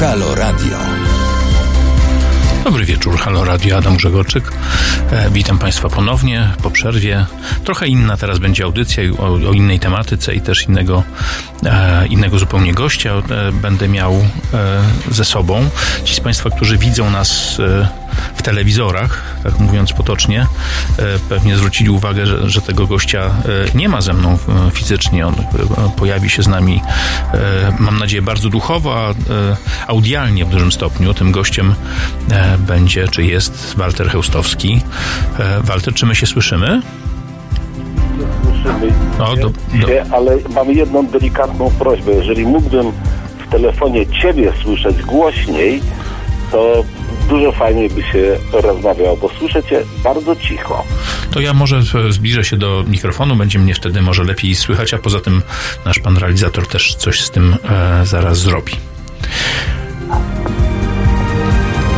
Halo Radio. Dobry wieczór, Halo Radio, Adam Grzegorczyk. E, witam Państwa ponownie po przerwie. Trochę inna teraz będzie audycja o, o innej tematyce i też innego, e, innego zupełnie gościa e, będę miał e, ze sobą. Ci z Państwa, którzy widzą nas e, w telewizorach, tak mówiąc potocznie, e, pewnie zwrócili uwagę, że, że tego gościa e, nie ma ze mną e, fizycznie. On pojawi się z nami, mam nadzieję, bardzo duchowo, a audialnie w dużym stopniu. Tym gościem będzie, czy jest Walter Heustowski. Walter, czy my się słyszymy? słyszymy O, do, do, ale mam jedną delikatną prośbę. Jeżeli mógłbym w telefonie Ciebie słyszeć głośniej, to dużo fajniej by się rozmawiało, bo słyszę Cię bardzo cicho. to ja może zbliżę się do mikrofonu, będzie mnie wtedy może lepiej słychać, a poza tym nasz pan realizator też coś z tym e, zaraz zrobi.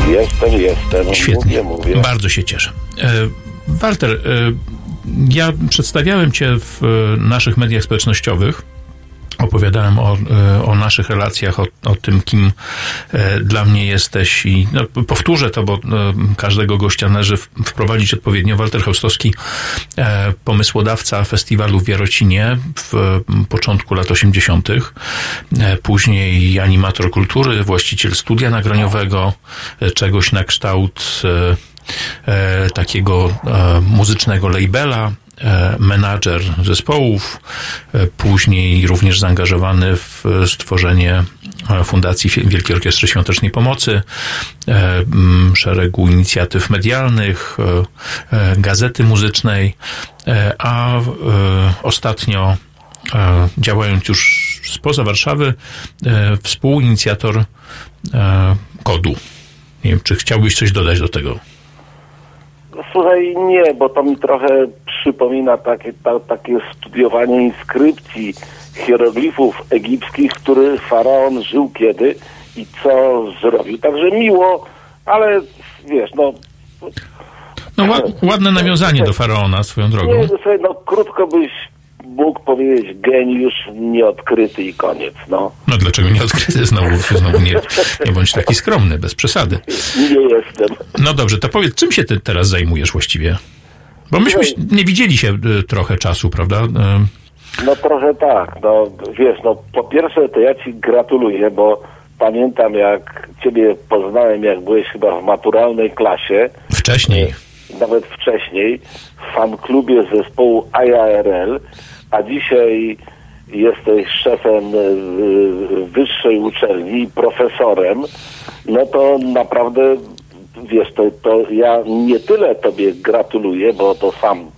Jestem, jestem. Świetnie. Mówię, mówię. Bardzo się cieszę. E, Walter, e, ja przedstawiałem Cię w e, naszych mediach społecznościowych. Opowiadałem o, e, o naszych relacjach, o, o tym, kim e, dla mnie jesteś i no, powtórzę to, bo e, każdego gościa należy wprowadzić odpowiednio. Walter Haustowski, pomysłodawca festiwalu w Jarocinie w początku lat 80., e, później animator kultury, właściciel studia nagraniowego, czegoś na kształt takiego muzycznego labela, menadżer zespołów, e, później również zaangażowany w stworzenie e, Fundacji Wielkiej Orkiestry Świątecznej Pomocy, e, szeregu inicjatyw medialnych, e, e, gazety muzycznej, e, a e, ostatnio e, działając już spoza Warszawy, e, współinicjator e, kodu. Nie wiem, czy chciałbyś coś dodać do tego? Słuchaj, nie, bo to mi trochę przypomina takie, ta, takie studiowanie inskrypcji hieroglifów egipskich, który faraon żył kiedy i co zrobił. Także miło, ale wiesz, no No, ła- ładne nawiązanie do faraona swoją drogą. nie, słuchaj, no krótko byś mógł powiedzieć geniusz nieodkryty i koniec, no. No dlaczego nie odkryty znowu? Znowu nie, nie bądź taki skromny, bez przesady. Nie jestem. No dobrze, to powiedz, czym się ty teraz zajmujesz właściwie? Bo myśmy nie widzieli się y, trochę czasu, prawda? Y, No trochę tak, no wiesz, no po pierwsze to ja ci gratuluję, bo pamiętam jak ciebie poznałem, jak byłeś chyba w maturalnej klasie, Wcześniej. nawet wcześniej, w fan-klubie zespołu IARL, a dzisiaj jesteś szefem wyższej uczelni profesorem, no to naprawdę, wiesz, to, to ja nie tyle tobie gratuluję, bo to sam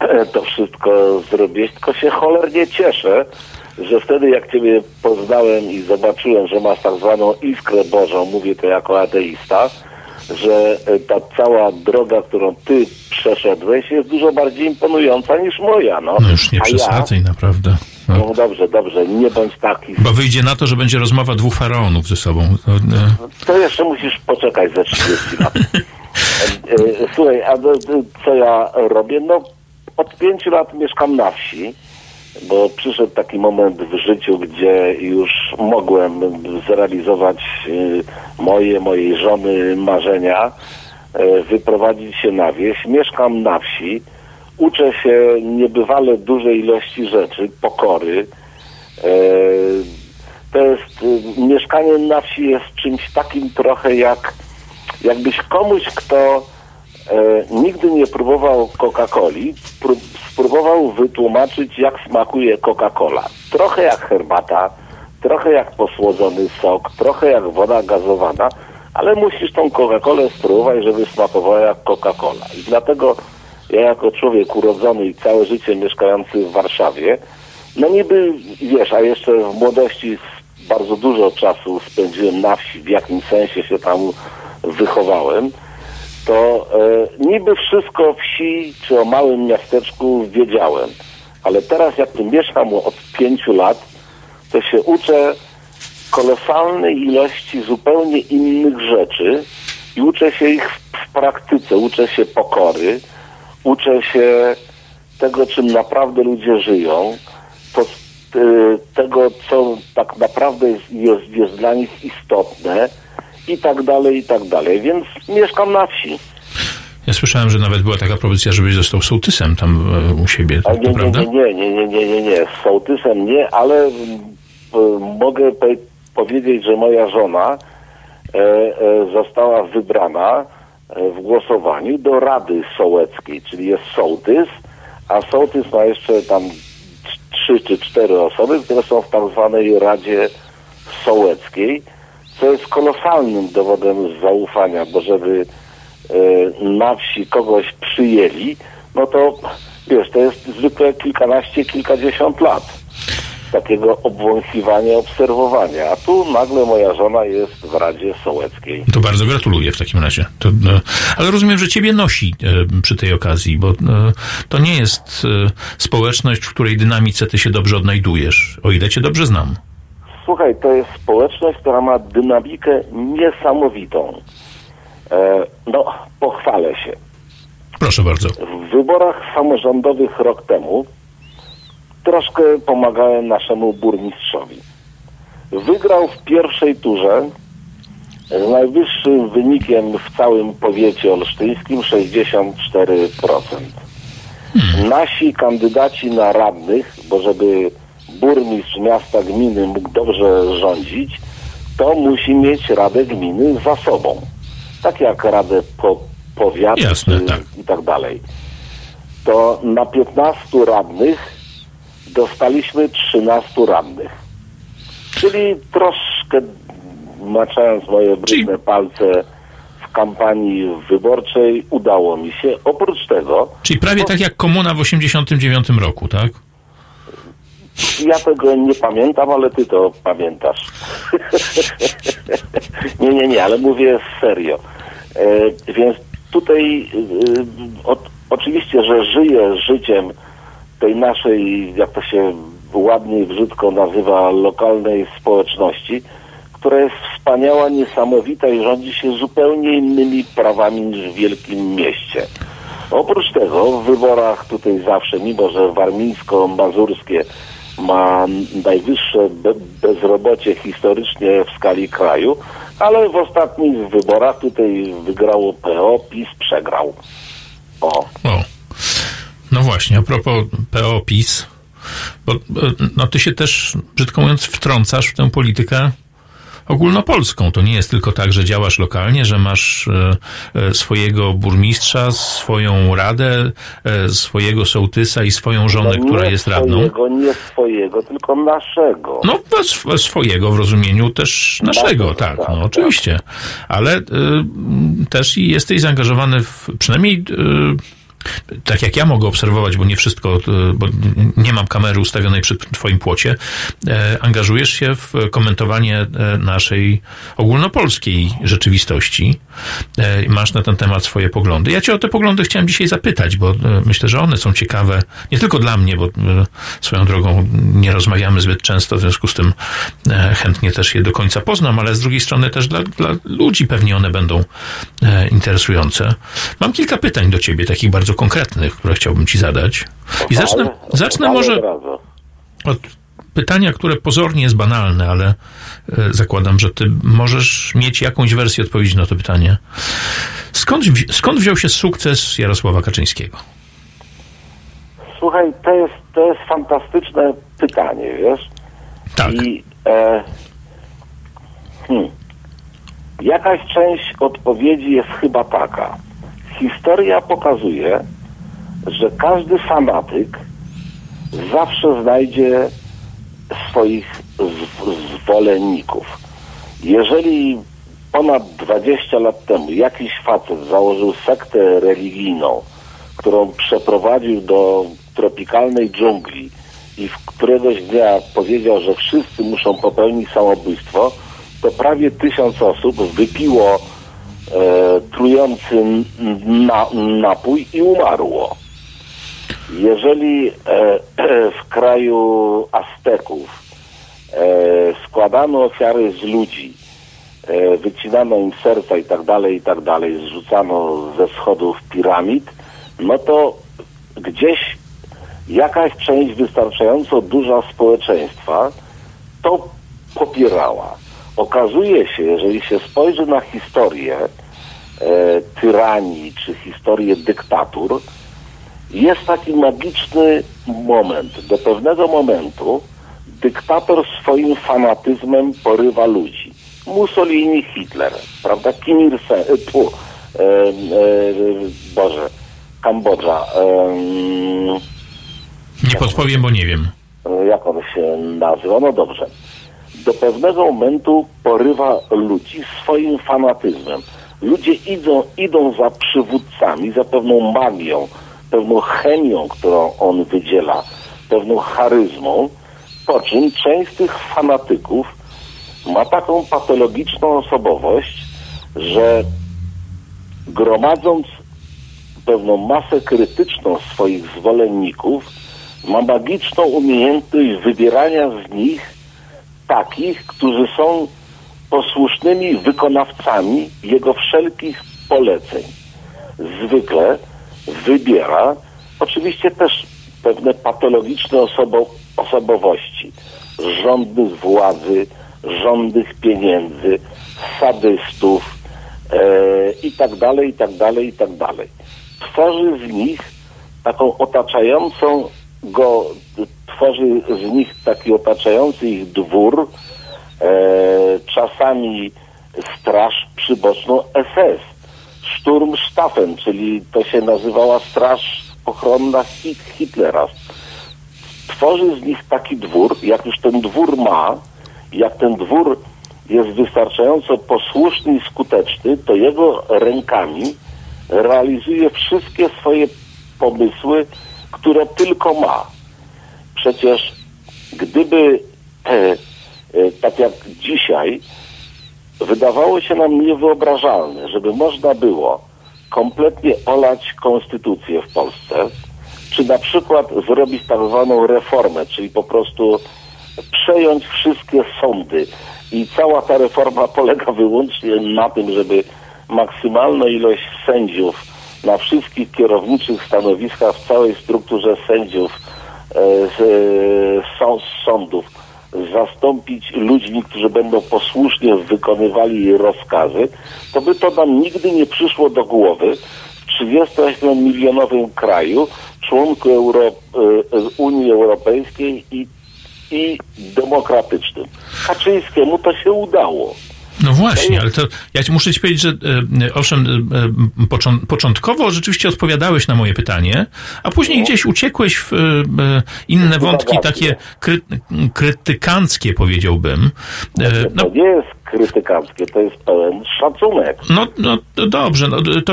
to wszystko zrobiłeś, tylko się cholernie cieszę, że wtedy jak Ciebie poznałem i zobaczyłem, że masz tak zwaną iskrę Bożą, mówię to jako ateista, że e, ta cała droga, którą Ty przeszedłeś jest dużo bardziej imponująca niż moja, no. No już nie przesadzaj, naprawdę. Ja, No. no dobrze, dobrze, nie bądź taki. Bo wyjdzie na to, że będzie rozmowa dwóch faraonów ze sobą. To, y, To jeszcze musisz poczekać ze 30 lat. E, e, Słuchaj, a co ja robię? No, od pięciu lat mieszkam na wsi, bo przyszedł taki moment w życiu, gdzie już mogłem zrealizować e, moje, mojej żony marzenia, e, wyprowadzić się na wieś. Mieszkam na wsi, uczę się niebywale dużej ilości rzeczy, pokory. E, to jest, y, mieszkanie na wsi jest czymś takim trochę jak, jakbyś komuś, kto nigdy nie próbował Coca-Coli, prób, spróbował wytłumaczyć, jak smakuje Coca-Cola. Trochę jak herbata, trochę jak posłodzony sok, trochę jak woda gazowana, ale musisz tą Coca-Colę spróbować, żeby smakowała jak Coca-Cola. I dlatego ja jako człowiek urodzony i całe życie mieszkający w Warszawie, no niby, wiesz, a jeszcze w młodości bardzo dużo czasu spędziłem na wsi, w jakimś sensie się tam wychowałem, to e, niby wszystko o wsi czy o małym miasteczku wiedziałem. Ale teraz jak tu mieszkam od pięciu lat, to się uczę kolosalnej ilości zupełnie innych rzeczy i uczę się ich w, w praktyce uczę się pokory, uczę się tego, czym naprawdę ludzie żyją, to y, tego, co tak naprawdę jest, jest, jest dla nich istotne i tak dalej, i tak dalej. Więc mieszkam na wsi. Ja słyszałem, że nawet była taka propozycja, żebyś został sołtysem tam e, u siebie, to, nie, prawda? nie, nie, nie, nie, nie, nie. Z sołtysem nie, ale p- mogę powiedzieć, że moja żona e, e, została wybrana e, w głosowaniu do Rady Sołeckiej, czyli jest sołtys, a sołtys ma jeszcze tam trzy czy cztery osoby, które są w tak zwanej Radzie Sołeckiej, co jest kolosalnym dowodem zaufania, bo żeby e, na wsi kogoś przyjęli, no to wiesz, to jest zwykle kilkanaście, kilkadziesiąt lat takiego obwąchiwania, obserwowania. A tu nagle moja żona jest w Radzie Sołeckiej. To bardzo gratuluję w takim razie. To, e, ale rozumiem, że ciebie nosi e, przy tej okazji, bo e, to nie jest e, społeczność, w której dynamice ty się dobrze odnajdujesz, o ile cię dobrze znam. Słuchaj, to jest społeczność, która ma dynamikę niesamowitą. E, no, pochwalę się. Proszę bardzo. W wyborach samorządowych rok temu troszkę pomagałem naszemu burmistrzowi. Wygrał w pierwszej turze z najwyższym wynikiem w całym powiecie olsztyńskim 64%. Nasi kandydaci na radnych, bo żeby burmistrz miasta gminy mógł dobrze rządzić, to musi mieć Radę Gminy za sobą. Tak jak Radę po, Powiatu Jasne, tak. i tak dalej. To na 15 radnych dostaliśmy 13 radnych. Czyli troszkę maczając moje brudne palce w kampanii wyborczej udało mi się. Oprócz tego Czyli prawie tak jak komuna w 89 roku, tak? Ja tego nie pamiętam, ale ty to pamiętasz. nie, nie, nie, ale mówię serio. E, więc tutaj e, o, oczywiście, że żyję życiem tej naszej, jak to się ładnie i brzydko nazywa, lokalnej społeczności, która jest wspaniała, niesamowita i rządzi się zupełnie innymi prawami niż w wielkim mieście. Oprócz tego w wyborach tutaj zawsze, mimo że warmińsko-mazurskie ma najwyższe be- bezrobocie historycznie w skali kraju, ale w ostatnich wyborach tutaj wygrało PO, PiS przegrał. O, O. No właśnie, a propos PO PiS, bo e, no ty się też, brzydko mówiąc, wtrącasz w tę politykę ogólnopolską. To nie jest tylko tak, że działasz lokalnie, że masz e, e, swojego burmistrza, swoją radę, e, swojego sołtysa i swoją żonę, no która jest radną. swojego, nie swojego, tylko naszego. No, no, sw- swojego w rozumieniu też naszego, tak, tak, no tak. oczywiście. Ale y, też i jesteś zaangażowany w, przynajmniej y, tak jak ja mogę obserwować, bo nie wszystko, y, bo nie mam kamery ustawionej przy twoim płocie, e, angażujesz się w komentowanie e, naszej ogólnopolskiej rzeczywistości. E, Masz na ten temat swoje poglądy. Ja cię o te poglądy chciałem dzisiaj zapytać, bo e, myślę, że one są ciekawe nie tylko dla mnie, bo e, swoją drogą nie rozmawiamy zbyt często, w związku z tym e, chętnie też je do końca poznam, ale z drugiej strony też dla, dla ludzi pewnie one będą e, interesujące. Mam kilka pytań do ciebie, takich bardzo konkretnych, które chciałbym ci zadać. I zacznę, zacznę może od pytania, które pozornie jest banalne, ale e, zakładam, że ty możesz mieć jakąś wersję odpowiedzi na to pytanie. Skąd, skąd wziął się sukces Jarosława Kaczyńskiego? Słuchaj, to jest, to jest fantastyczne pytanie, wiesz? Tak. I e, hmm, jakaś część odpowiedzi jest chyba taka. Historia pokazuje, że każdy fanatyk zawsze znajdzie swoich zwolenników. Jeżeli ponad 20 lat temu jakiś facet założył sektę religijną, którą przeprowadził do tropikalnej dżungli i w któregoś dnia powiedział, że wszyscy muszą popełnić samobójstwo, to prawie tysiąc osób wypiło trujący n- na, napój i umarło. Jeżeli e, w kraju Azteków e, składano ofiary z ludzi, e, wycinano im serca i tak dalej, i tak dalej, zrzucano ze schodów piramid, no to gdzieś jakaś część wystarczająco duża społeczeństwa to popierała. Okazuje się, jeżeli się spojrzy na historię e, tyranii czy historię dyktatur, jest taki magiczny moment. Do pewnego momentu dyktator swoim fanatyzmem porywa ludzi. Mussolini, Hitler, prawda? Kim Il-sung, e, tu, e, e, Boże, Kambodża. Nie podpowiem, bo nie wiem. jak on się nazywa, no dobrze. Do pewnego momentu porywa ludzi swoim fanatyzmem. Ludzie idą, idą za przywódcami, za pewną magią, pewną chemią, którą on wydziela, pewną charyzmą, po czym część z tych fanatyków ma taką patologiczną osobowość, że gromadząc pewną masę krytyczną swoich zwolenników, ma magiczną umiejętność wybierania z nich takich, którzy są posłusznymi wykonawcami jego wszelkich poleceń. Zwykle wybiera oczywiście też pewne patologiczne osobo, osobowości, żądnych władzy, żądnych pieniędzy, sadystów e, i tak dalej, i tak dalej, i tak dalej. Tworzy z nich taką otaczającą go, tworzy z nich taki otaczający ich dwór, e, czasami straż przyboczną SS, Sturmstaffen, czyli to się nazywała straż ochronna Hit Hitlera. Tworzy z nich taki dwór, jak już ten dwór ma, jak ten dwór jest wystarczająco posłuszny i skuteczny, to jego rękami realizuje wszystkie swoje pomysły, które tylko ma. Przecież gdyby, e, e, tak jak dzisiaj, wydawało się nam niewyobrażalne, żeby można było kompletnie olać konstytucję w Polsce, czy na przykład zrobić tak zwaną reformę, czyli po prostu przejąć wszystkie sądy. I cała ta reforma polega wyłącznie na tym, żeby maksymalna ilość sędziów na wszystkich kierowniczych stanowiskach w całej strukturze sędziów z, e, z sądów zastąpić ludźmi, którzy będą posłusznie wykonywali rozkazy, to by to nam nigdy nie przyszło do głowy w 38-milionowym kraju, członku Euro, e, Unii Europejskiej i, i demokratycznym. Kaczyńskiemu to się udało. No właśnie, ale to ja muszę ci powiedzieć, że e, owszem, e, e, począ, początkowo rzeczywiście odpowiadałeś na moje pytanie, a później gdzieś uciekłeś w e, e, inne wątki takie kry, krytykanckie, powiedziałbym. E, no, To nie jest krytykanckie, to jest pełen szacunek. No, no to dobrze, no, to, to,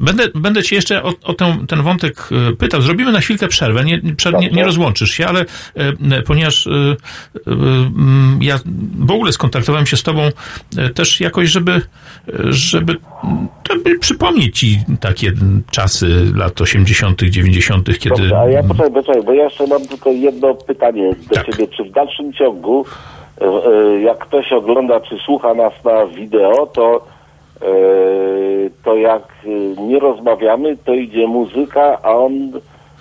będę, będę cię jeszcze o, o ten, ten wątek e, pytał. Zrobimy na chwilkę przerwę, nie, prze- nie, nie rozłączysz się, ale e, ponieważ e, ja w ogóle skontaktowałem się z tobą też jakoś, żeby, żeby mm, to by przypomnieć ci takie czasy lat 80., 90., kiedy... Dobrze, a ja poczekaj, poczekaj, bo ja jeszcze mam tylko jedno pytanie do Tak. ciebie. Czy w dalszym ciągu, jak ktoś ogląda, czy słucha nas na wideo, to, e, to jak e, nie rozmawiamy, to idzie muzyka, a on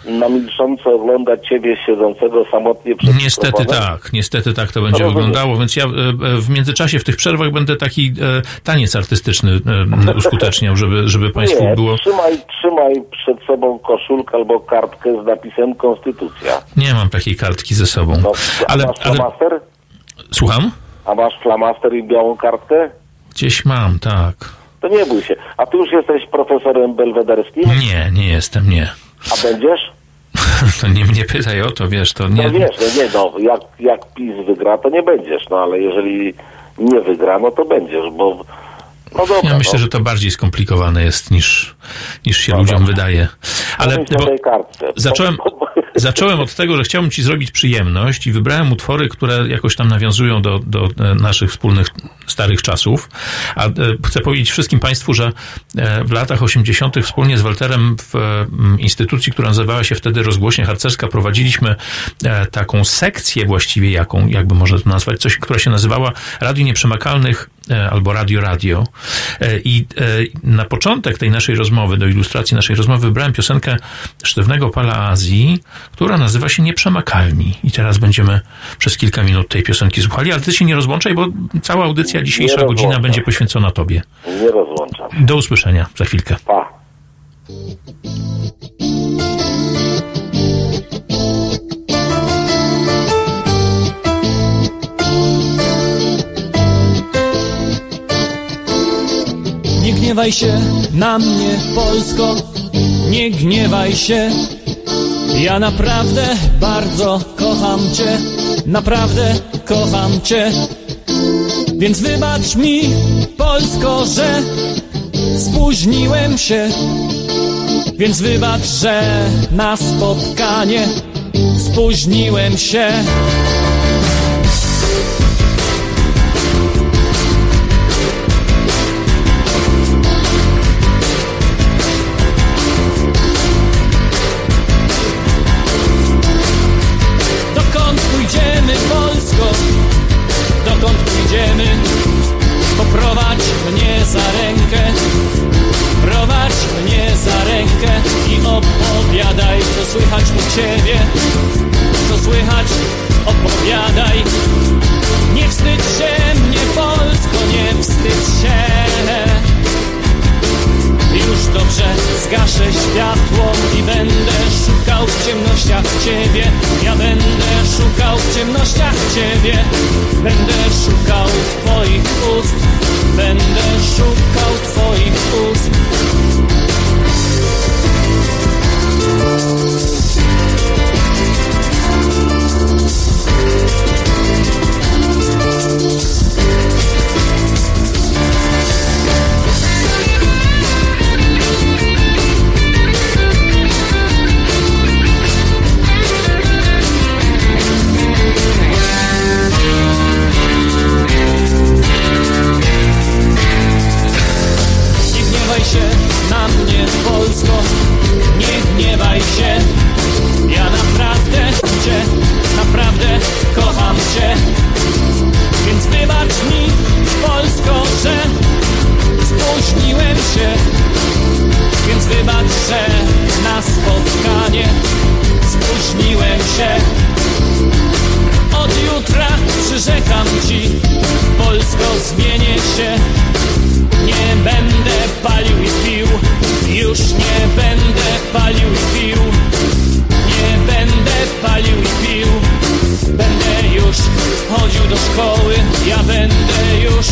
na milcząco ogląda ciebie siedzącego samotnie przed Niestety tak, niestety tak to będzie Rozumiem. wyglądało, więc ja e, e, w międzyczasie, w tych przerwach będę taki e, taniec artystyczny e, uskuteczniał, żeby, żeby Państwu Nie, było... trzymaj, trzymaj przed sobą koszulkę albo kartkę z napisem Konstytucja. Nie mam takiej kartki ze sobą. No, Ale, masz ale flamaster? Słucham? A masz flamaster i białą kartkę? Gdzieś mam, tak. To nie bój się. A ty już jesteś profesorem belwederskim? Nie, nie jestem, nie. A będziesz? To nie mnie pytaj o to, wiesz, to No nie... wiesz, no nie no, jak, jak PiS wygra, to nie będziesz, no ale jeżeli nie wygra, no to będziesz, bo no dobra, Ja myślę, no, że to bardziej skomplikowane jest niż, niż się ludziom wydaje. Ale bo tej kartce. zacząłem, zacząłem od tego, że chciałbym ci zrobić przyjemność i wybrałem utwory, które jakoś tam nawiązują do, do e, naszych wspólnych starych czasów. A e, chcę powiedzieć wszystkim Państwu, że e, w latach 80. wspólnie z Walterem w instytucji, która nazywała się wtedy Rozgłośnia Harcerska, prowadziliśmy taką sekcję właściwie, jaką, jakby można to nazwać, coś, która się nazywała Radio Nieprzemakalnych albo Radio Radio. E, I e, na początek tej naszej rozmowy, do ilustracji naszej rozmowy, wybrałem piosenkę Sztywnego Pala Azji, która nazywa się Nieprzemakalni. I teraz będziemy przez kilka minut tej piosenki słuchali, ale ty się nie rozłączaj, bo cała audycja dzisiejsza Nie godzina będzie poświęcona tobie. Nie rozłączam. Do usłyszenia za chwilkę. Pa. Gniewaj się na mnie, Polsko, nie gniewaj się. Ja naprawdę bardzo kocham Cię, naprawdę kocham Cię. Więc wybacz mi, Polsko, że spóźniłem się. Więc wybacz, że na spotkanie spóźniłem się. Opowiadaj Nie wstydź się mnie, Polsko, nie wstydź się już dobrze zgaszę światło i będę szukał w ciemnościach Ciebie. Ja będę szukał w ciemnościach Ciebie. Będę szukał Twoich ust. Będę szukał Twoich ust. Nie Cię. Więc wybacz mi, Polsko, że spóźniłem się. Więc wybacz, że na spotkanie spóźniłem się. Od jutra przyrzekam Ci, Polsko, zmienię się. Nie będę palił i pił, już nie będę palił i pił. Będę palił i pił, będę już chodził do szkoły. Ja będę już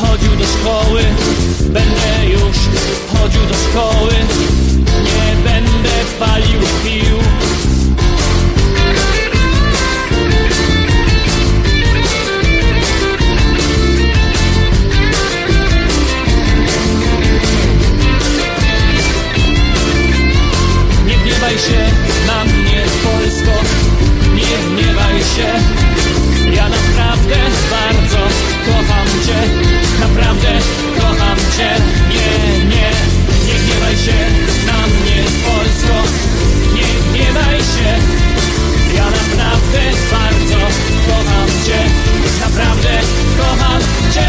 chodził do szkoły, będę już chodził do szkoły. Nie będę palił i pił. Nie gniewaj się się. Ja naprawdę bardzo kocham Cię, naprawdę kocham Cię. Nie, nie, nie gniewaj się na mnie, Polsko, nie gniewaj się. Ja naprawdę bardzo kocham Cię, naprawdę kocham Cię.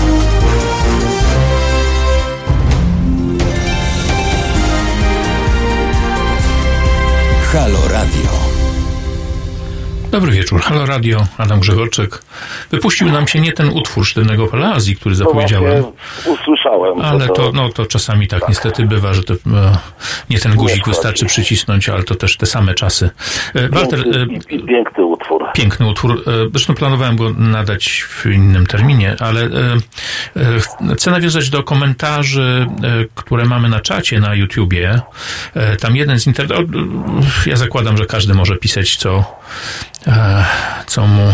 Halo Radio. Dobry wieczór. Halo Radio, Adam Grzegorczyk. Wypuścił nam się nie ten utwór Sztywnego Palazji, który właśnie zapowiedziałem. usłyszałem. Ale to, no, to czasami tak niestety bywa, że to, e, nie ten guzik wystarczy przycisnąć, ale to też te same czasy. E, Walter, Piękny, pi- piękny utwór. Piękny utwór. E, Zresztą planowałem go nadać w innym terminie, ale e, e, chcę nawiązać do komentarzy, które mamy na czacie na YouTubie. Tam jeden z internautów, ja zakładam, że każdy może pisać, co, co mu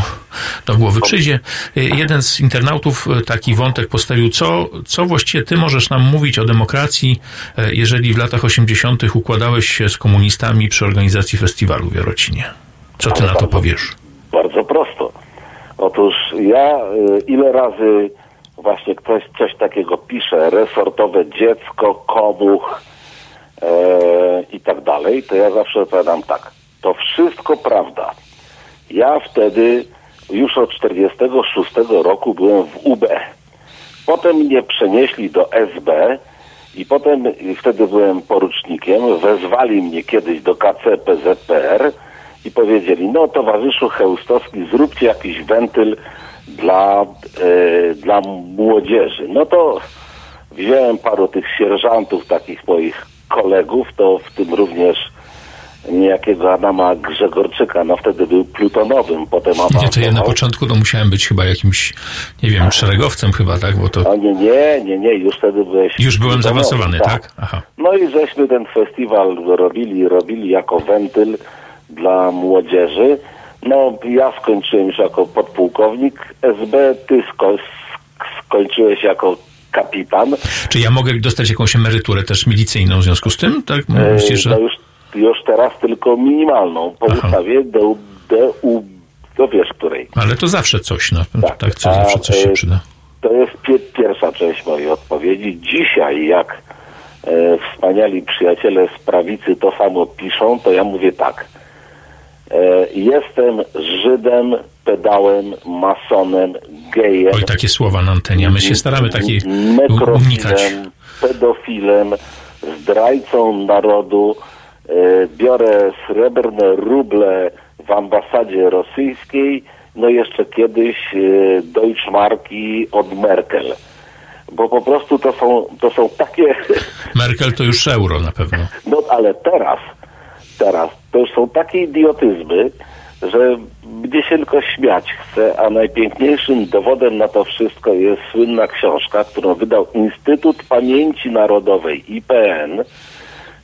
do głowy przyjdzie. Jeden z internautów taki wątek postawił, co, co właściwie ty możesz nam mówić o demokracji, jeżeli w latach 80. układałeś się z komunistami przy organizacji festiwalu w Jarocinie? Co ty na to powiesz? Bardzo prosto. Otóż ja y, ile razy właśnie ktoś coś takiego pisze, resortowe dziecko, komuch e, i tak dalej, to ja zawsze odpowiadam tak. To wszystko prawda. Ja wtedy już od 46 roku byłem w UB. Potem mnie przenieśli do SB i potem y, wtedy byłem porucznikiem. Wezwali mnie kiedyś do KC PZPR i powiedzieli, no towarzyszu Chełstowski, zróbcie jakiś wentyl dla, e, dla młodzieży. No to wziąłem paru tych sierżantów, takich moich kolegów, to w tym również niejakiego Adama Grzegorczyka, no wtedy był plutonowym, potem Nie, to ja na awansował. początku to musiałem być chyba jakimś, nie wiem, szeregowcem chyba, tak? Bo to A nie, nie, nie, nie, już wtedy byłeś... już byłem zaawansowany, tak? Aha. No i żeśmy ten festiwal robili, robili jako wentyl dla młodzieży. No ja skończyłem już jako podpułkownik SB, ty sko- skończyłeś jako kapitan. Czy ja mogę dostać jakąś emeryturę też milicyjną w związku z tym? Tak? E, Myślisz, że... No już, już teraz tylko minimalną, po Aha. ustawie DU, DU, to wiesz której. Ale to zawsze coś, no. Tak. Tak, co A, zawsze coś się e, przyda. To jest pie- pierwsza część mojej odpowiedzi. Dzisiaj, jak e, wspaniali przyjaciele z prawicy to samo piszą, to ja mówię tak. E, jestem Żydem, pedałem, masonem, gejem, Oj, takie słowa na antenie. My się staramy takiej unikać. pedofilem, zdrajcą narodu. E, biorę srebrne ruble w ambasadzie rosyjskiej, no jeszcze kiedyś e, Deutschmarki od Merkel. Bo po prostu to są, to są takie, Merkel to już euro na pewno. no ale teraz, teraz to już są takie idiotyzmy, że mnie się tylko śmiać chce, a najpiękniejszym dowodem na to wszystko jest słynna książka, którą wydał Instytut Pamięci Narodowej IPN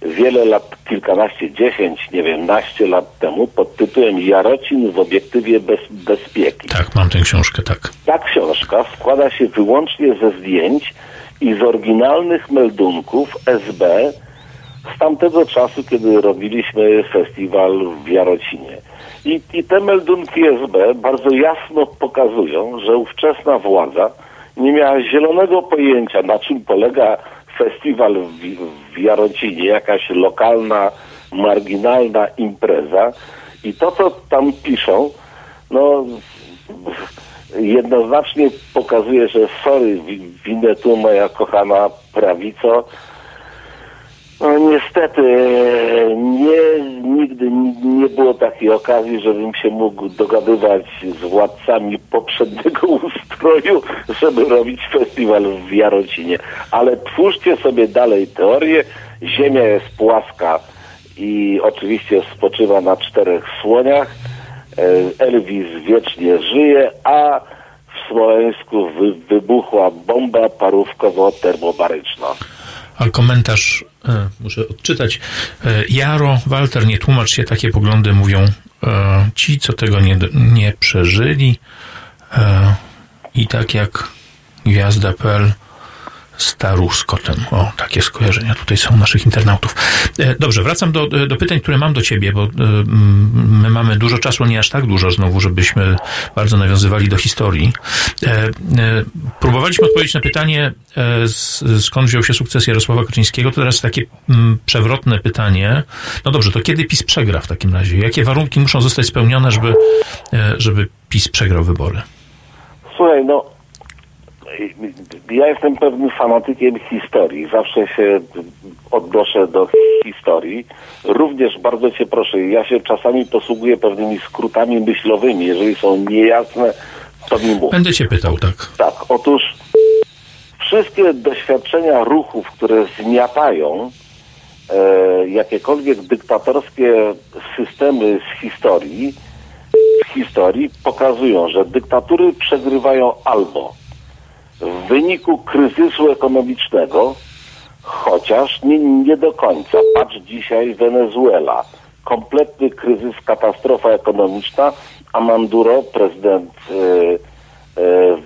wiele lat, kilkanaście, dziesięć, nie wiem, naście lat temu pod tytułem Jarocin w obiektywie bez, bezpieki. Tak, mam tę książkę, tak. Ta książka składa się wyłącznie ze zdjęć i z oryginalnych meldunków SB z tamtego czasu, kiedy robiliśmy festiwal w Jarocinie. I, I te meldunki SB bardzo jasno pokazują, że ówczesna władza nie miała zielonego pojęcia, na czym polega festiwal w, w Jarocinie, jakaś lokalna, marginalna impreza. I to, co tam piszą, no jednoznacznie pokazuje, że sorry, wi- winę tu moja kochana prawico. No niestety nie, nigdy nie było takiej okazji, żebym się mógł dogadywać z władcami poprzedniego ustroju, żeby robić festiwal w Jarocinie. Ale twórzcie sobie dalej teorię. Ziemia jest płaska i oczywiście spoczywa na czterech słoniach. E, Elvis wiecznie żyje, a w Smoleńsku wy, wybuchła bomba parówkowo-termobaryczna. A komentarz e, muszę odczytać. E, Jaro, Walter, nie tłumacz się, takie poglądy mówią e, ci, co tego nie, nie przeżyli. I tak jak Gwiazda.pl Staru z kotem. O, takie skojarzenia tutaj są naszych internautów. E, Dobrze, wracam do, do pytań, które mam do ciebie, bo e, my mamy dużo czasu, nie aż tak dużo znowu, żebyśmy bardzo nawiązywali do historii. E, e, Próbowaliśmy odpowiedzieć na pytanie, e, skąd wziął się sukces Jarosława Kaczyńskiego. To teraz takie przewrotne pytanie. No dobrze, to kiedy PiS przegra w takim razie? Jakie warunki muszą zostać spełnione, żeby, e, żeby PiS przegrał wybory? Słuchaj, no ja jestem pewnym fanatykiem historii. Zawsze się odnoszę do historii. Również bardzo cię proszę, ja się czasami posługuję pewnymi skrótami myślowymi. Jeżeli są niejasne, to mi mów. Będę cię pytał, tak. Tak, otóż wszystkie doświadczenia ruchów, które zmiatają e, jakiekolwiek dyktatorskie systemy z historii, w historii pokazują, że dyktatury przegrywają albo w wyniku kryzysu ekonomicznego, chociaż nie, nie do końca. Patrz dzisiaj Wenezuela. Kompletny kryzys, katastrofa ekonomiczna, a Manduro, prezydent e, e,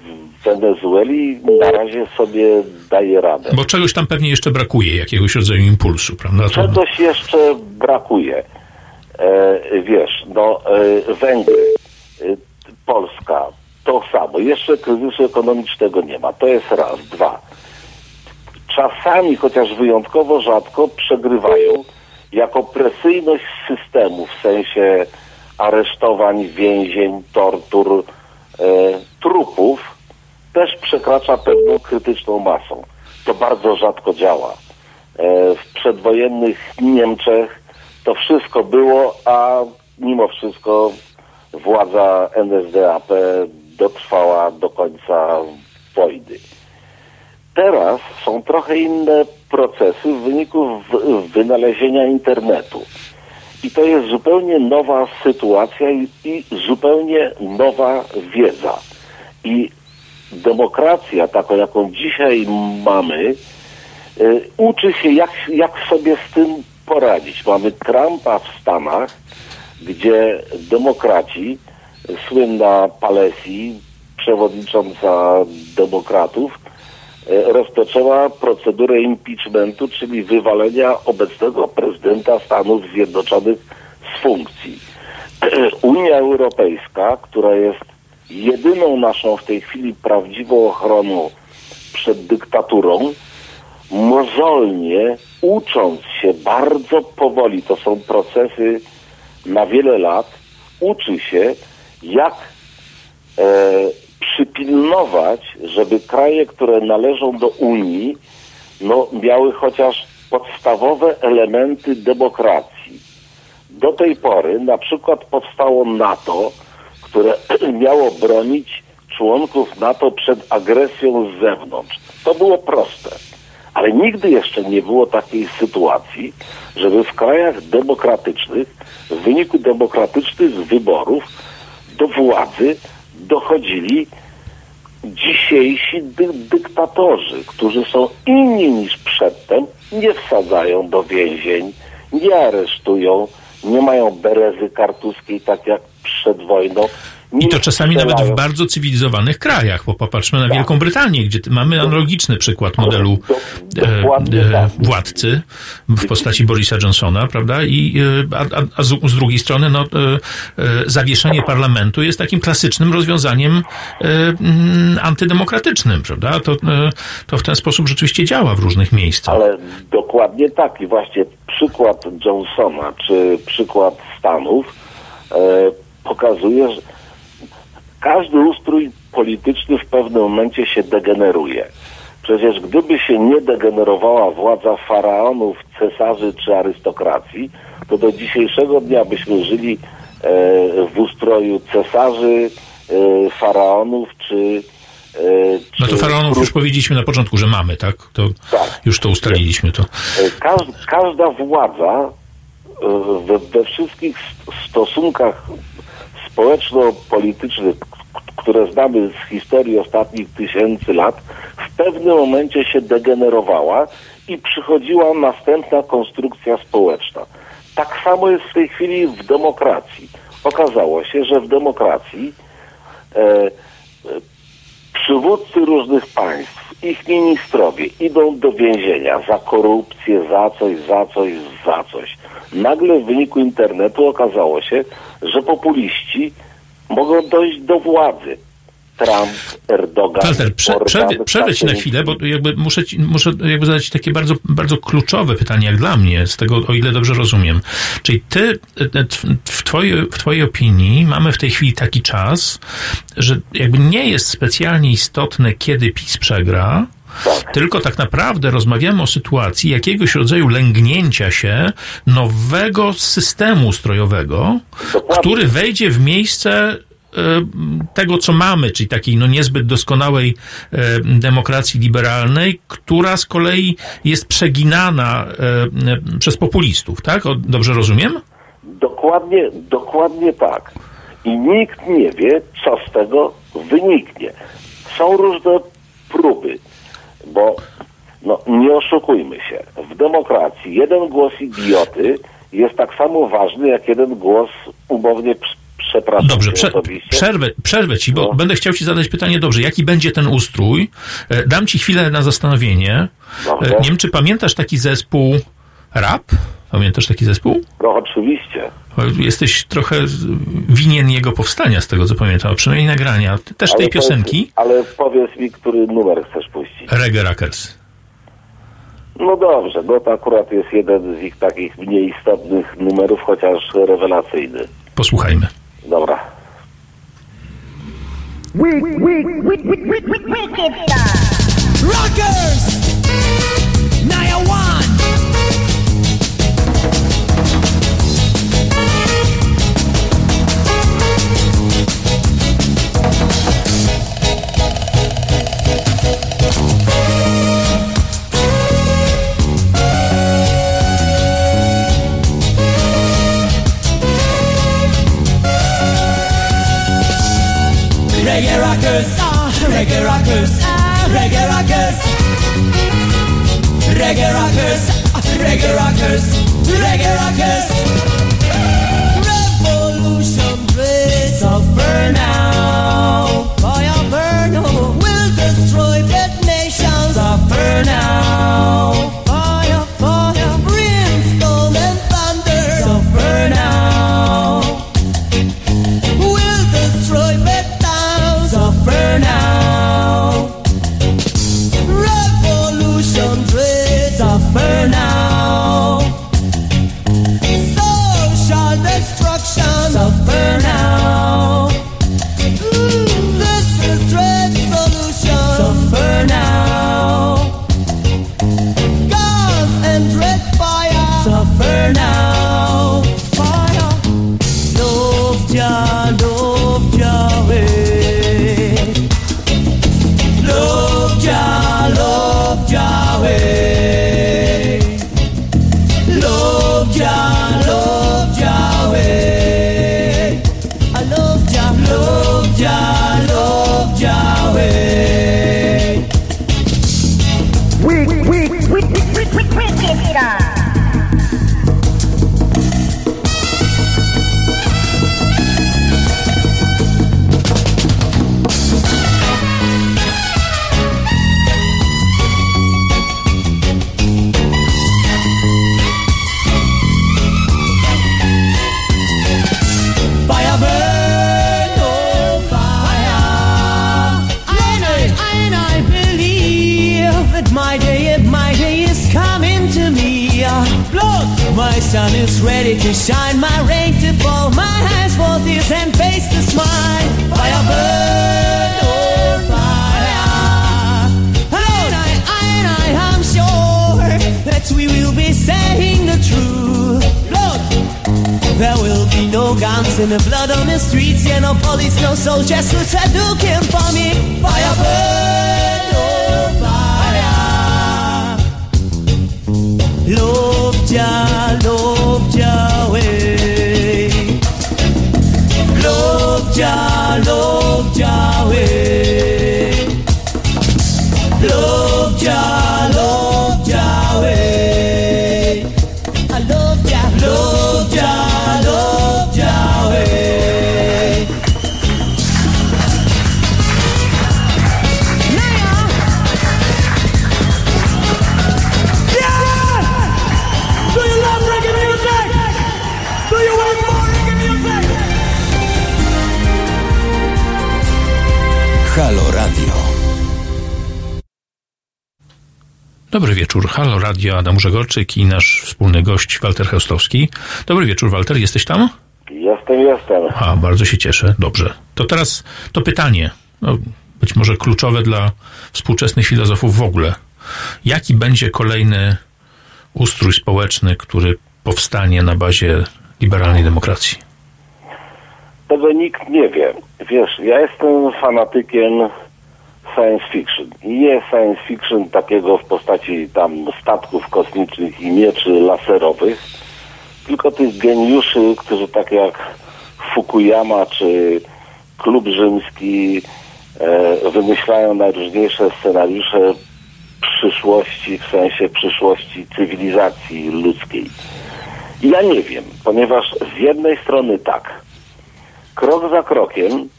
Wenezueli, na razie sobie daje radę. Bo czegoś tam pewnie jeszcze brakuje, jakiegoś rodzaju impulsu, prawda? Czegoś jeszcze brakuje. E, wiesz, no e, Węgry, e, Polska, to samo. Jeszcze kryzysu ekonomicznego nie ma. To jest raz. Dwa. Czasami, chociaż wyjątkowo rzadko, przegrywają jako presyjność systemu w sensie aresztowań, więzień, tortur, e, trupów też przekracza pewną krytyczną masą. To bardzo rzadko działa. E, w przedwojennych Niemczech to wszystko było, a mimo wszystko władza NSDAP dotrwała do końca wojny. Teraz są trochę inne procesy w wyniku wynalezienia internetu. I to jest zupełnie nowa sytuacja i, i zupełnie nowa wiedza. I demokracja, taką jaką dzisiaj mamy, y, uczy się, jak, jak sobie z tym poradzić. Mamy Trumpa w Stanach, gdzie demokraci, słynna Palesi, przewodnicząca demokratów, e, rozpoczęła procedurę impeachmentu, czyli wywalenia obecnego prezydenta Stanów Zjednoczonych z funkcji. Unia Europejska, która jest jedyną naszą w tej chwili prawdziwą ochroną przed dyktaturą, mozolnie, ucząc się bardzo powoli, to są procesy na wiele lat, uczy się, jak e, przypilnować, żeby kraje, które należą do Unii, no, miały chociaż podstawowe elementy demokracji. Do tej pory na przykład powstało NATO, które miało bronić członków NATO przed agresją z zewnątrz. To było proste. Ale nigdy jeszcze nie było takiej sytuacji, żeby w krajach demokratycznych, w wyniku demokratycznych wyborów do władzy dochodzili dzisiejsi dy- dyktatorzy, którzy są inni niż przedtem, nie wsadzają do więzień, nie aresztują, nie mają berezy kartuskiej tak jak przed wojną. I to czasami nawet w bardzo cywilizowanych krajach, bo popatrzmy na Tak. Wielką Brytanię, gdzie mamy analogiczny przykład modelu e, e, tak. władcy w postaci Borisa Johnsona, prawda? I, e, a, a, z, z drugiej strony, no, e, e, zawieszenie parlamentu jest takim klasycznym rozwiązaniem e, antydemokratycznym, prawda? To, to w ten sposób rzeczywiście działa w różnych miejscach. Ale dokładnie tak. I właśnie przykład Johnsona, czy przykład Stanów pokazuje, że każdy ustrój polityczny w pewnym momencie się degeneruje. Przecież gdyby się nie degenerowała władza faraonów, cesarzy czy arystokracji, to do dzisiejszego dnia byśmy żyli e, w ustroju cesarzy, e, faraonów czy. E, No to czy faraonów już powiedzieliśmy na początku, że mamy, tak? To Tak. już to ustaliliśmy to. Każ, każda władza we, we wszystkich st- stosunkach społeczno-politycznych, które znamy z historii ostatnich tysięcy lat, w pewnym momencie się degenerowała i przychodziła następna konstrukcja społeczna. Tak samo jest w tej chwili w demokracji. Okazało się, że w demokracji e, e, przywódcy różnych państw, ich ministrowie idą do więzienia za korupcję, za coś, za coś, za coś. Nagle w wyniku internetu okazało się, że populiści mogą dojść do władzy. Trump, Erdogan, Walter, prze, Orban, przerwę, ci na chwilę, bo jakby muszę, ci, muszę jakby zadać takie bardzo, bardzo kluczowe pytanie, jak dla mnie, z tego, o ile dobrze rozumiem. Czyli ty, e, t- w twojej, w twojej opinii mamy w tej chwili taki czas, że jakby nie jest specjalnie istotne, kiedy PiS przegra, Tak. tylko tak naprawdę rozmawiamy o sytuacji jakiegoś rodzaju lęgnięcia się nowego systemu ustrojowego, Dokładnie. który wejdzie w miejsce e, tego, co mamy, czyli takiej no niezbyt doskonałej e, demokracji liberalnej, która z kolei jest przeginana e, przez populistów, tak? Dobrze rozumiem? Dokładnie, dokładnie tak. i nikt nie wie, co z tego wyniknie. Są różne próby, bo no, nie oszukujmy się. W demokracji jeden głos idioty jest tak samo ważny, jak jeden głos umownie prz- przepraszam Dobrze, prze, przerwę, przerwę ci, bo No. będę chciał ci zadać pytanie, dobrze, jaki będzie ten ustrój? E, Dam ci chwilę na zastanowienie. Dobrze. E, Nie wiem, czy pamiętasz taki zespół RAP? Pamiętasz taki zespół? No oczywiście. Jesteś trochę winien jego powstania, z tego co pamiętam, a przynajmniej nagrania. Też tej Ale piosenki. Powiedz, ale powiedz mi, który numer chcesz puścić. Reggae Rockers. No dobrze, no to akurat jest jeden z ich takich mniej istotnych numerów, chociaż rewelacyjny. Posłuchajmy. Dobra. Rockers! Naya One! Reggae rockers, reggae rockers, reggae rockers. Reggae rockers, reggae rockers, reggae rockers. Revolution will suffer now. Fire burn, oh, will destroy that nation. Suffer now. Sun is ready to shine, my rain to fall, my hands for tears and face to smile. Fire burn, oh fire. And I, and I am sure that we will be saying the truth. Look. There will be no guns and the blood on the streets, yeah, no police, no soldiers who said looking for me. Fire burn, oh fire. Love Jah, love Yahweh. Love Jah, love Yahweh. Love Dobry wieczór. Halo Radio, Adam Grzegorczyk i nasz wspólny gość Walter Heustowski. Dobry wieczór, Walter. Jesteś tam? Jestem, jestem. A, bardzo się cieszę. Dobrze. To teraz to pytanie, no, być może kluczowe dla współczesnych filozofów w ogóle. Jaki będzie kolejny ustrój społeczny, który powstanie na bazie liberalnej demokracji? Tego nikt nie wie. Wiesz, ja jestem fanatykiem science fiction. Nie science fiction takiego w postaci tam statków kosmicznych i mieczy laserowych, tylko tych geniuszy, którzy tak jak Fukuyama czy klub rzymski e, wymyślają najróżniejsze scenariusze przyszłości, w sensie przyszłości cywilizacji ludzkiej. Ja nie wiem, ponieważ z jednej strony tak, krok za krokiem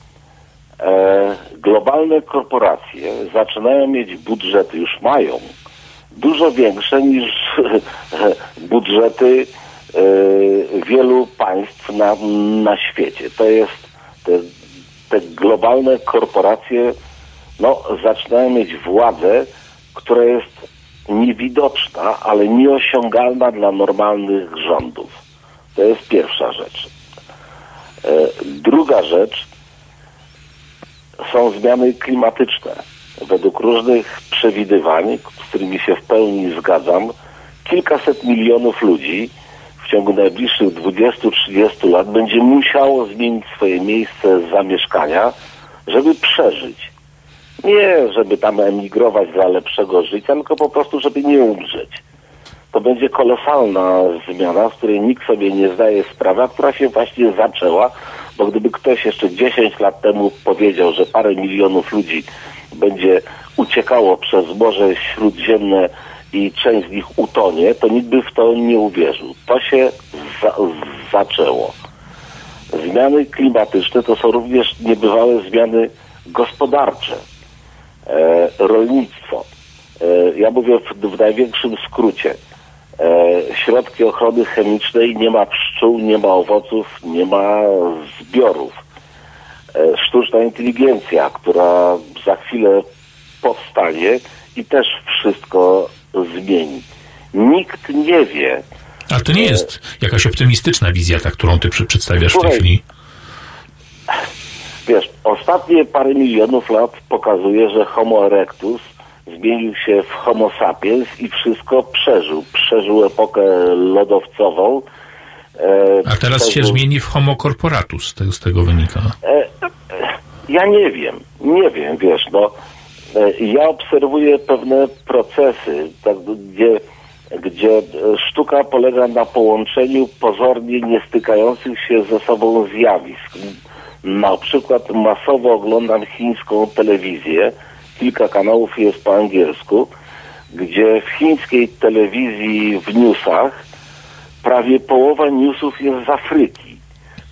globalne korporacje zaczynają mieć budżety, już mają, dużo większe niż budżety e, wielu państw na, na świecie. To jest, te, te globalne korporacje no, zaczynają mieć władzę, która jest niewidoczna, ale nieosiągalna dla normalnych rządów. To jest pierwsza rzecz. E, druga rzecz są zmiany klimatyczne. Według różnych przewidywań, z którymi się w pełni zgadzam, kilkaset milionów ludzi w ciągu najbliższych 20-30 lat będzie musiało zmienić swoje miejsce zamieszkania, żeby przeżyć. Nie, żeby tam emigrować dla lepszego życia, tylko po prostu, żeby nie umrzeć. To będzie kolosalna zmiana, z której nikt sobie nie zdaje sprawy, a która się właśnie zaczęła, bo gdyby ktoś jeszcze 10 lat temu powiedział, że parę milionów ludzi będzie uciekało przez Morze Śródziemne i część z nich utonie, to nikt by w to nie uwierzył. To się za zaczęło. Zmiany klimatyczne to są również niebywałe zmiany gospodarcze e, rolnictwo. E, ja mówię w, w największym skrócie. E, środki ochrony chemicznej nie ma pszczół, nie ma owoców, nie ma zbiorów. E, sztuczna inteligencja, która za chwilę powstanie i też wszystko zmieni. Nikt nie wie, Ale to nie jest jakaś optymistyczna wizja, ta, którą ty przedstawiasz w tej chwili. Wiesz, ostatnie parę milionów lat pokazuje, że Homo erectus zmienił się w Homo sapiens i wszystko przeżył. Przeżył epokę lodowcową. E, A teraz się przeżył- zmieni w homo corporatus, tego, z tego wynika. E, ja nie wiem, nie wiem, wiesz, no. E, ja obserwuję pewne procesy, tak, gdzie, gdzie e, sztuka polega na połączeniu pozornie niestykających się ze sobą zjawisk. Na przykład masowo oglądam chińską telewizję, kilka kanałów jest po angielsku, gdzie w chińskiej telewizji w newsach prawie połowa newsów jest z Afryki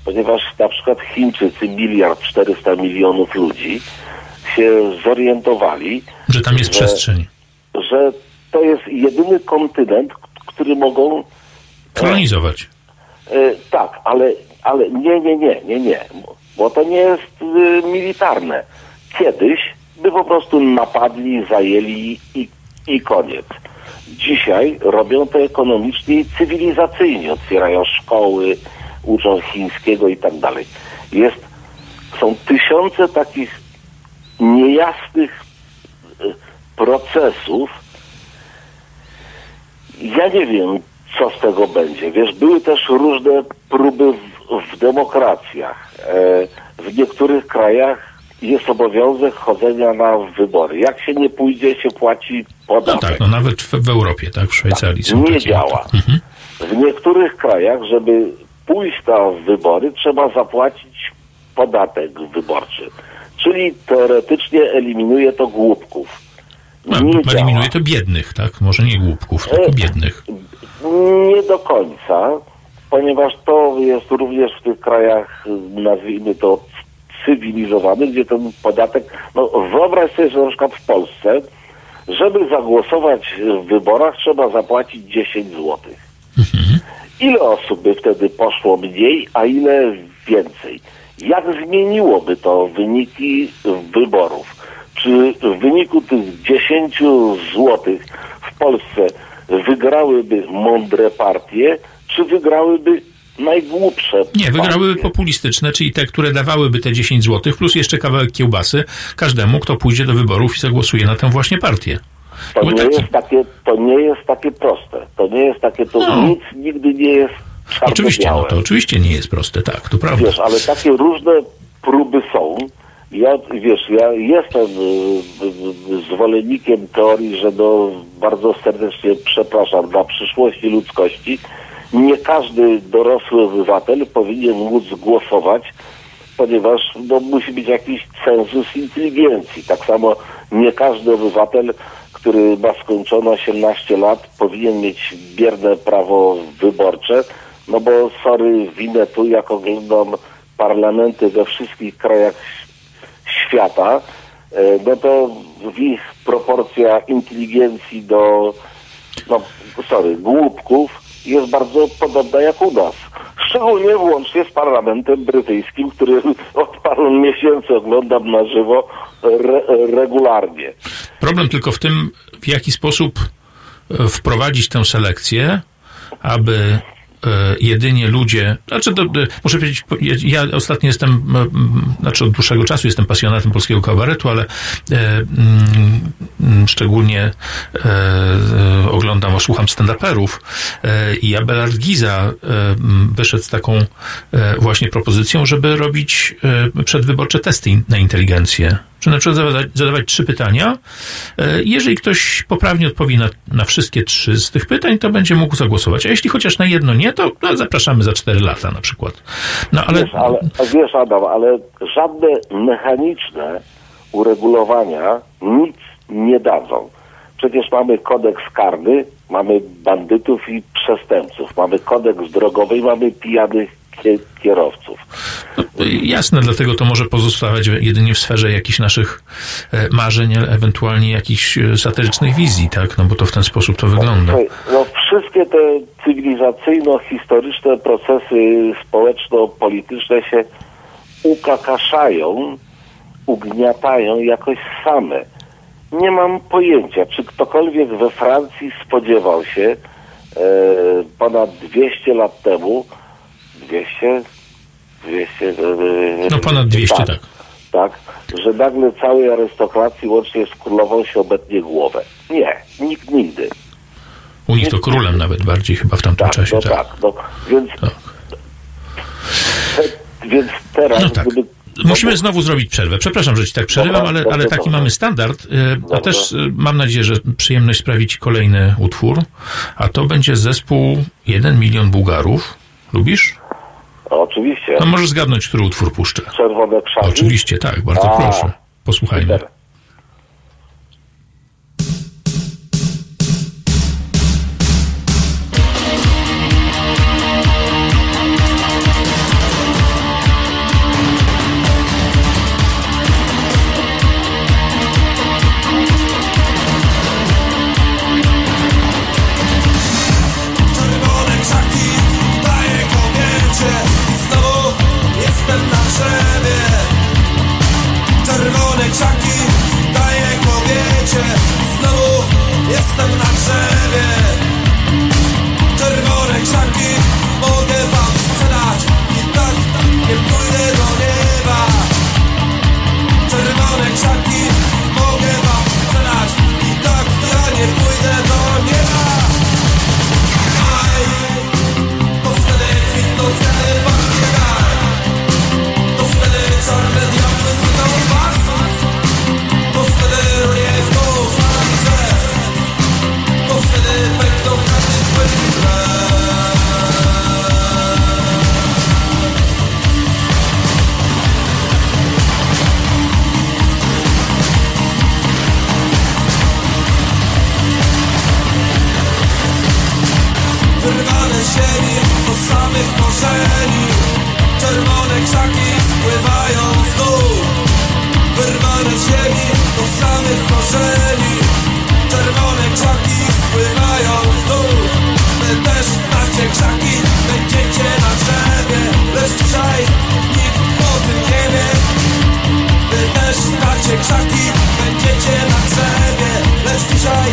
ponieważ na przykład Chińczycy, miliard 400 milionów ludzi, się zorientowali, Że tam jest że- przestrzeń. że to jest jedyny kontynent, który mogą. Kolonizować. E, tak, ale, ale nie, nie, nie, nie, nie, bo to nie jest y, militarne. Kiedyś by po prostu napadli, zajęli i, i koniec. Dzisiaj robią to ekonomicznie i cywilizacyjnie. Otwierają szkoły, uczą chińskiego i tak dalej. Jest, są tysiące takich niejasnych y, procesów. Ja nie wiem, co z tego będzie. Wiesz, były też różne próby w, w demokracjach. E, w niektórych krajach jest obowiązek chodzenia na wybory. Jak się nie pójdzie, się płaci No podatek. tak, no nawet w, w Europie, tak, w Szwajcarii są nie działa. Tak. Mhm. W niektórych krajach, żeby pójść na wybory, trzeba zapłacić podatek wyborczy. Czyli teoretycznie eliminuje to głupków. No, Nie działa. eliminuje to biednych, tak? Może nie głupków, tylko E, biednych. Nie do końca, ponieważ to jest również w tych krajach, nazwijmy to cywilizowanych, gdzie ten podatek, no wyobraź sobie, że na przykład w Polsce, żeby zagłosować w wyborach trzeba zapłacić 10 złotych. Ile osób by wtedy poszło mniej, a ile więcej? Jak zmieniłoby to wyniki wyborów? Czy w wyniku tych 10 złotych w Polsce wygrałyby mądre partie, czy wygrałyby najgłupsze Nie, wygrałyby partie? populistyczne, czyli te, które dawałyby te 10 zł, plus jeszcze kawałek kiełbasy każdemu, kto pójdzie do wyborów i zagłosuje na tę właśnie partię. To Były nie, takie. jest takie, to nie jest takie proste. To nie jest takie, to No. nic nigdy nie jest Oczywiście, no to oczywiście nie jest proste, tak, to prawda. Wiesz, ale takie różne próby są. Ja, wiesz, ja jestem y, y, y, zwolennikiem teorii, że no, bardzo serdecznie przepraszam, dla przyszłości ludzkości nie każdy dorosły obywatel powinien móc głosować, ponieważ no, musi być jakiś cenzus inteligencji. Tak samo nie każdy obywatel, który ma skończone 18 lat, powinien mieć bierne prawo wyborcze, no bo sorry, winę tu, jak oglądam parlamenty we wszystkich krajach świata, e, no to w ich proporcja inteligencji do, no sorry, głupków jest bardzo podobna jak u nas. Szczególnie włącznie z parlamentem brytyjskim, który od paru miesięcy oglądam na żywo re, regularnie. Problem tylko w tym, w jaki sposób e, wprowadzić tę selekcję, aby jedynie ludzie, znaczy to, e, muszę powiedzieć, ja, ostatnio jestem, znaczy od dłuższego czasu jestem pasjonatem polskiego kabaretu, ale e, szczególnie e, e, oglądam, słucham stand-uperów e, i Abelard Giza e, wyszedł z taką e, właśnie propozycją, żeby robić e, przedwyborcze testy na inteligencję. Czy na przykład zadawać, zadawać trzy pytania. E, Jeżeli ktoś poprawnie odpowie na, na wszystkie trzy z tych pytań, to będzie mógł zagłosować. A jeśli chociaż na jedno nie, to no, zapraszamy za cztery lata na przykład. No ale, Wiesz, ale, wiesz Adam, ale żadne mechaniczne uregulowania nic nie dadzą. Przecież mamy kodeks karny, mamy bandytów i przestępców, mamy kodeks drogowy i mamy pijanych kie- kierowców. Jasne, dlatego to może pozostawać jedynie w sferze jakichś naszych e, marzeń, ewentualnie jakichś e, satyrycznych wizji, tak? No bo to w ten sposób to wygląda. No, wszystkie te cywilizacyjno-historyczne procesy społeczno-polityczne się ukakaszają, ugniatają jakoś same. Nie mam pojęcia, czy ktokolwiek we Francji spodziewał się e, ponad 200 lat temu 200? 200 e, No ponad 200, tak. tak, że nagle całej arystokracji łącznie z królową się obetnie głowę. Nie, nikt nigdy. U nich to królem nawet bardziej chyba w tamtym Tak, czasie, no tak. tak. No, więc, Tak. te, więc teraz, No tak. gdyby... Musimy znowu zrobić przerwę. Przepraszam, że ci tak przerywam, ale, ale taki mamy standard. y, A też mam nadzieję, że przyjemność sprawi ci kolejny utwór. A to będzie zespół 1 milion Bułgarów. Lubisz? Oczywiście. No możesz zgadnąć, który utwór puszczę. Czerwone krzaki. Oczywiście, tak, bardzo A. proszę. Posłuchajmy. Super. Znowu jestem na drzewie. Czerwone krzaki mogę wam sprzedać I tak nie pójdę Czerwone krzaki spływają w dół Wyrwane z ziemi do samych korzeni Czerwone krzaki spływają w dół Wy też macie krzaki, będziecie na drzewie. Lecz dzisiaj nikt o tym nie wie. Wy też macie krzaki, będziecie na drzewie. Lecz dzisiaj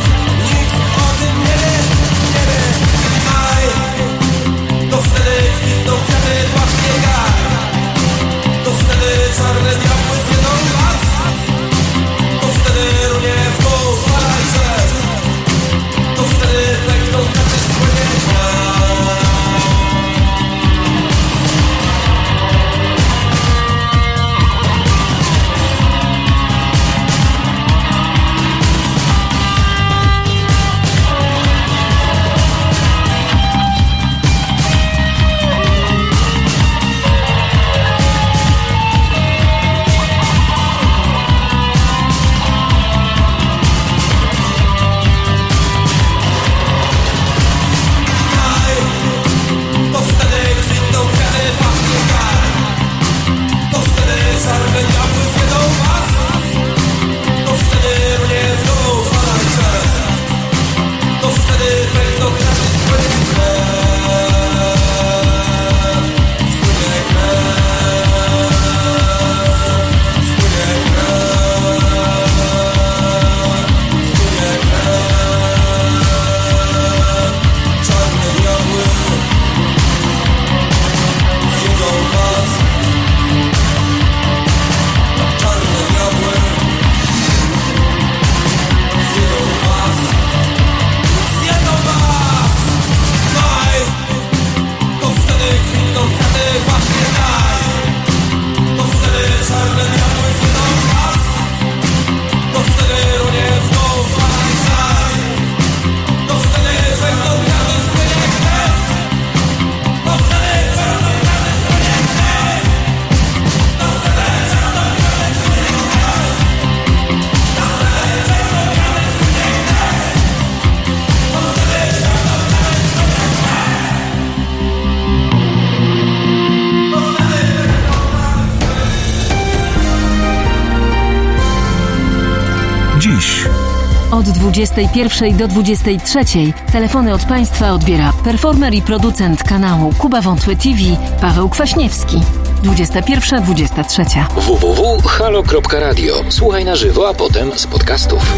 21 do 23 telefony od Państwa odbiera performer i producent kanału Kuba Wątły TV Paweł Kwaśniewski. 21-23. www.halo.radio. Słuchaj na żywo, a potem z podcastów.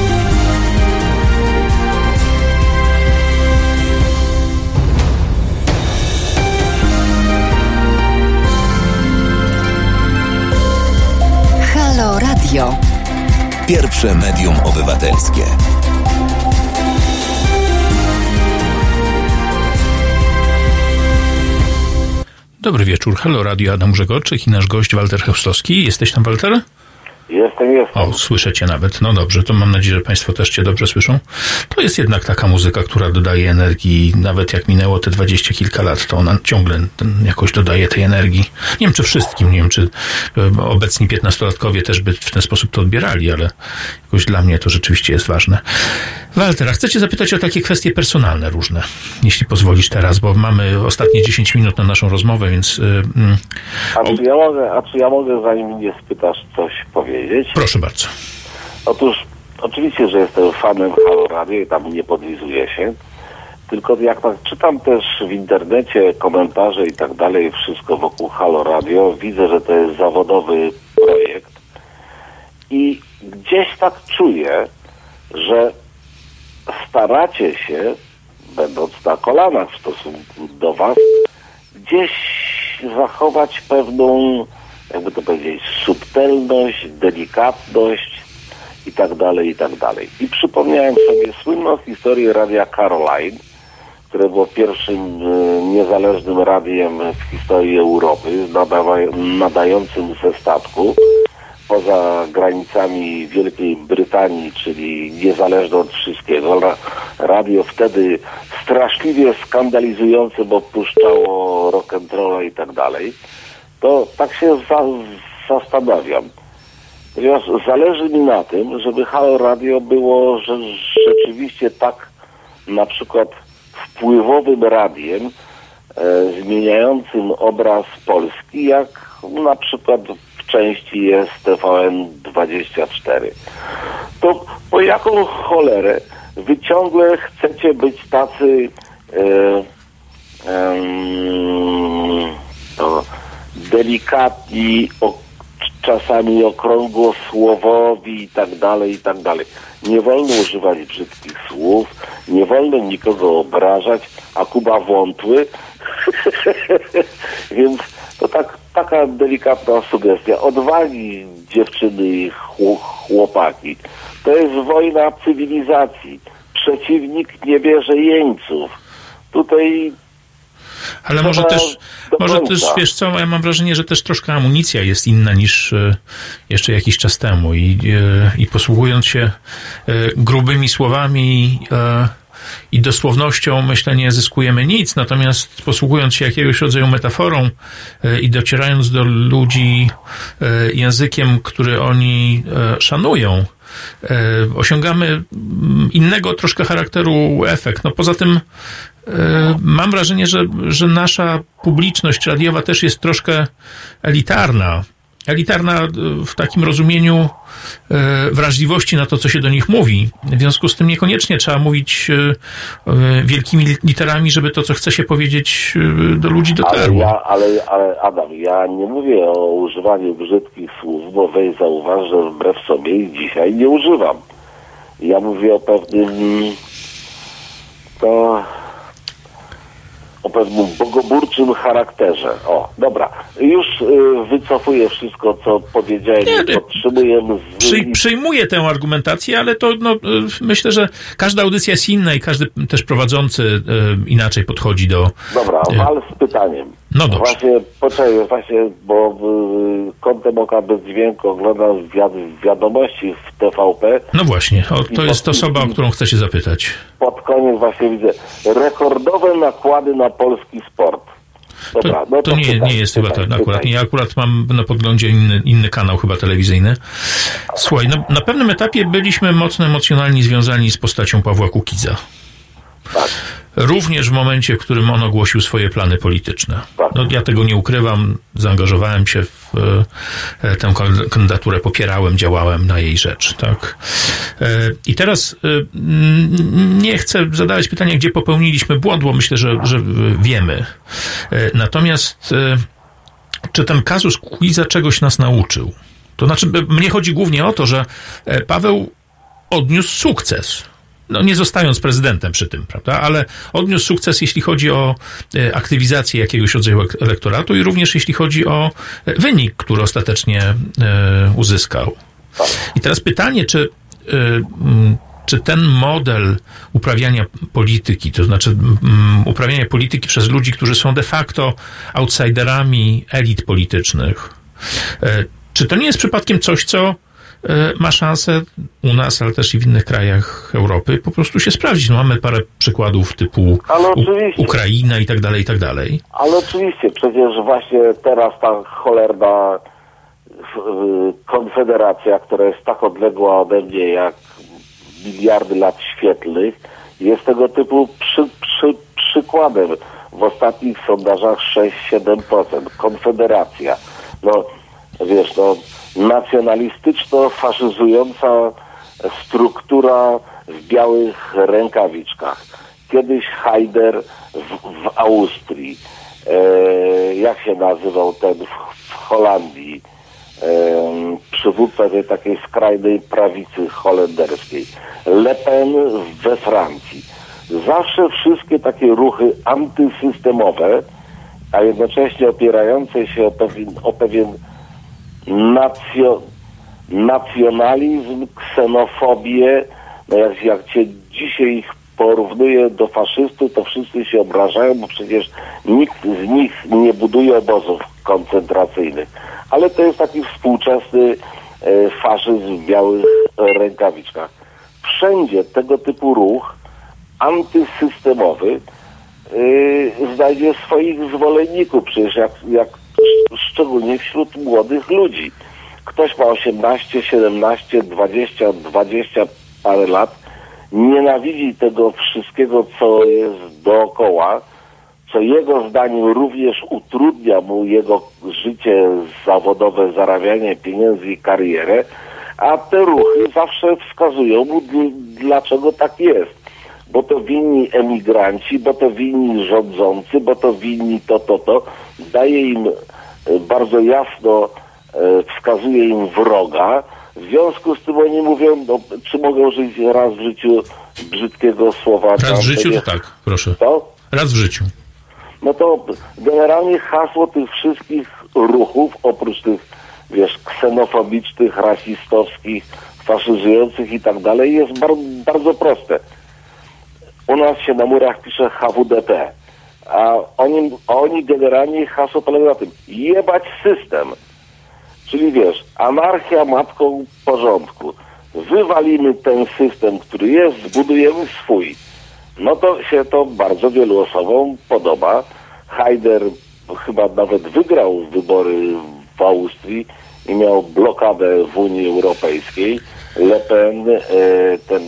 Halo Radio. Pierwsze medium obywatelskie. Dobry wieczór. Halo Radio Adam Grzegorczyk i nasz gość Walter Chełstowski. Jesteś tam, Walter? Jestem, jestem. O, słyszę cię nawet. No dobrze, to mam nadzieję, że Państwo też cię dobrze słyszą. To jest jednak taka muzyka, która dodaje energii. Nawet jak minęło te dwadzieścia kilka lat, to ona ciągle jakoś dodaje tej energii. Nie wiem, czy wszystkim, nie wiem, czy e, obecni piętnastolatkowie też by w ten sposób to odbierali, ale jakoś dla mnie to rzeczywiście jest ważne. Walter, a chcę cię zapytać o takie kwestie personalne różne, jeśli pozwolisz teraz, bo mamy ostatnie 10 minut na naszą rozmowę, więc... y, mm, A czy ja mogę, a czy ja mogę, zanim mnie spytasz, coś powiedzieć? Proszę bardzo. Otóż, oczywiście, że jestem fanem Halo Radio i tam nie podlizuję się. Tylko jak tak czytam też w internecie komentarze i tak dalej, wszystko wokół Halo Radio, widzę, że to jest zawodowy projekt. I gdzieś tak czuję, że staracie się, będąc na kolanach w stosunku do Was, gdzieś zachować pewną, jakby to powiedzieć, subtelność, delikatność i tak dalej, i tak dalej. I przypomniałem sobie słynną historię radia Caroline, które było pierwszym e, niezależnym radiem w historii Europy, nadającym ze statku poza granicami Wielkiej Brytanii, czyli niezależne od wszystkiego. Ra- Radio wtedy straszliwie skandalizujące, bo puszczało rock'n'rolla i tak dalej. To tak się za- zastanawiam. Ponieważ zależy mi na tym, żeby Halo Radio było że, rzeczywiście tak na przykład wpływowym radiem, e, zmieniającym obraz Polski, jak na przykład w części jest TVN24. To po jaką cholerę wy ciągle chcecie być tacy e, to, delikatni, o, czasami okrągłosłowowi i tak dalej, i tak dalej. Nie wolno używać brzydkich słów, nie wolno nikogo obrażać, a Kuba wątły. Więc to tak, taka delikatna sugestia. Odwagi dziewczyny i chł- chłopaki. To jest wojna cywilizacji. Przeciwnik nie bierze jeńców. Tutaj Ale może też, może końca. też, wiesz co, ja mam wrażenie, że też troszkę amunicja jest inna niż e, jeszcze jakiś czas temu i, e, i posługując się e, grubymi słowami i dosłownością, myślę, nie zyskujemy nic, natomiast posługując się jakiegoś rodzaju metaforą i docierając do ludzi językiem, który oni szanują, osiągamy mm, innego troszkę charakteru efekt. No poza tym e, mam wrażenie, że, że nasza publiczność radiowa też jest troszkę elitarna. Elitarna e, w takim rozumieniu e, wrażliwości na to, co się do nich mówi. W związku z tym niekoniecznie trzeba mówić e, wielkimi literami, żeby to, co chce się powiedzieć, do ludzi Ale dotarło. ja, ale, ale Adam, ja nie mówię o używaniu brzydkich słów, bo weź zauważ, że wbrew sobie ich dzisiaj nie używam. Ja mówię o pewnym to o pewnym bogoburczym charakterze. O, dobra. Już y, wycofuję wszystko, co powiedziałem Nie, nie. podtrzymuję z... Przy, przyjmuję tę argumentację, ale to no, e, myślę, że każda audycja jest inna i każdy też prowadzący e, inaczej podchodzi do. Dobra, e, wal z pytaniem. No dobrze. Właśnie, poczekaj, właśnie, bo y, kątem oka bez dźwięku oglądam wiad- wiadomości w TVP. No właśnie, o, to jest osoba, o którą chcę się zapytać. Pod koniec właśnie widzę rekordowe nakłady na polski sport. Dobra, To, no to nie, pytaj, nie jest chyba to akurat. pytaj. Ja akurat mam na podglądzie inny, inny kanał, chyba telewizyjny. Słuchaj, na, na pewnym etapie byliśmy mocno emocjonalnie związani z postacią Pawła Kukiza. Tak. Również w momencie, w którym on ogłosił swoje plany polityczne. Tak. No, ja tego nie ukrywam, zaangażowałem się w e, tę kan- kandydaturę popierałem, działałem na jej rzecz, tak. E, I teraz e, nie chcę zadawać pytania, gdzie popełniliśmy błąd, bo myślę, że, że wiemy. E, Natomiast e, czy ten kazus Quiza czegoś nas nauczył? To znaczy, mnie chodzi głównie o to, że e, Paweł odniósł sukces. No, nie zostając prezydentem przy tym, prawda? Ale odniósł sukces, jeśli chodzi o e, aktywizację jakiegoś rodzaju ek- elektoratu i również jeśli chodzi o e, wynik, który ostatecznie e, uzyskał. I teraz pytanie, czy, czy ten model uprawiania polityki, to znaczy uprawiania polityki przez ludzi, którzy są de facto outsiderami elit politycznych, czy to nie jest przypadkiem coś, co ma szansę u nas, ale też i w innych krajach Europy po prostu się sprawdzić. No, mamy parę przykładów typu. Ukraina i tak dalej, i tak dalej. Ale oczywiście, przecież właśnie teraz ta cholerna konfederacja, która jest tak odległa ode mnie jak miliardy lat świetlnych, jest tego typu przy, przy, przykładem. W ostatnich sondażach 6-7%. Konfederacja. No, wiesz, no, nacjonalistyczno-faszyzująca struktura w białych rękawiczkach. Kiedyś Haider w, w Austrii, e, jak się nazywał ten w, w Holandii, em, przywódca tej takiej skrajnej prawicy holenderskiej, Le Pen we Francji. Zawsze wszystkie takie ruchy antysystemowe, a jednocześnie opierające się o pewien, o pewien nacjo, nacjonalizm, ksenofobię, no jak, jak cię dzisiaj ich porównuje do faszystów, to wszyscy się obrażają, bo przecież nikt z nich nie buduje obozów koncentracyjnych. Ale to jest taki współczesny e, faszyzm w białych rękawiczkach. Wszędzie tego typu ruch antysystemowy yy, znajdzie swoich zwolenników, przecież jak, jak szczególnie wśród młodych ludzi. Ktoś ma 18, 17, 20, 20 parę lat, nienawidzi tego wszystkiego, co jest dookoła, co jego zdaniem również utrudnia mu jego życie zawodowe, zarabianie pieniędzy i karierę, a te ruchy zawsze wskazują mu, dl- dlaczego tak jest bo to winni emigranci, bo to winni rządzący, bo to winni to, to, to. Daje im bardzo jasno, e, wskazuje im wroga. W związku z tym oni mówią, no, czy mogą żyć raz w życiu brzydkiego słowa. Raz w życiu to tak, proszę. To? Raz w życiu. No to generalnie hasło tych wszystkich ruchów, oprócz tych, wiesz, ksenofobicznych, rasistowskich, faszyzujących i tak dalej, jest bar- bardzo proste. U nas się na murach pisze HWDP, a oni, oni generalnie hasło polega na tym, jebać system. Czyli wiesz, anarchia matką porządku. Wywalimy ten system, który jest, zbudujemy swój. No to się to bardzo wielu osobom podoba. Haider chyba nawet wygrał wybory w Austrii i miał blokadę w Unii Europejskiej. Le Pen, e, ten,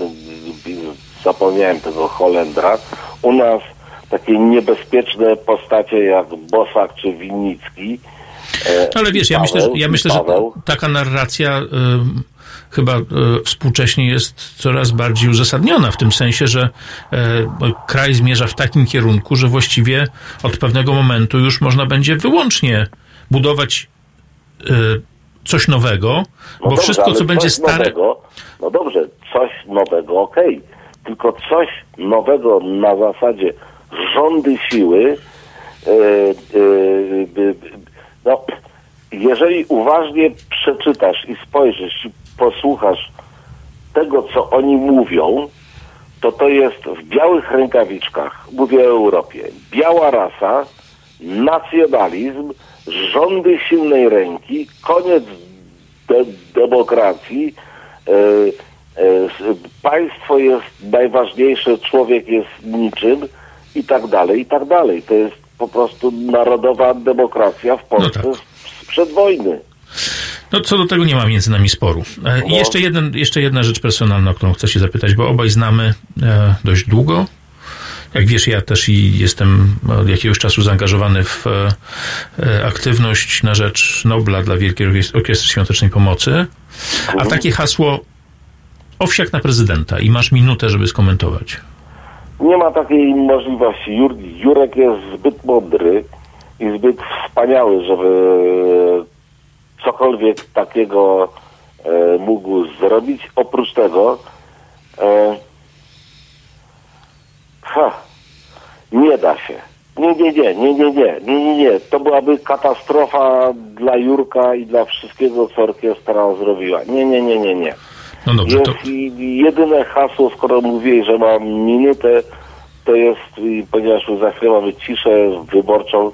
zapomniałem tego Holendra, u nas takie niebezpieczne postacie jak Bosak czy Winnicki. e, Ale wiesz, ja myślę, że, ja myślę, że taka narracja ym, chyba y, współcześnie jest coraz bardziej uzasadniona, w tym sensie, że y, kraj zmierza w takim kierunku, że właściwie od pewnego momentu już można będzie wyłącznie budować y, coś nowego, No bo dobrze, wszystko, co będzie stare... Nowego, no dobrze, coś nowego, okej. Tylko coś nowego na zasadzie rządy siły. e, e, no, jeżeli uważnie przeczytasz i spojrzysz i posłuchasz tego, co oni mówią, to to jest w białych rękawiczkach, mówię o Europie, biała rasa, nacjonalizm, rządy silnej ręki, koniec de- demokracji, e, e, państwo jest najważniejsze, człowiek jest niczym i tak dalej, i tak dalej. To jest po prostu narodowa demokracja w Polsce No tak. sprzed wojny. No co do tego nie ma między nami sporu. E, I No. jeszcze, jeden, jeszcze jedna rzecz personalna, o którą chcę się zapytać, bo obaj znamy e, dość długo. Jak wiesz, ja też i jestem od jakiegoś czasu zaangażowany w e, e, aktywność na rzecz Nobla dla Wielkiej Orkies- Orkiestry Świątecznej Pomocy. A takie hasło owsiak na prezydenta i masz minutę, żeby skomentować. Nie ma takiej możliwości. Jur, Jurek jest zbyt mądry i zbyt wspaniały, żeby cokolwiek takiego e, mógł zrobić. Oprócz tego e, ha, nie da się. Nie, nie, nie, nie, nie, nie, nie, nie, nie. To byłaby katastrofa dla Jurka i dla wszystkiego, co orkiestra zrobiła. Nie, nie, nie, nie, nie. No dobrze, to Jest jedyne hasło, skoro mówiłeś, że mam minutę, to jest, ponieważ za chwilę mamy ciszę wyborczą,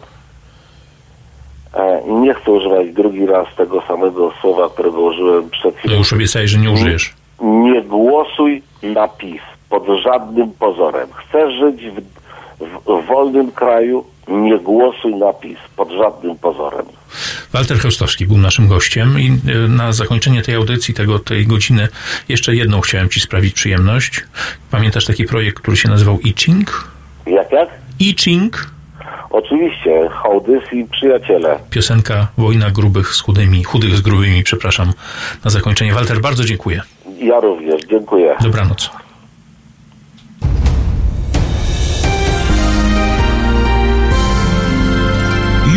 e, nie chcę używać drugi raz tego samego słowa, którego użyłem przed to chwilą. już obiecałeś, że nie użyjesz. Nie głosuj na PiS pod żadnym pozorem. Chcesz żyć w, w wolnym kraju, nie głosuj na PiS pod żadnym pozorem. Walter Chełstowski był naszym gościem i e, na zakończenie tej audycji, tego, tej godziny, jeszcze jedną chciałem Ci sprawić przyjemność. Pamiętasz taki projekt, który się nazywał Iching? Jak, jak? Iching, Oczywiście, hołdys i przyjaciele. piosenka Wojna grubych z chudymi, chudych z grubymi, przepraszam, na zakończenie. Walter, bardzo dziękuję. Ja również, dziękuję. Dobranoc.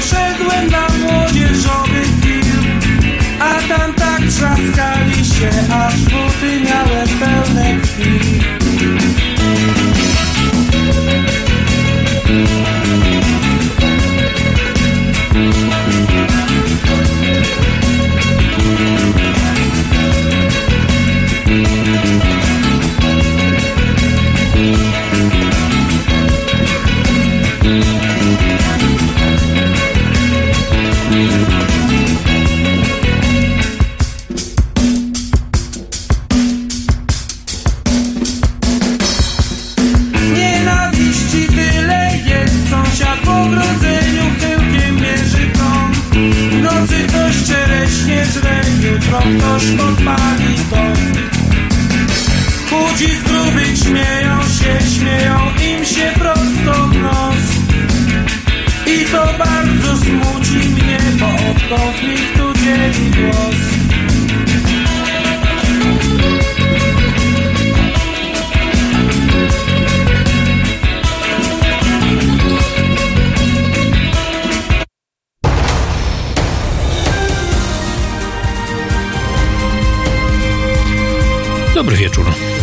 Poszedłem na młodzieżowy film A tam tak trzaskali się, aż buty ktoś podpali dom Chudzi z grubych śmieją się Śmieją im się prosto w nos. I to bardzo smuci mnie Bo od konfliktu dzieli głos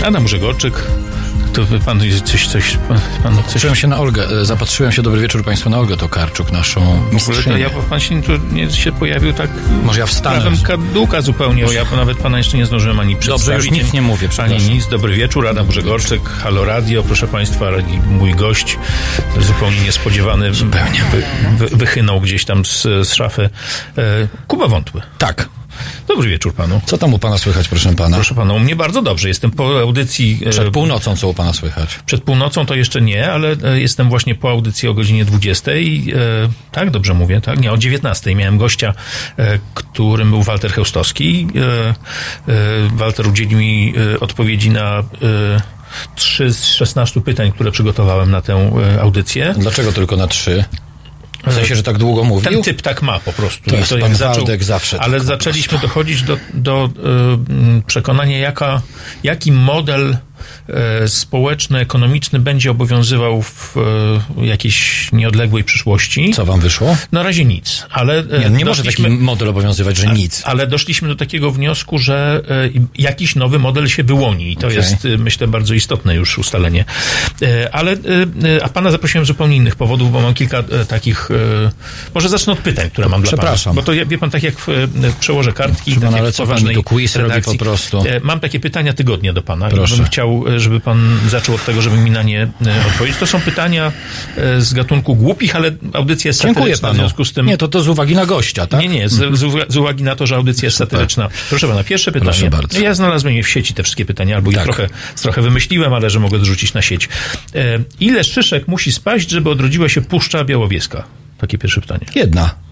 Adam Grzegorczyk. To pan coś, coś, pan coś... Zapatrzyłem się na Olgę, e, zapatrzyłem się, dobry wieczór Państwu, na Olgę Tokarczuk, naszą mistrzynię. ja, pan się, tu nie się pojawił tak... Może ja wstanę. Prawem kaduka zupełnie, bo ja nawet pana jeszcze nie zdążyłem ani przedstawić. już nic nie mówię, Ani nic. Dobry wieczór, Adam Grzegorczyk, Halo Radio, proszę państwa, mój gość, zupełnie niespodziewany, Zupełnie. Wy, wy, wychynął gdzieś tam z, z szafy. E, Kuba Wątły. Tak. Dobry wieczór panu. Co tam u pana słychać, proszę pana? Proszę pana, u mnie bardzo dobrze. Jestem po audycji. e, Przed północą co u pana słychać? Przed północą to jeszcze nie, ale e, jestem właśnie po audycji o godzinie 20. E, tak, dobrze mówię, tak? Nie, o 19. Miałem gościa, którym był Walter Heustowski. Walter udzielił mi odpowiedzi na trzy z 16 pytań, które przygotowałem na tę audycję. Dlaczego tylko na trzy? W sensie, że tak długo mówił? Ten typ tak ma po prostu. To jest jak pan Waldek zawsze Ale tak zaczęliśmy dochodzić do, do y, mm, przekonania, jaka, jaki model y, społeczno-ekonomiczny będzie obowiązywał w y, jakiejś nieodległej przyszłości. Co wam wyszło? Na razie nic, ale y, Nie, nie może taki model obowiązywać, że nic. ale doszliśmy do takiego wniosku, że e, jakiś nowy model się wyłoni i to Okej. jest, e, myślę, bardzo istotne już ustalenie. E, Ale, e, e, a pana zaprosiłem z zupełnie innych powodów, bo mam kilka e, takich, e, może zacznę od pytań, które mam dla pana. Przepraszam. Bo to, wie pan, tak jak e, przełożę kartki, Proszę tak jak ale co pan tu quiz robi po prostu? E, Mam takie pytania tygodnia do pana Proszę. bym chciał, e, żeby pan zaczął od tego, żeby mi na nie e, odpowiedzieć. To są pytania e, z gatunku głupich, ale audycja jest Dziękuję satyryczna, w panu. związku z tym... Nie, to to z uwagi na gościa, tak? Nie, nie, z, z, uwa- z uwagi na to, że audycja jest satyryczna. Proszę pana, pierwsze pytanie. Ja znalazłem je w sieci, te wszystkie pytania, albo je Tak. trochę, trochę wymyśliłem, ale że mogę zrzucić na sieć. Ile szyszek musi spaść, żeby odrodziła się Puszcza Białowieska? Takie pierwsze pytanie. Jedna.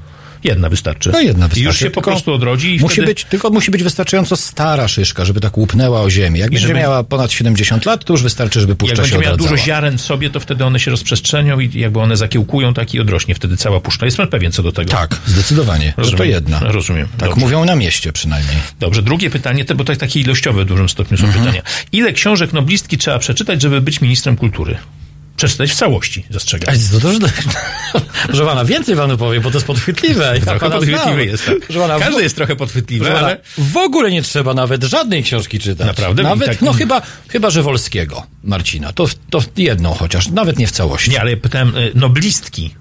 Jedna wystarczy. No jedna wystarczy. I już się po prostu odrodzi i musi wtedy... być, Tylko musi być wystarczająco stara szyszka, żeby tak łupnęła o ziemię. Jak będzie żeby- miała ponad 70 lat, to już wystarczy, żeby Jak puszcza będzie się miała odradzała. dużo ziaren w sobie, to wtedy one się rozprzestrzenią i jakby one zakiełkują, tak i odrośnie wtedy cała puszcza. Jest pan pewien co do tego? Tak, zdecydowanie, że to Rozumiem. jedna. Rozumiem. Tak Dobrze. mówią na mieście przynajmniej. Dobrze, drugie pytanie, bo tak takie ilościowe w dużym stopniu są pytania. Ile książek noblistki trzeba przeczytać, żeby być ministrem kultury? Przeczytać w całości, zastrzegam. A to, to, proszę pana, więcej panu powiem, bo to jest podchwytliwe. Ja Trochę podchwytliwy jest, tak. Pana, Każdy w- jest trochę podchwytliwy, pana, ale... w ogóle nie trzeba nawet żadnej książki czytać. Naprawdę? Nawet, tak- no chyba, chyba, że Wolskiego, Marcina. To, to jedną chociaż, nawet nie w całości. Nie, ale pytałem, y, noblistki.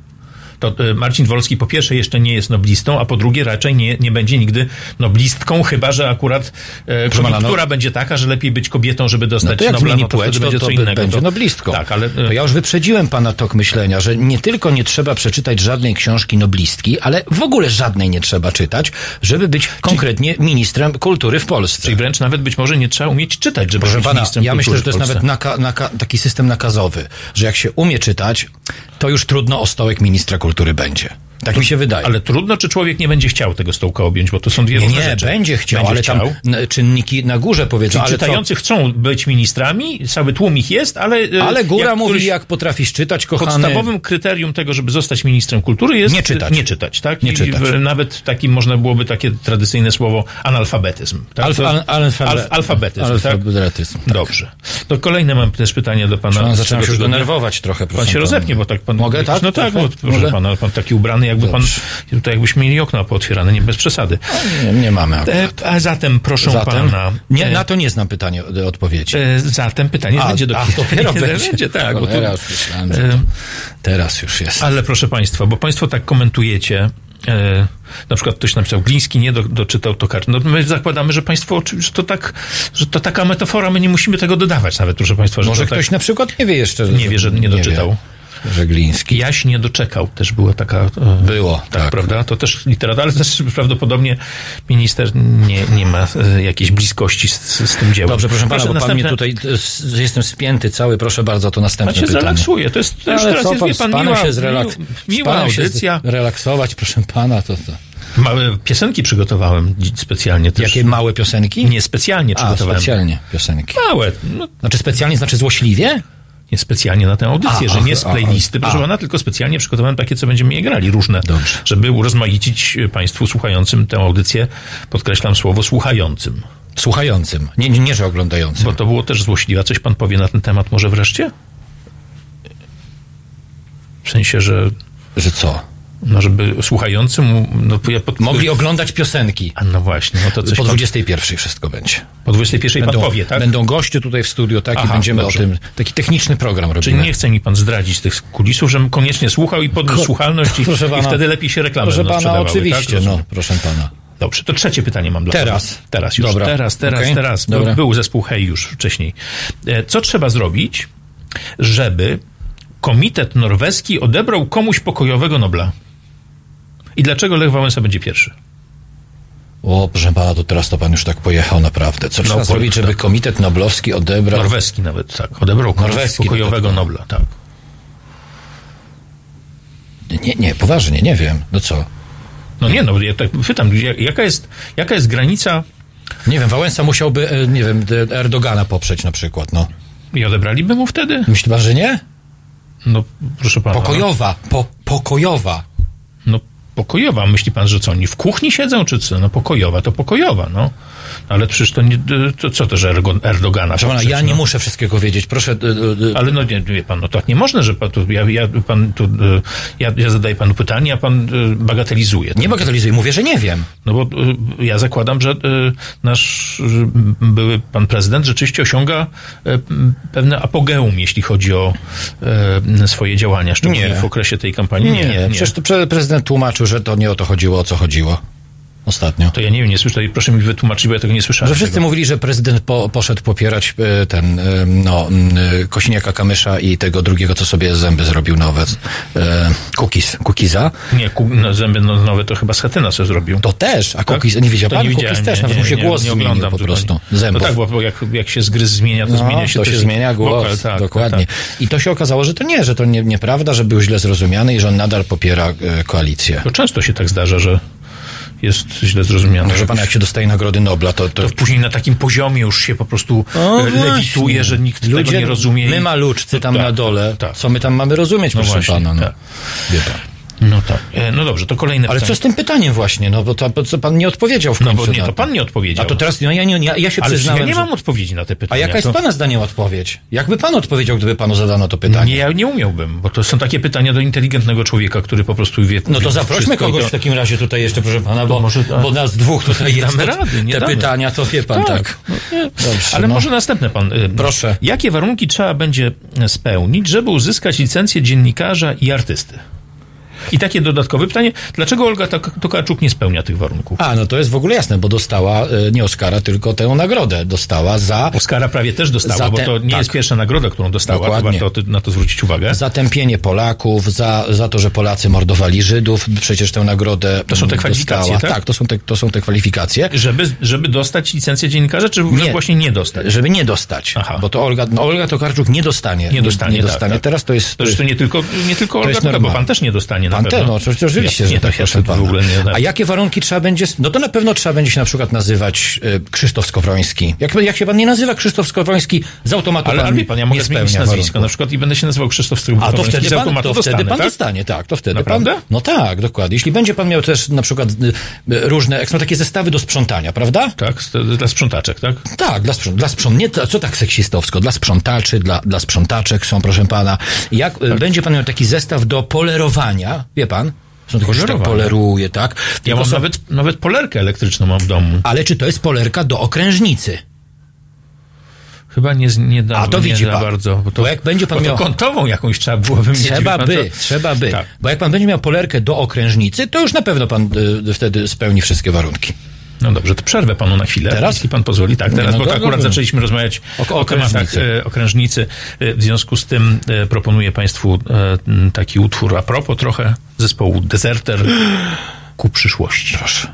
To y, Marcin Wolski po pierwsze jeszcze nie jest noblistą, a po drugie raczej nie, nie będzie nigdy noblistką, chyba że akurat e, pana, koniunktura no- będzie taka, że lepiej być kobietą, żeby dostać No to jak Nobla, no to płeć, to, będzie to co innego. będzie noblistką. Tak, ale... y, To ja już wyprzedziłem pana tok myślenia, że nie tylko nie trzeba przeczytać żadnej książki noblistki, ale w ogóle żadnej nie trzeba czytać, żeby być konkretnie ministrem kultury w Polsce. Czyli wręcz nawet być może nie trzeba umieć czytać, żeby Proszę być pana, ministrem ja myślę, że to jest nawet naka, naka, taki system nakazowy, że jak się umie czytać, to już trudno o stołek ministra kultury będzie. Tak mi się wydaje. Ale trudno, czy człowiek nie będzie chciał tego stołka objąć, bo to są dwie nie, różne nie, rzeczy. będzie chciał, Będzie ale tam chciał. n- czynniki na górze powiedzą, Czyli ale co? czytający chcą być ministrami, cały tłum ich jest, ale... y, Ale góra jak mówi, któryś- jak potrafisz czytać, kochany. Podstawowym kryterium tego, żeby zostać ministrem kultury jest Nie czytać. Nie czytać, tak? Nie I czytać. nawet takim można byłoby takie tradycyjne słowo analfabetyzm. Tak? Alf, al, alfa, alf, alfabetyzm, tak? alfabetyzm. Dobrze. To kolejne mam też pytanie do pana. Pan z zaczyna tego się denerwować trochę, proszę Pan się rozepnie, bo tak pan... Mogę, tak? No tak, bo, proszę pana, pan taki ubrany, jakby pan... Dobrze. Tutaj jakbyśmy mieli okna pootwierane, nie bez przesady. Nie, nie mamy E, akurat. a zatem, proszę Zatem, pana... nie, e, na to nie znam pytania, e, odpowiedzi. e, Zatem pytanie A, będzie do a, dopiero będzie. będzie tak. Bo to, Cholera, już myślałem, e, teraz już jest. Ale proszę Państwa, bo Państwo tak komentujecie, na przykład ktoś napisał, Gliński nie do, doczytał to karty. No my zakładamy, że Państwo, że to tak, że to taka metafora, my nie musimy tego dodawać nawet, proszę Państwa, że Może to ktoś tak, na przykład nie wie jeszcze. nie wie, że nie doczytał. Wie, że Gliński. Jaś nie doczekał, też była taka... e, Było, tak, tak. prawda? To też literatura, ale też prawdopodobnie minister nie, nie ma e, jakiejś bliskości z, z tym dziełem. Dobrze, proszę pana, bo pan następne- mnie tutaj, e, jestem spięty cały, proszę bardzo, to Pan następne się pytanie. zrelaksuje, to jest, to już teraz jest, pan, wie pan, panem miła, się zrelaks... miła audycja. relaksować, proszę pana, to, to. Małe piosenki przygotowałem specjalnie też. Jakie małe piosenki? Nie specjalnie A, przygotowałem. specjalnie piosenki. Małe. No, Znaczy specjalnie, znaczy złośliwie? Nie specjalnie na tę audycję, A, że nie z playlisty, a. proszę pana, tylko specjalnie przygotowałem takie, co będziemy je grali, różne. Dobrze. Żeby urozmaicić e, państwu słuchającym tę audycję, podkreślam słowo słuchającym. Słuchającym, nie, nie, nie że oglądającym. Bo to było też złośliwe. Coś pan powie na ten temat może wreszcie? W sensie, że Że co? No, żeby słuchającym, no, ja pod... Mogli oglądać piosenki. A no właśnie, no to coś Po pan, 21 wszystko będzie. po 21 pan powie, tak? Będą goście tutaj w studiu, tak? I Aha, będziemy dobrze. o tym, taki techniczny program Czyli robimy. nie chce mi pan zdradzić tych kulisów, żebym koniecznie słuchał i podniósł Ko- słuchalność i, Proszę i pana- wtedy lepiej się reklamy Proszę będą pana, sprzedawały, oczywiście, tak? no, proszę pana. Dobrze, to trzecie pytanie mam dla Teraz. pana. Teraz już, Dobra. teraz, teraz, Okej. teraz. Dobra. Był zespół Hej już wcześniej. E, Co trzeba zrobić, żeby komitet norweski odebrał komuś pokojowego Nobla? I dlaczego Lech Wałęsa będzie pierwszy? O, proszę pana, to teraz to pan już tak pojechał naprawdę. Co trzeba po- zrobić, żeby tak. Komitet Noblowski odebrał... Norweski nawet, tak. Odebrał Norweski pokojowego nawet, no. Nobla, tak. Nie, nie, poważnie, nie wiem. No co? No nie, no ja tak pytam, ja- jaka jest, jaka jest granica Nie wiem, Wałęsa musiałby, e, nie wiem, de- Erdogana poprzeć na przykład, no. i odebraliby mu wtedy? Myśli pan, że nie? No proszę pana. Pokojowa, po, pokojowa. No pokojowa. Myśli pan, że co, oni w kuchni siedzą, czy co? No pokojowa to pokojowa, no. Ale przecież to nie, to co to, że Ergo- Erdogana Proszę pana, ja nie no? muszę wszystkiego wiedzieć. Proszę, Ale no nie, wie pan, no tak nie można, że pan tu, ja, ja, pan tu, e, ja, ja zadaję panu pytanie, a pan e, bagatelizuje. nie bagatelizuję, mówię, że nie wiem. No bo e, ja zakładam, że nasz były pan prezydent rzeczywiście osiąga pewne apogeum, jeśli chodzi o swoje działania, szczególnie Nie. w okresie tej kampanii. Nie, nie, przecież to pre- prezydent tłumaczył, że to nie o to chodziło, o co chodziło ostatnio. To ja nie wiem, nie słyszę, proszę mi wytłumaczyć, bo ja tego nie słyszałem. Że wszyscy tego. mówili, że prezydent po, poszedł popierać e, ten, e, no, e, Kosiniaka Kamysza i tego drugiego, co sobie zęby zrobił nowe. Cookies, Cookiesa. Nie, ku, no, zęby no, nowe to chyba Schetyna co zrobił. To też, a Cookies, nie widział To pan? nie widziałem, też, nie, nawet nie, mu się nie, głos nie zmienił oglądam po prostu. No Zębów. tak, bo, jak, jak się zgryz zmienia, to No, zmienia się to się zmienia głos, wokal, tak, dokładnie. Tak, I to się okazało, że to nie, że to nie, nieprawda, że był źle zrozumiany i że on nadal popiera koalicję. To często się tak zdarza, że jest źle zrozumiane. Proszę pana, jak się dostaje Nagrody Nobla, to... to... to później na takim poziomie już się po prostu O, e, lewituje, właśnie. że nikt tego nie rozumie. My maluczcy tam Tak, na dole, tak. co my tam mamy rozumieć, No proszę właśnie, pana. No. tak. Wie pan. No tak. E, No dobrze, to kolejne Ale pytanie. co z tym pytaniem właśnie, no bo to, co pan nie odpowiedział w No końcu bo nie, to pan nie odpowiedział. A to teraz, no ja, nie, ja, ja się Ale przyznałem, ja nie że- mam odpowiedzi na te A pytania. jaka jest to... pana zdaniem odpowiedź? Jakby pan odpowiedział, gdyby panu zadano to pytanie? Nie, ja nie umiałbym, bo to są takie pytania do inteligentnego człowieka, który po prostu wie. No to zaprośmy kogoś to- w takim razie tutaj jeszcze, proszę pana, bo, może tak. bo nas dwóch tutaj jest. damy rady, nie Te damy. pytania to wie pan, tak. No, nie. Dobrze, Ale no. może następne pan. y, Proszę. Jakie warunki trzeba będzie spełnić, żeby uzyskać licencję dziennikarza i artysty? I takie dodatkowe pytanie, dlaczego Olga Tok- Tokarczuk nie spełnia tych warunków? A, no to jest w ogóle jasne, bo dostała e, nie Oscara, tylko tę nagrodę. Dostała za, Oscara prawie też dostała, Za bo te- to nie tak. jest pierwsza nagroda, którą dostała, to Dokładnie. warto na to zwrócić uwagę. za tępienie Polaków, za, za to, że Polacy mordowali Żydów. Przecież tę nagrodę To są te kwalifikacje, dostała. tak? to są te, to są te kwalifikacje. Żeby, żeby dostać licencję dziennikarza, czy Nie. właśnie nie dostać? Żeby nie dostać. Aha. Bo to Olga, no Olga Tokarczuk nie dostanie. Nie dostanie, Nie, tak, dostanie. tak. Teraz to jest. To zresztą nie tylko, nie tylko Olga jest bo pan też nie dostanie Pan pewno. no oczywiście, oczywiście ja, że nie, tak, proszę to w pana. ogóle nie... A jakie warunki trzeba będzie... No to na pewno trzeba będzie się na przykład nazywać e, Krzysztof Skowroński. Jak, jak się pan nie nazywa Krzysztof Skowroński, z automatu Ale, pan ale pan, ja mogę nie zmienić nazwisko warunków. na przykład i będę się nazywał Krzysztof Strybowski. A to wtedy pan, to wtedy dostanę, pan tak? dostanie, tak, to wtedy Naprawdę? pan... No tak, dokładnie. Jeśli będzie pan miał też na przykład y, y, różne, jak są takie zestawy do sprzątania, prawda? Tak, dla sprzątaczek, tak? Tak, dla, sprząt, dla sprząt, nie, co tak seksistowsko, dla sprzątaczy, dla, dla sprzątaczek są, proszę pana. Jak Tak. y, będzie pan miał taki zestaw do polerowania, wie pan? Są takie, że tak poleruje, tak? Ja Tylko mam są- nawet, nawet polerkę elektryczną mam w domu. Ale czy to jest polerka do okrężnicy? Chyba nie, nie da, A, to widzi pan. bardzo. Bo, to, Bo jak będzie pan miał- kątową jakąś trzeba byłoby mieć. Trzeba by, to- trzeba by. Tak. Bo jak pan będzie miał polerkę do okrężnicy, to już na pewno pan y, wtedy spełni wszystkie warunki. No dobrze, to przerwę panu na chwilę. Teraz? Jeśli pan pozwoli. Tak, Nie, teraz, no bo akurat zaczęliśmy rozmawiać O- o, tematach okrężnicy. e. E, W związku z tym e, proponuję państwu taki utwór a propos trochę zespołu Deserter ku przyszłości. Proszę.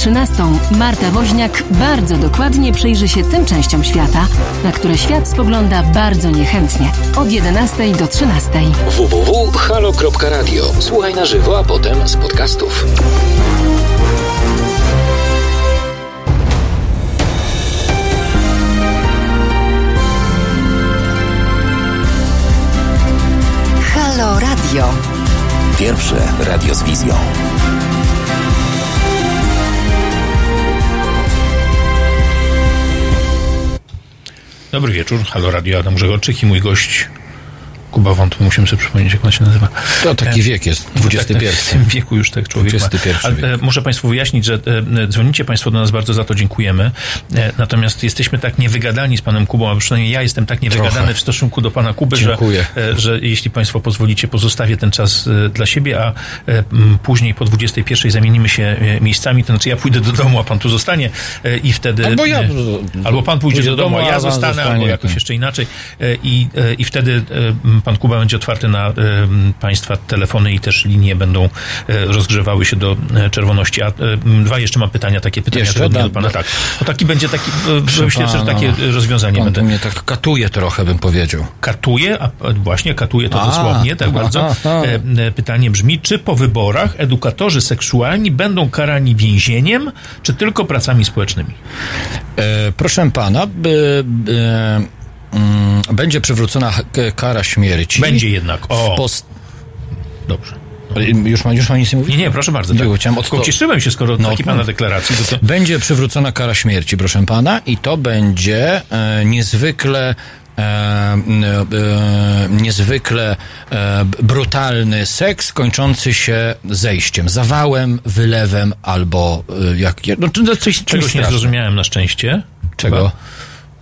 13 Marta Woźniak bardzo dokładnie przyjrzy się tym częściom świata, na które świat spogląda bardzo niechętnie. Od 11 do 13. www.halo.radio. Słuchaj na żywo, a potem z podcastów. Halo Radio. Pierwsze radio z wizją. Dobry wieczór, Halo Radio, Adam Grzegorczyk i mój gość Kuba Wąt, musimy sobie przypomnieć, jak on się nazywa. To taki wiek jest, XXI. Tak, w tym wieku już tak człowiek ma. XXI Ale, wiek. e, muszę Państwu wyjaśnić, że e, dzwonicie Państwo do nas, bardzo za to dziękujemy. E, natomiast jesteśmy tak niewygadani z Panem Kubą, a przynajmniej ja jestem tak niewygadany Trochę. w stosunku do Pana Kuby, że, że jeśli Państwo pozwolicie, pozostawię ten czas dla siebie, a później po 21 zamienimy się miejscami. To znaczy ja pójdę do domu, a Pan tu zostanie i wtedy... Albo ja- Albo Pan pójdzie do domu, a ja zostanę, zostanie, albo jakoś tak. jeszcze inaczej. I, I wtedy pan Kuba będzie otwarty na Państwa telefony i też linie będą e, rozgrzewały się do e, czerwoności. A e, dwa jeszcze mam pytania, takie pytania Jeszcze? trudne do Pana. Tak. O taki będzie taki, myślę, że takie rozwiązanie Pan będę. mnie tak katuje trochę, bym powiedział. Katuje, a a właśnie katuje to A, dosłownie, tak aha, bardzo. e, Pytanie brzmi, czy po wyborach edukatorzy seksualni będą karani więzieniem, czy tylko pracami społecznymi? E, proszę pana, by, by, mm, będzie przywrócona kara śmierci. Będzie jednak. O, W pos... dobrze. Ale Już ma, już nic nie mówić? Nie, nie, proszę bardzo. Nie, Tak. od cieszyłem się, skoro No, taki no. pana deklaracji. To, to Będzie przywrócona kara śmierci, proszę pana, i to będzie e, niezwykle. E, m, e, niezwykle e, brutalny seks kończący się zejściem, zawałem, wylewem albo e, jak. No, to coś, Czegoś nie zrozumiałem na szczęście. Czego? Chyba.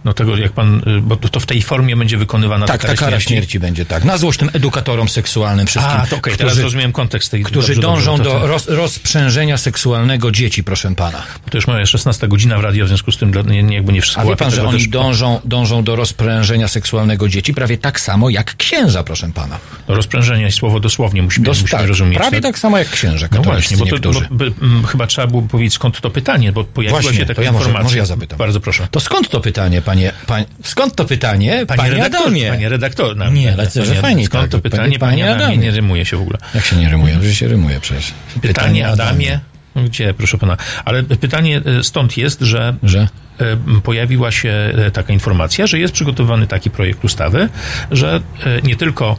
No tego, jak pan, y, bo to w tej formie będzie wykonywana Tak, ta kara śmierci będzie tak. Na złość tym edukatorom seksualnym wszystkim, A, to teraz którzy, rozumiem kontekst tej którzy dobrze, dążą dobrze, do to, roz, rozprzężenia seksualnego dzieci, proszę pana. to już moja 16 godzina w radio, w związku z tym nie, nie, jakby nie wszystko A wie pan, że oni też- dążą, dążą do rozprężenia seksualnego dzieci prawie tak samo jak księża, proszę pana. Do rozprężenia jest słowo dosłownie, musimy, Dos- musimy tak, rozumieć. prawie tak samo jak księża No właśnie, bo to bo, by, m, chyba trzeba było powiedzieć skąd to pytanie, bo pojawiła Właśnie, się taka ja może, informacja. może ja zapytam. Bardzo proszę. To skąd to pytanie, panie, pań, skąd to pytanie, panie, Panie, redaktor, Adamie? panie redaktor. No, Nie, lecę, że panie- fajnie Skąd tak, to pytanie, panie panie Adamie? Adamie. Nie rymuje się w ogóle. Jak się nie rymuje? Że się rymuje przecież. Pytanie, Adamie. No Gdzie, proszę pana? Ale pytanie e, stąd jest, że, Że? E, pojawiła się e, taka informacja, że jest przygotowany taki projekt ustawy, że e, nie tylko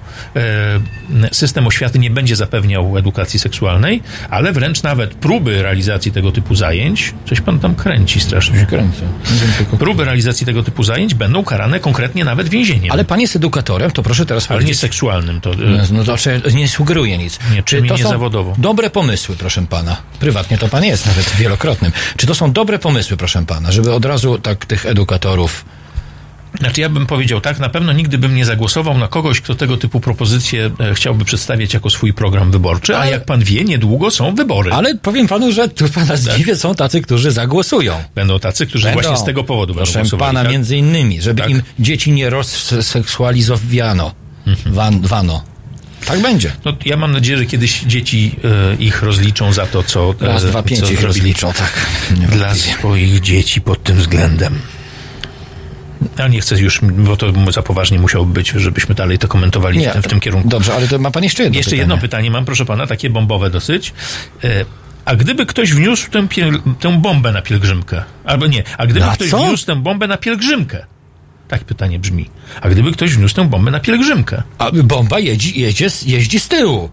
system oświaty nie będzie zapewniał edukacji seksualnej, ale wręcz nawet próby realizacji tego typu zajęć, coś pan tam kręci strasznie, Kręcę. Próby realizacji tego typu zajęć będą karane konkretnie nawet więzieniem. Ale pan jest edukatorem, to proszę teraz ale nie powiedzieć. seksualnym. To, No to znaczy, nie sugeruje nic. Nie, przynajmniej nie zawodowo. dobre pomysły, proszę pana? Prywatnie to pan jest, nawet wielokrotnym. Czy to są dobre pomysły, proszę pana, żeby od razu tak tych edukatorów... Znaczy ja bym powiedział tak, na pewno nigdy bym nie zagłosował na kogoś, kto tego typu propozycje e, chciałby przedstawiać jako swój program wyborczy, a jak pan wie, niedługo są wybory. Ale powiem panu, że tu pana zdziwię, są tacy, którzy zagłosują. Będą tacy, którzy Będą. właśnie z tego powodu Proszę będą głosowali. pana, tak? między innymi, żeby Tak. im dzieci nie rozseksualizowano. Mhm. Wan, wano. Tak będzie. No, ja mam nadzieję, że kiedyś dzieci e, ich rozliczą za to, co, e, Raz, dwa, pięć ich rozliczą, tak. dla swoich dzieci pod tym względem. Ja nie chcę już, bo to za poważnie musiałoby być, żebyśmy dalej to komentowali w, tym, w tym kierunku. Dobrze, ale to ma pan jeszcze jedno Jeszcze pytanie. jedno pytanie mam, proszę pana, takie bombowe dosyć. E, A gdyby ktoś wniósł tę, tę bombę na pielgrzymkę, albo nie, a gdyby Na ktoś co? wniósł tę bombę na pielgrzymkę, tak pytanie brzmi, a gdyby ktoś wniósł tę bombę na pielgrzymkę, A bomba jeździ, z- jeździ z tyłu.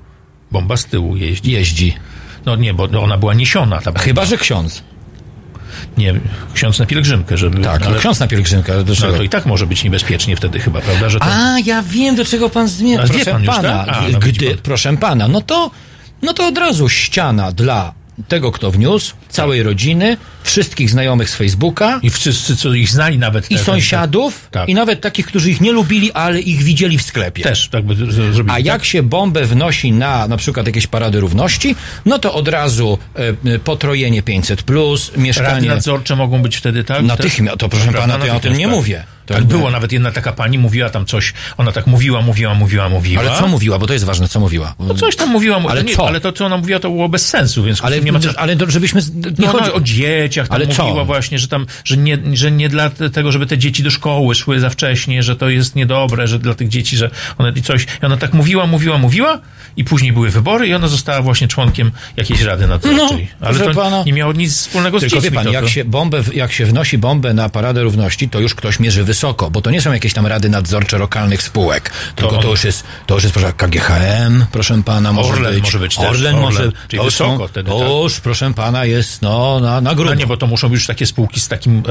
bomba z tyłu jeździ. Jeździ. No nie, bo ona była niesiona. Chyba, że ksiądz. Nie, ksiądz na pielgrzymkę, żeby... Tak, ale, no, ksiądz na pielgrzymkę. ale Do no, to i tak może być niebezpiecznie wtedy chyba, prawda, że to... A, ja wiem, do czego pan zmierza. Proszę pan już, pana, tak? A, no gdy, pan. proszę pana, no to, no to od razu ściana dla tego, kto wniósł, całej rodziny, wszystkich znajomych z Facebooka I wszyscy, co ich znali nawet... i sąsiadów, Tak. i nawet takich, którzy ich nie lubili, ale ich widzieli w sklepie. Też tak by zrobili. A jak się bombę wnosi na na przykład jakieś parady równości, no to od razu e, e, potrojenie 500, plus, Rady mieszkanie. nadzorcze mogą być wtedy, tak? Natychmiast, to proszę Prawda? pana, to ja o tym nie tak. mówię. Tak było, nawet jedna taka pani mówiła tam coś, ona tak mówiła, mówiła, mówiła, mówiła. Ale co mówiła, bo to jest ważne, co mówiła? No coś tam mówiła, Ale ale, nie, co? ale to, co ona mówiła, to było bez sensu, więc Ale, nie ma co... ale żebyśmy... Nie No, chodzi o dzieciach tam Ale co? mówiła właśnie, że tam, że nie, że nie dla tego, żeby te dzieci do szkoły szły za wcześnie, że to jest niedobre, że dla tych dzieci, że one i coś. I ona tak mówiła, mówiła, mówiła i później były wybory i ona została właśnie członkiem jakiejś rady nadzorczej. No, ale to pana. nie miało nic wspólnego z Tylko wie dziećmi. pan, to, jak to. się, bombę, jak się wnosi bombę na Paradę Równości, to już ktoś mierzy wysoko, bo to nie są jakieś tam rady nadzorcze lokalnych spółek, tylko to, on- już jest, to już jest proszę, KGHM, proszę pana, może Orlen być. może być też, Orlen Orlen, może, czyli to wysoko są, wtedy, to tak. już, proszę pana, jest no, na, na grubo. No nie, bo to muszą być już takie spółki z takim,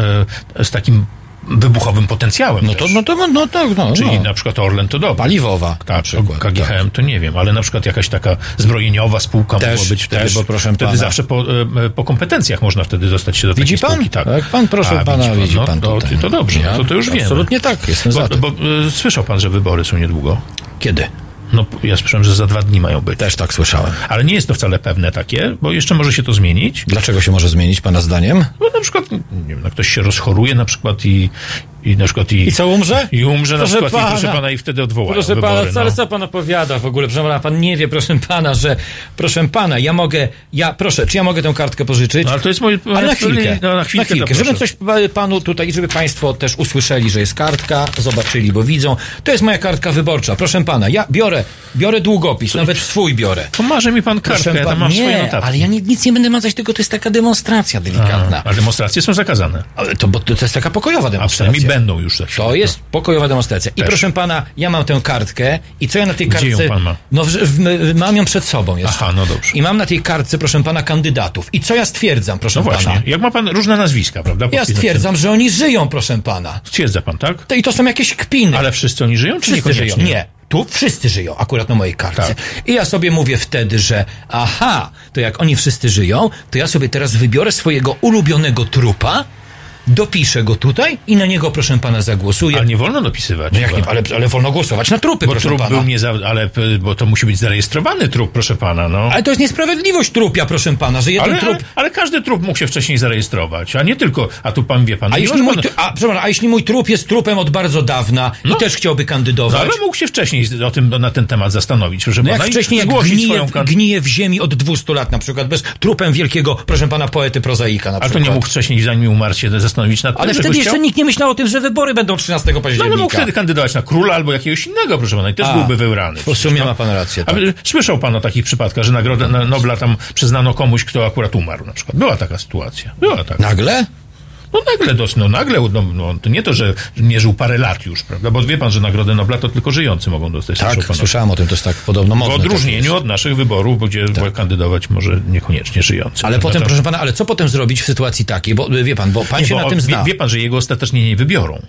e, z takim wybuchowym potencjałem. no, to, też. no to, no tak, no. Czyli no. na przykład Orlen to dobrze. Paliwowa na Tak, przykład. KGHM to nie wiem, ale na przykład jakaś taka zbrojeniowa spółka Też, mogła być wtedy, też, bo proszę wtedy pana. zawsze po, e, po kompetencjach można wtedy dostać się do Widzi takiej pan? spółki. Tak, Tak, pan, proszę A, pana, widzi pan no, tutaj. To, to dobrze, Ja- to, to już wiemy. absolutnie tak, jestem bo, za tym. Bo e, słyszał pan, że wybory są niedługo. Kiedy? No, ja słyszałem, że za dwa dni mają być. Też tak słyszałem. Ale nie jest to wcale pewne takie, bo jeszcze może się to zmienić. Dlaczego się może zmienić, pana zdaniem? Bo na przykład, nie wiem, no, ktoś się rozchoruje na przykład i, i na przykład i, I co, umrze? i umrze Proszę na przykład pana. i proszę pana i wtedy odwołają Proszę wybory. pana, ale no. co pan opowiada w ogóle? Proszę pana, pan nie wie, proszę pana, że proszę pana, ja mogę, ja, proszę, czy ja mogę tę kartkę pożyczyć? No, ale to jest mój... Ale na chwilkę, No, na chwilkę, żebym proszę. coś pa- panu tutaj, żeby państwo też usłyszeli, że jest kartka, zobaczyli, bo widzą. To jest moja kartka wyborcza, proszę pana, ja biorę, biorę długopis, nawet swój biorę. Pomarzy mi pan kartkę, ja tam mam swoje nie, notatki. ale ja ni- nic nie będę mazać, tylko to jest taka demonstracja delikatna. A, a demonstracje są zakazane. Ale to, bo to, to jest taka pokojowa A demonstracja. przynajmniej będą już za chwilę. To jest pokojowa demonstracja. I Też. proszę pana, ja mam tę kartkę i co ja na tej Gdzie kartce... ją pan ma? No, w, w, mam ją przed sobą jeszcze. Aha, no dobrze. I mam na tej kartce, proszę pana, kandydatów. I co ja stwierdzam, proszę No właśnie. pana? Jak ma pan różne nazwiska, prawda? Ja stwierdzam, że oni żyją, proszę pana. Stwierdza pan, tak? To, I to są jakieś kpiny. Ale wszyscy oni żyją, czy wszyscy żyją. Nie. Tu wszyscy żyją, akurat na mojej kartce. Tak. I ja sobie mówię wtedy, że aha, to jak oni wszyscy żyją, to ja sobie teraz wybiorę swojego ulubionego trupa, dopiszę go tutaj i na niego, proszę pana, zagłosuję. Ale nie wolno dopisywać. No jak nie, ale, ale wolno głosować na trupy, Bo proszę trup pana. był nie za, ale p- bo to musi być zarejestrowany trup, proszę pana, no. Ale to jest niesprawiedliwość trupia, proszę pana, że jeden Ale, trup... ale, ale każdy trup mógł się wcześniej zarejestrować, a nie tylko, a tu pan wie pan. A jeśli, mój, pan- a, przepraszam, a jeśli mój trup jest trupem od bardzo dawna No. i też chciałby No, kandydować, ale mógł się wcześniej o tym, na ten temat zastanowić, proszę no jak pana, wcześniej jak gnije, swoją w- kan- gnije w ziemi od 200 lat na przykład, bez trupem wielkiego, proszę pana, poety prozaika na Ale to przykład. nie mógł wcześniej, zanim umarł się zastanowić nad tym, Ale wtedy jeszcze chciał? nikt nie myślał o tym, że wybory będą 13 No października. ale mógł wtedy kandydować na króla albo jakiegoś innego, proszę pana, i też A, byłby wybrany. w sumie ma pan rację, A tak. wy- słyszał pan o takich przypadkach, że nagrodę na- Nobla tam przyznano komuś, kto akurat umarł na przykład. Była taka sytuacja. Była taka. Nagle? No nagle, dos, no nagle, no, no, to nie to, że nie żył parę lat już, prawda? Bo wie pan, że nagrodę Nobla to tylko żyjący mogą dostać. Tak, słyszałem o tym, to jest tak podobno W mocne. odróżnieniu tak od naszych wyborów, bo gdzie kandydować może niekoniecznie żyjący. Ale potem, To- proszę pana, ale co potem zrobić w sytuacji takiej? Bo wie pan, bo pan nie, się bo na tym wie, zna. wie pan, że jego ostatecznie nie wybiorą.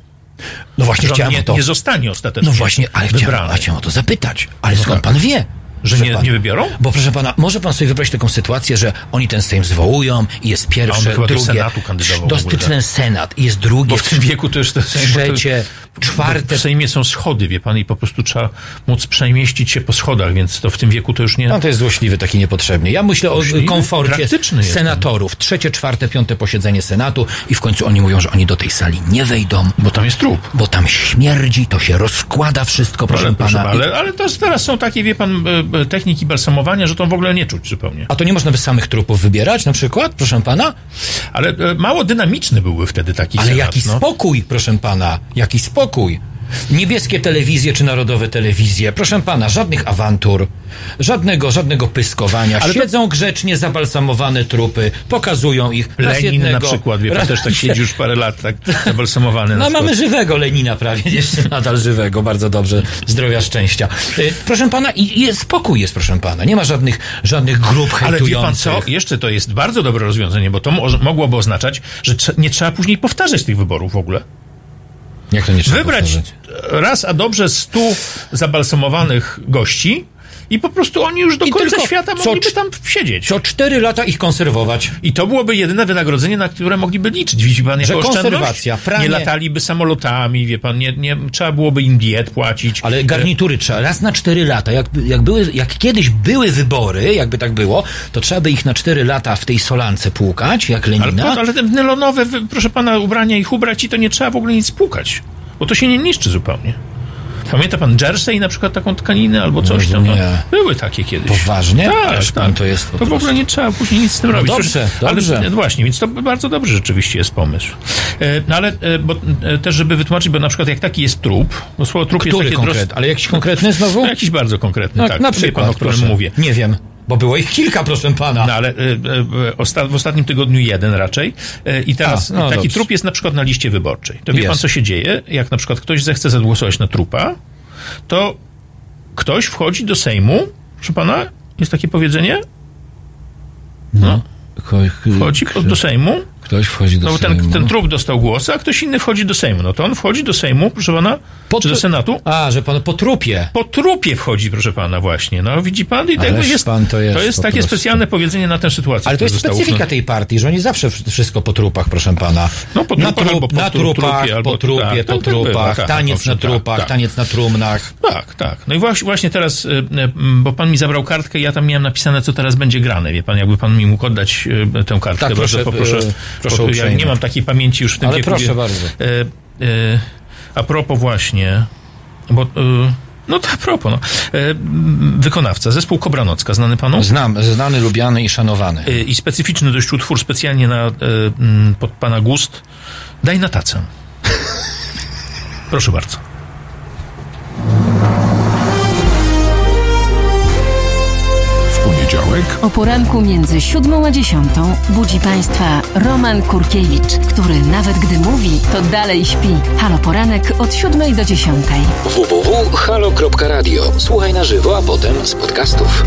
no właśnie chciałem nie, o to... nie zostanie ostatecznie No właśnie, ale chciałem, wybrany. a chciałem o to zapytać. Ale skąd tak. pan wie? Że nie- nie wybiorą? Bo proszę pana, może pan sobie wyobrazić taką sytuację, że oni ten Sejm zwołują i jest pierwsze, chyba do drugie... Senatu kandydował Do w ogóle, ten Senat i jest drugie, Bo w tym wieku to już to trzecie, czwarte... W Sejmie są schody, wie pan, i po prostu trzeba móc przemieścić się po schodach, więc to w tym wieku to już nie... No to jest złośliwy, taki niepotrzebny. Ja myślę Złośliwy? o komforcie senatorów. Trzecie, czwarte, piąte posiedzenie Senatu i w końcu oni mówią, że oni do tej sali nie wejdą, Bo tam jest trup. bo tam śmierdzi, to się rozkłada wszystko, proszę Ale, pana. proszę, ale, ale to teraz są takie, wie pan, e, e, techniki balsamowania, że to w ogóle nie czuć zupełnie. A to nie można by samych trupów wybierać na przykład, proszę pana? Ale e, mało dynamiczny byłby wtedy taki Ale senat, jaki no. spokój, proszę pana, jaki spokój. Niebieskie telewizje czy narodowe telewizje, proszę pana, żadnych awantur, żadnego, żadnego pyskowania. Ale to- Siedzą grzecznie zabalsamowane trupy, pokazują ich. Lenin jednego, na przykład, wie pan, raz- też tak siedzi już parę lat, tak zabalsamowany na No mamy żywego Lenina prawie, jeszcze nadal żywego, bardzo dobrze, zdrowia, szczęścia. Y, Proszę pana, i jest spokój jest, proszę pana, nie ma żadnych, żadnych grup Ale wie hejtujących. pan co? Jeszcze to jest bardzo dobre rozwiązanie, bo to mo- mogłoby oznaczać, że nie trzeba później powtarzać tych wyborów w ogóle. Jak to nie trzeba Wybrać powtarzać? raz, a dobrze stu zabalsamowanych gości i po prostu oni już do I końca świata mogliby tam siedzieć. Co cztery lata ich konserwować. I to byłoby jedyne wynagrodzenie, na które mogliby liczyć. Widzi pan, jako Że konserwacja, pranie- Nie lataliby samolotami, wie pan, nie, nie trzeba byłoby im diet płacić. Ale garnitury trzeba raz na cztery lata. Jak, jak, były, jak kiedyś były wybory, jakby tak było, to trzeba by ich na cztery lata w tej solance płukać, jak Ale, Lenina. po, ale te nylonowe, proszę pana, ubrania ich ubrać i to nie trzeba w ogóle nic płukać. Bo to się nie niszczy zupełnie. Pamięta pan Jersey na przykład taką tkaninę albo coś tam? No, Nie. były takie kiedyś. Poważnie? Tak, Aż tak. to jest po To w ogóle nie trzeba później nic z tym No robić. dobrze, Ale, dobrze. e, właśnie, więc to bardzo dobry rzeczywiście jest pomysł. E, No ale e, bo, e, też, żeby wytłumaczyć, bo na przykład jak taki jest trup, bo słowo trup jest Który takie konkret? Ale jakiś konkretny znowu? No, jakiś bardzo konkretny, No, tak. na przykład, pan, o którym proszę. mówię. Nie wiem, bo było ich kilka, proszę pana. No ale e, e, osta- w ostatnim tygodniu jeden raczej. E, I teraz A, no taki dobrze. trup jest na przykład na liście wyborczej. To wie Jest. pan, co się dzieje? Jak na przykład ktoś zechce zagłosować na trupa, to ktoś wchodzi do Sejmu, proszę pana, jest takie powiedzenie? No. Ko- Wchodzi do Sejmu, Ktoś wchodzi do no bo ten, Sejmu. ten trup dostał głos, a ktoś inny wchodzi do Sejmu. No to on wchodzi do Sejmu, proszę pana, Po czy do Senatu, A, że pan po trupie. po trupie wchodzi, proszę pana, właśnie. No widzi pan? I to jakby jest, pan to jest po takie prostu. specjalne powiedzenie na tę sytuację. Ale to jest specyfika tej partii, że oni zawsze wsz- wszystko po trupach, proszę pana. No, po na, trupach albo po na tru- trupach, trupie, albo po trupie, tak, po tak, tak trupach, tak, taniec owszem, na tak, trupach, tak. taniec na trumnach. Tak, tak. No i właśnie, właśnie teraz, y, y, bo pan mi zabrał kartkę, ja tam miałem napisane, co teraz będzie grane. Wie pan, jakby pan mi mógł oddać y, tę kartkę. Tak, bardzo proszę, poproszę. Proszę ja uprzejmie. nie mam takiej pamięci już w tym Ale wieku. proszę bardzo. Y, y, a propos właśnie, bo... Y, no to a propos, no. M, wykonawca, zespół Kobranocka, znany panu? Znam, znany, lubiany i szanowany. Y, I specyficzny dość utwór, specjalnie na, m, pod pana gust. Daj na tacę. Proszę bardzo. Poniedziałek O poranku między siódmą a dziesiątą budzi Państwa Roman Kurkiewicz, który nawet gdy mówi, to dalej śpi. Halo Poranek od siódmej do dziesiątej. www.halo.radio. Słuchaj na żywo, a potem z podcastów.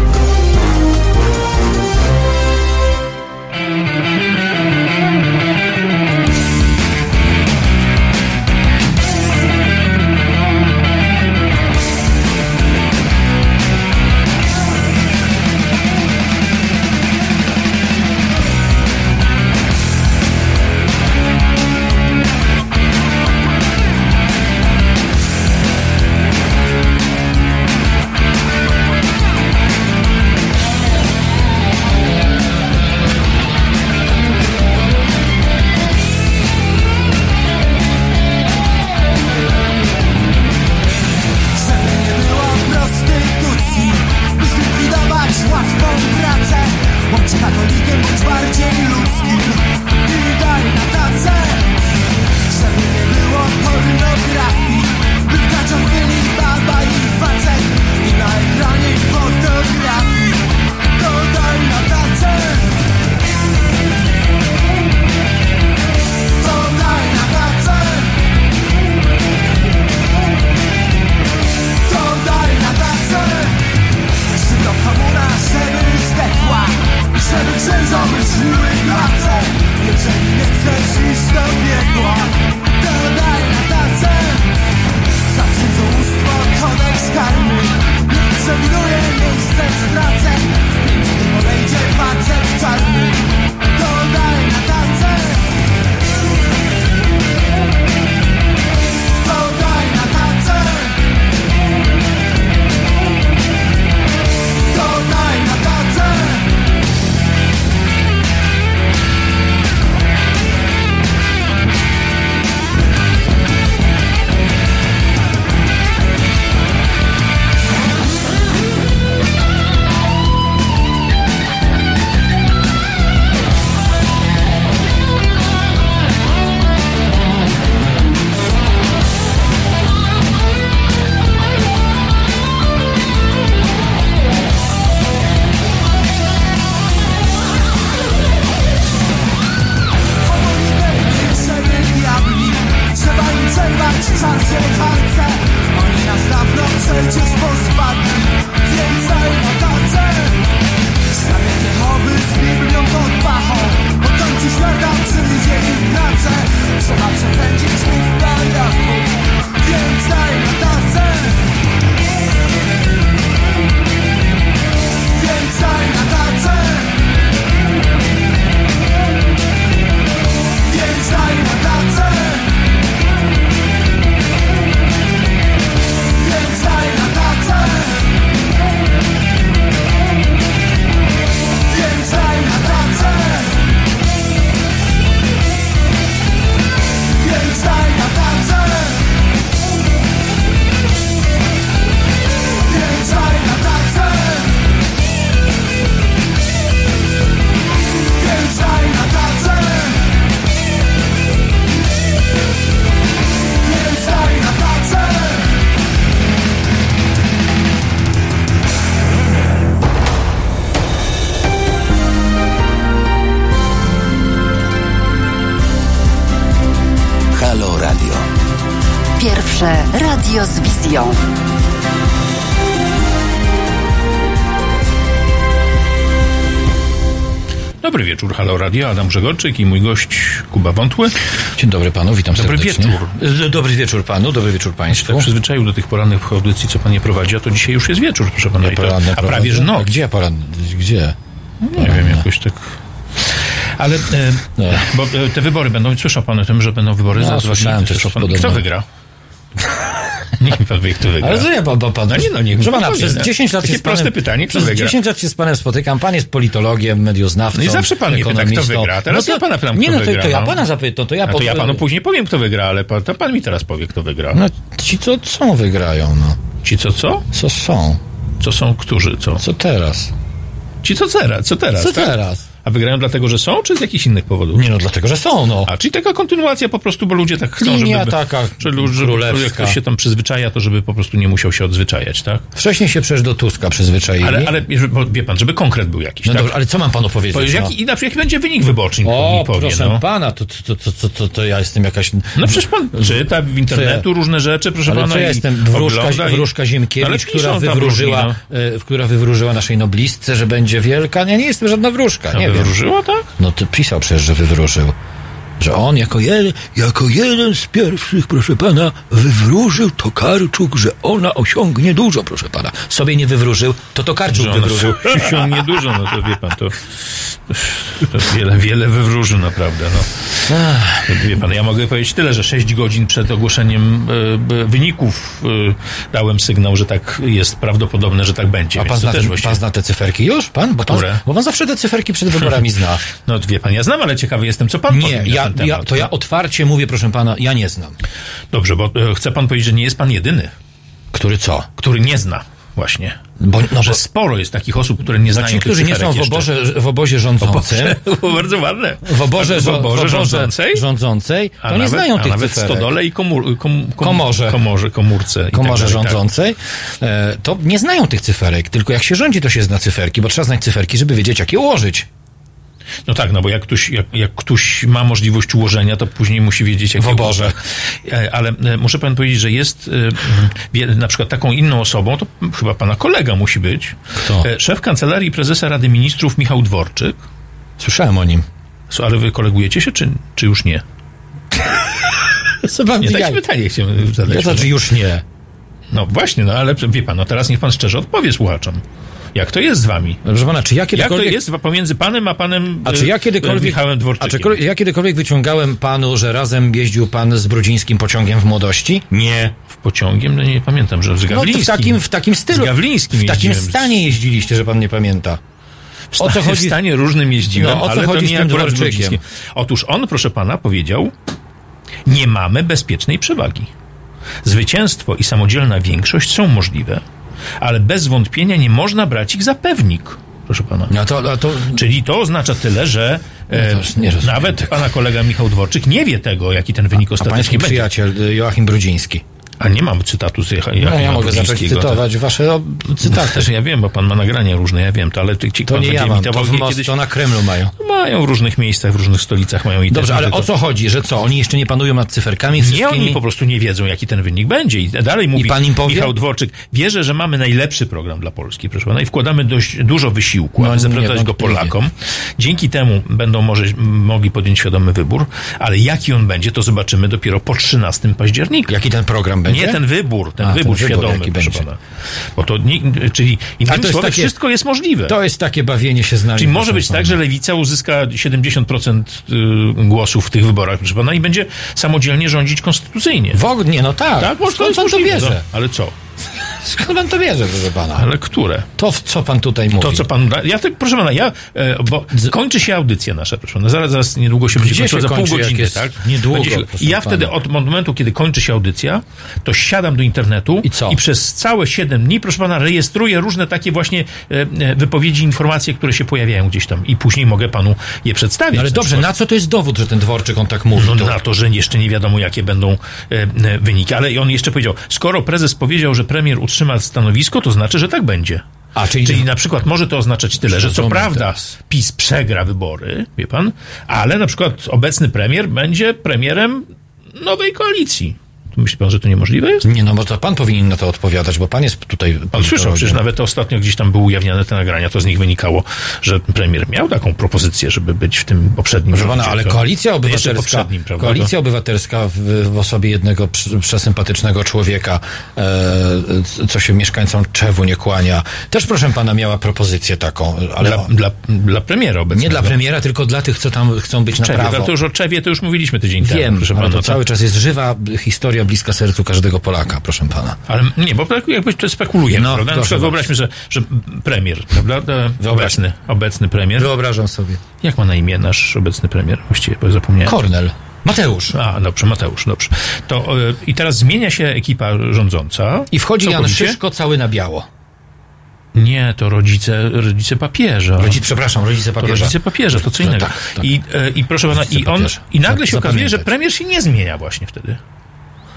Radio, Adam Grzegorczyk i mój gość Kuba Wątły. Dzień dobry panu, witam Dobry serdecznie. wieczór. E, Dobry wieczór panu, dobry wieczór Tak państwu. przyzwyczaił do tych porannych audycji, co pan nie prowadzi, a to dzisiaj już jest wieczór, proszę pana. i to, a prawie, że prowadzę? noc. A Gdzie poranny? Gdzie? Nie wiem, jakoś tak... Ale, e, No. bo e, te wybory będą, słyszał pan o tym, że będą wybory No, za dwa dni. Kto wygra? Pan wie, kto wygra. Ja, bo, bo pan... No nie, no niech Proszę pan pana, przez no. 10 lat Takie się z panem, proste pytanie, kto Przez wygra? 10 lat się z panem spotykam, pan jest politologiem, medioznawcą, No i zawsze pan mnie pyta, kto wygra. Teraz no ja pana pytam, Nie, no to, wygra, to ja no. pana zapytam, to ja... A to ja panu później powiem, kto wygra, ale pan, to pan mi teraz powie, kto wygra. No ci co są wygrają, no. Ci co, co? Co są? Co są, którzy, co? Co teraz? Ci co teraz, co teraz? Co tak? teraz? A wygrają dlatego, że są, czy z jakichś innych powodów? Nie no, dlatego, że są, no. A, czyli taka kontynuacja po prostu, bo ludzie tak chcą, Linia żeby... taka żeby królewska. jak ktoś się tam przyzwyczaja, to żeby po prostu nie musiał się odzwyczajać, tak? Wcześniej się przecież do Tuska przyzwyczaili. Ale, ale wie pan, żeby konkret był jakiś, No tak? dobrze, ale co mam panu powiedzieć? Powiedz, no? jaki, i na przykład jaki będzie wynik wyborczy, O, powie, proszę no. pana, to, to, to, to, to, to ja jestem jakaś... No przecież pan czyta w internetu różne rzeczy, proszę Ale pana. co ja jestem? Wróżka, i- wróżka Ale Ziemkiewicz, która wywróżyła, różni, e, która wywróżyła naszej noblistce, że będzie wielka. Nie, nie jestem żadna wróżka, no. nie wiem. Wywróżyła, tak? No to pisał przecież, że wywróżył. Że on jako jeden, jako jeden z pierwszych, proszę pana, wywróżył Tokarczuk, że ona osiągnie dużo, proszę pana. Sobie nie wywróżył, to Tokarczuk Że ona wywróżył. osiągnie dużo, no to wie pan, to, to wiele, wiele wywróży naprawdę, no. Wie pan, ja mogę powiedzieć tyle, że 6 godzin przed ogłoszeniem e, wyników e, dałem sygnał, że tak jest prawdopodobne, że tak będzie. A pan zna, właściwie- pan zna te cyferki już? Pan? Bo, pan? Które? bo pan zawsze te cyferki przed wyborami zna. No wie pan, ja znam, ale ciekawy jestem, co pan Nie, ja, ten temat. ja, to ja otwarcie mówię, proszę pana, ja nie znam. Dobrze, bo e, chce pan powiedzieć, że nie jest pan jedyny, Który co? który nie zna właśnie. Bo, no, że bo, sporo jest takich osób, które nie no znają ci, którzy nie są w obozie, w obozie rządzącym, Boże, bardzo ładne. w oborze, w oborze oborze rządzącej, rządzącej, to a nie nawet, znają tych nawet cyferek. stodole i komór, kom, kom, Komorze. komorze, komórce. i komorze tak tak. rządzącej, e, to nie znają tych cyferek, tylko jak się rządzi, to się zna cyferki, bo trzeba znać cyferki, żeby wiedzieć, jak je ułożyć. No tak, no bo jak ktoś, jak, jak ktoś ma możliwość ułożenia, to później musi wiedzieć, jak W oborze. E, Ale e, muszę pan powiedzieć, że jest e, na przykład taką inną osobą, to chyba pana kolega musi być. Kto? Szef Kancelarii Prezesa Rady Ministrów Michał Dworczyk. Słyszałem o nim. Ale wy kolegujecie się, czy, czy już nie? Co pan Nie, takie pytanie chciałem zadać. ja znaczy już nie. No właśnie, no ale wie pan, no teraz niech pan szczerze odpowie słuchaczom. Jak to jest z wami? Proszę pana, czy ja Jak to kiedykolwiek... jest pomiędzy panem a panem A czy ja e, kiedykolwiek, Michałem a Dworczykiem? czy ja kiedykolwiek wyciągałem panu, że razem jeździł pan z Brudzińskim pociągiem w młodości? Nie. W pociągiem? No nie pamiętam, że z No Gawlińskim. w takim, w takim stylu. Z Gawlińskim W takim stanie jeździliście, że pan nie pamięta. W O co chodzi? W stanie różnym jeździłem, No, o co ale chodzi to nie tym akurat z Dworczykiem? Brudzińskim. Otóż on, proszę pana, powiedział, nie mamy bezpiecznej przewagi. Zwycięstwo i samodzielna większość są możliwe, ale bez wątpienia nie można brać ich za pewnik, proszę pana. No to, a to Czyli to oznacza tyle, że e, No rozumiem nawet tego. pana kolega Michał Dworczyk nie wie tego, jaki ten wynik a ostatecznie pański będzie. przyjaciel y, Joachim Brudziński. A nie mam cytatu z Jecha- No ja mogę zacząć tak. cytować wasze o, cytaty. Też ja wiem, bo pan ma nagrania różne, ja wiem to, ale ty, ci To nie ja mam, to w most, kiedyś. to na Kremlu mają. Mają w różnych miejscach, w różnych stolicach mają i Dobrze, ale to- o co chodzi? Że co? Oni jeszcze nie panują nad cyferkami Nie, oni po prostu nie wiedzą, jaki ten wynik będzie. I dalej mówi pan im powie? Michał Dworczyk, wierzę, że mamy najlepszy program dla Polski, proszę pana, i wkładamy dość dużo wysiłku, No, aby zaprezentować go. Polakom. Dzięki temu będą może mogli podjąć świadomy wybór, ale jaki on będzie, to zobaczymy dopiero po 13 października. Jaki ten program będzie? Nie ten wybór, ten A, ten wybór wybór świadomy, jaki proszę będzie. pana. Bo to, nie, czyli innymi słowy, takie- wszystko jest możliwe. To jest takie bawienie się z nami. Czyli może być tak, że lewica uzyska 70% y, głosów w tych wyborach, proszę pana, i będzie samodzielnie rządzić konstytucyjnie. W ogóle, no tak. Tak, może to jest możliwe, bierze? no. Ale co? Skąd pan to bierze, proszę pana? Ale które? To, co pan tutaj mówi? To, co pan. Ja tak, proszę pana, ja, e, bo kończy się audycja nasza, proszę pana. Zaraz, zaraz niedługo się będzie Gdzie kończyła, się za pół kończy, jak godziny, tak? niedługo, I ja pana. wtedy od momentu, kiedy kończy się audycja, to siadam do internetu I co? i przez całe 7 dni, proszę pana, rejestruję różne takie właśnie e, e, wypowiedzi, informacje, które się pojawiają gdzieś tam i później mogę panu je przedstawić. No ale Na dobrze, przykład. na co to jest dowód, że ten Dworczyk on tak mówi? No to... na to, że jeszcze nie wiadomo, jakie będą wyniki. Ale on jeszcze powiedział, skoro prezes powiedział, że premier utrzyma stanowisko, to znaczy, że tak będzie. A, czyli- czyli na przykład może to oznaczać tyle, że co prawda teraz. PiS przegra wybory, wie pan, ale na przykład obecny premier będzie premierem nowej koalicji. To myśli pan, że to niemożliwe jest? Nie, no bo to pan powinien na to odpowiadać, bo pan jest tutaj... Pan słyszał, przecież nawet ostatnio gdzieś tam były ujawniane te nagrania, to z nich wynikało, że premier miał taką propozycję, żeby być w tym poprzednim Proszę pana, ale to- koalicja obywatelska, koalicja obywatelska w, w osobie jednego przesympatycznego człowieka, e, co się mieszkańcom Czewu nie kłania, też proszę pana miała propozycję taką, ale Dla, dla, dla premiera obecnego. nie dla premiera, tylko dla tych, co tam chcą być na Czewie, prawo. no to już o Czewie to już mówiliśmy tydzień temu. Wiem, ale pana, to cały czas jest żywa historia bliska sercu każdego Polaka, proszę pana. Ale nie, bo jakby to spekulujemy, No, prawda? Na proszę przykład wyobraźmy, że, że premier, prawda? E, Obecny, obecny premier. Wyobrażam sobie. Jak ma na imię nasz obecny premier? Właściwie, bo zapomniałem. Kornel. Mateusz. A, dobrze, Mateusz, dobrze. To e, i teraz zmienia się ekipa rządząca. I wchodzi Jan Całkowicie? Szyszko cały na biało. Nie, to rodzice, rodzice papieża. Przepraszam, rodzice To papieża. rodzice papieża, to co No innego. tak, tak. I, e, I proszę pana, Rodzice i on, papieża. i nagle się okazuje, że premier się nie zmienia właśnie wtedy.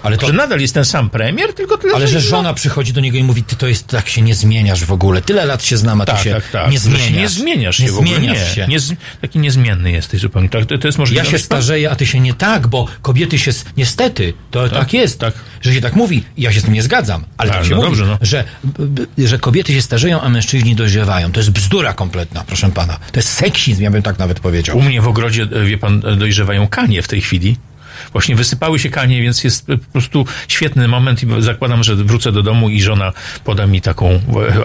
Ale to, Że nadal jest ten sam premier, tylko tyle, ale że no- żona przychodzi do niego i mówi, ty to jest, tak się nie zmieniasz w ogóle. Tyle lat się znamy, a ty Tak, się tak, tak. nie Że zmieniasz. się nie zmieniasz się nie w ogóle. zmieniasz nie, się. Nie, z- taki niezmienny jesteś zupełnie. Tak, to, to jest możliwe. Ja się starzeję, a ty się nie tak, bo kobiety się, niestety, to tak, jest, tak. że się tak mówi. Ja się z tym nie zgadzam, ale Tak, tak się no mówi, dobrze, no. że, że kobiety się starzeją, a mężczyźni dojrzewają. To jest bzdura kompletna, proszę pana. To jest seksizm, ja bym tak nawet powiedział. U mnie w ogrodzie, e, wie pan, e, dojrzewają kanie w tej chwili. Właśnie wysypały się kanie, więc jest po prostu świetny moment i zakładam, że wrócę do domu i żona poda mi taką, e,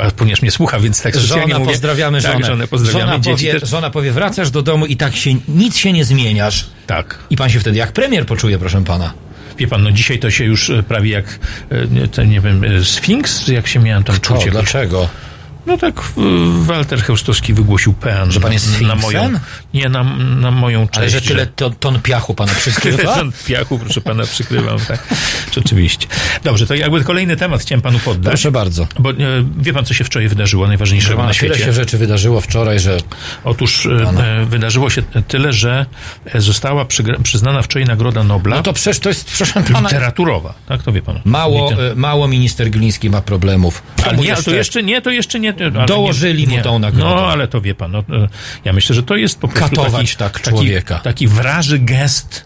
a ponieważ mnie słucha, więc tak specjalnie Żona, mówię. pozdrawiamy tak, żonę. żonę. pozdrawiamy, żona, dzieci powie, też. żona powie, wracasz do domu i tak się, nic się nie zmieniasz. Tak. I pan się wtedy jak premier poczuje, proszę pana. Wie pan, no dzisiaj to się już e, prawie jak, e, nie, ten, nie wiem, Sfinks, jak się miałem tam O, czuć? jakoś- dlaczego? No tak, Walter Chełstowski wygłosił pean. Że pan jest na Sfinksem? moją, Nie, na, na moją część. Ale że tyle to, ton piachu pana przykrywa? Ten piachu, proszę pana, przykrywam, tak. Rzeczywiście. Dobrze, to jakby kolejny temat chciałem panu poddać. Proszę bardzo. Bo e, wie pan, co się wczoraj wydarzyło, pana, na tyle świecie? się rzeczy wydarzyło wczoraj, że Otóż e, e, wydarzyło się tyle, że została przyznana wczoraj Nagroda Nobla no to przecież to jest, proszę pana, literaturowa, tak? To wie pan. mało, mało minister Gliński ma problemów. Ale nie, ale to jeszcze nie, to jeszcze nie. Dołożyli nie, mu tą nagrodę. No, ale to wie pan, no, ja myślę, że to jest po prostu Katować taki, tak taki, człowieka. taki wraży gest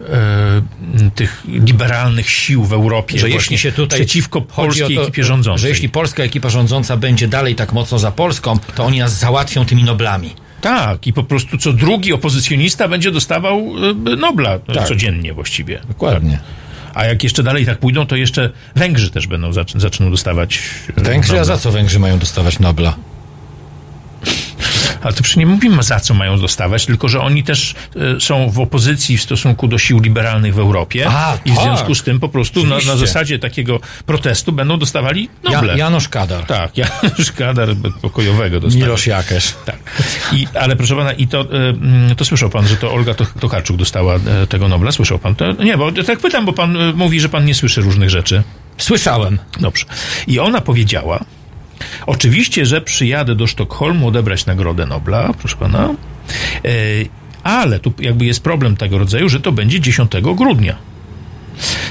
e, tych liberalnych sił w Europie, że jeśli się tutaj przeciwko polskiej to, ekipie rządzącej. Że jeśli polska ekipa rządząca będzie dalej tak mocno za Polską, to oni nas załatwią tymi noblami. Tak, i po prostu co drugi opozycjonista będzie dostawał e, Nobla Tak. codziennie właściwie. Dokładnie. A jak jeszcze dalej tak pójdą, to jeszcze Węgrzy też będą zac- zaczną dostawać e, Węgrzy, a Nobla. za co Węgrzy mają dostawać Nobla? Ale to przecież nie mówimy za co mają dostawać, tylko że oni też e, są w opozycji w stosunku do sił liberalnych w Europie A, i w tak. związku z tym po prostu na, na zasadzie takiego protestu będą dostawali Ja, Noble. Janosz Kadar. Tak, Janusz Kadar pokojowego dostał. Milosz Jakesz. Tak. I, ale proszę pana, i to, e, mm, to słyszał pan, że to Olga To- Tokarczuk dostała e, tego Nobla? Słyszał pan to? Nie, bo tak pytam, bo pan mówi, że pan nie słyszy różnych rzeczy. Słyszałem. Dobrze. I ona powiedziała, oczywiście, że przyjadę do Sztokholmu odebrać Nagrodę Nobla, proszę pana, e, ale tu jakby jest problem tego rodzaju, że to będzie 10 grudnia.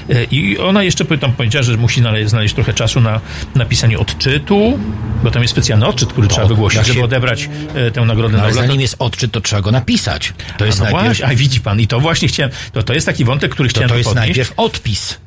E, I ona jeszcze tam powiedziała, że musi znaleźć, trochę czasu na napisanie odczytu, bo tam jest specjalny odczyt, który trzeba wygłosić, żeby odebrać e, tę Nagrodę No, ale Nobla. zanim jest odczyt, to trzeba go napisać. To jest A no najpierw, właśnie, a widzi pan, i to właśnie chciałem, to, to jest taki wątek, który to, chciałem to jest podnieść. najpierw odpis.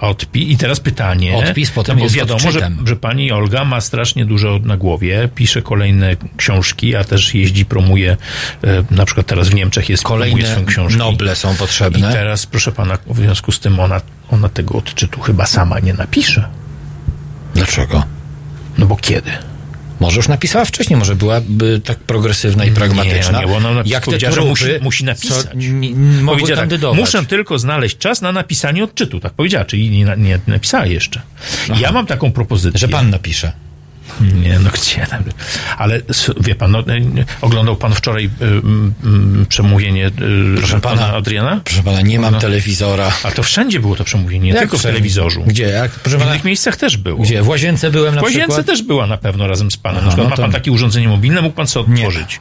Odpi i teraz pytanie. Odpis, potem no bo jest wiadomo, że, odczytem. że pani Olga ma strasznie dużo na głowie, pisze kolejne książki, a też jeździ, promuje, e, na przykład teraz w Niemczech jest, Kolejne swoją książkę. Noble są I potrzebne. teraz, proszę pana, w związku z tym ona, ona tego odczytu chyba sama nie napisze. Dlaczego? No bo kiedy? Może już napisała wcześniej, może byłaby tak progresywna i pragmatyczna. Nie, nie, ona Jak te powiedziała, że trupy, musi, musi napisać. co nie mogły tak, muszę tylko znaleźć czas na napisanie odczytu, tak powiedziała, czyli nie, nie napisała jeszcze. I ja mam taką propozycję. Że pan napisze. Nie, no gdzie tam. Ale wie pan, no, nie- oglądał pan wczoraj y, y, przemówienie y, Proszę pana, pana, Adriana? Proszę pana, nie mam No. telewizora. A to wszędzie było to przemówienie, nie Jak tylko w wszędzie? telewizorzu. Gdzie? Jak? Proszę W pana, innych miejscach też było. gdzie? W łazience byłem na W łazience przykład. też była na pewno razem z panem. Aha, na no ma to- pan takie urządzenie mobilne, mógł pan sobie pana.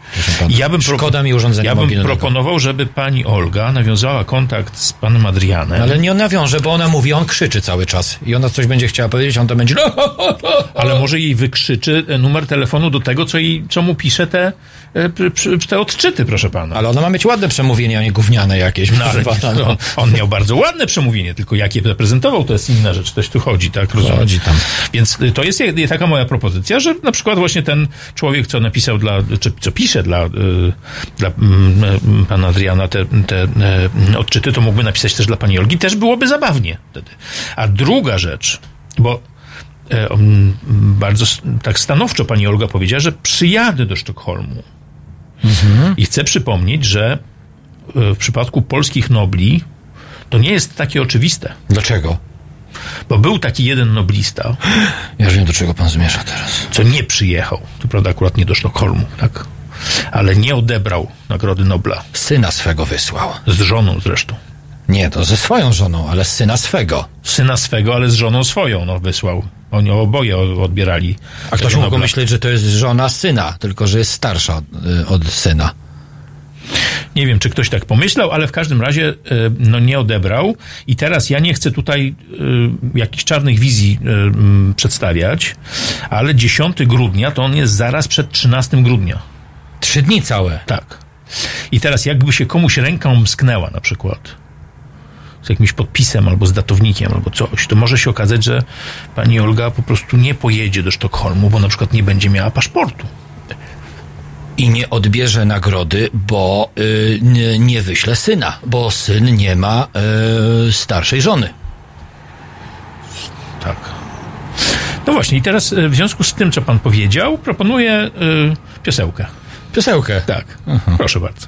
I ja bym Szkoda mi urządzenia Ja bym mobilnego. proponował, żeby pani Olga nawiązała kontakt z panem Adrianem. Ale nie nawiąże, bo ona mówi, on krzyczy cały czas. I ona coś będzie chciała powiedzieć, on to będzie... Ale może jej wy, krzyczy e, numer telefonu do tego, co, jej, co mu pisze te, e, te odczyty, proszę pana. Ale ona ma mieć ładne przemówienie, a nie gówniane jakieś. No, ale no, on miał bardzo ładne przemówienie, tylko jak je zaprezentował, to jest inna rzecz. Ktoś tu chodzi, tak? Rozumiem. Chodzi tam. Więc y, to jest je- taka moja propozycja, że na przykład właśnie ten człowiek, co napisał dla, czy co pisze dla, dla mm, y, pana Adriana te, te odczyty, to mógłby napisać też dla pani Olgi. Też byłoby zabawnie wtedy. A druga rzecz, bo e, mm, bardzo s- tak stanowczo pani Olga powiedziała, że przyjadę do Sztokholmu. I chcę przypomnieć, że e, w przypadku polskich nobli to nie jest takie oczywiste. Dlaczego? Bo był taki jeden noblista, Ja wiem, do czego pan zmierza teraz. co nie przyjechał. To prawda, akurat nie do Sztokholmu, tak? Ale nie odebrał Nagrody Nobla. Syna swego wysłał. Z żoną zresztą. Nie, to ze swoją żoną, ale syna swego. Syna swego, ale z żoną swoją, no, wysłał. Oni oboje odbierali. A ktoś mógł myśleć, że to jest żona syna, tylko że jest starsza od, y, od syna. Nie wiem, czy ktoś tak pomyślał, ale w każdym razie e, no, nie odebrał. I teraz ja nie chcę tutaj e, jakichś czarnych wizji m, przedstawiać, ale 10 grudnia to on jest zaraz przed 13 grudnia. Trzy dni całe. Tak. I teraz jakby się komuś ręką msknęła na przykład z jakimś podpisem albo z datownikiem albo coś, to może się okazać, że pani Olga po prostu nie pojedzie do Sztokholmu, bo na przykład nie będzie miała paszportu. I nie odbierze nagrody, bo y, nie, nie wyśle syna, bo syn nie ma y, starszej żony. Tak. No właśnie, i teraz e, w związku z tym, co pan powiedział, proponuję e, piosełkę. Piosełkę. Tak, proszę bardzo.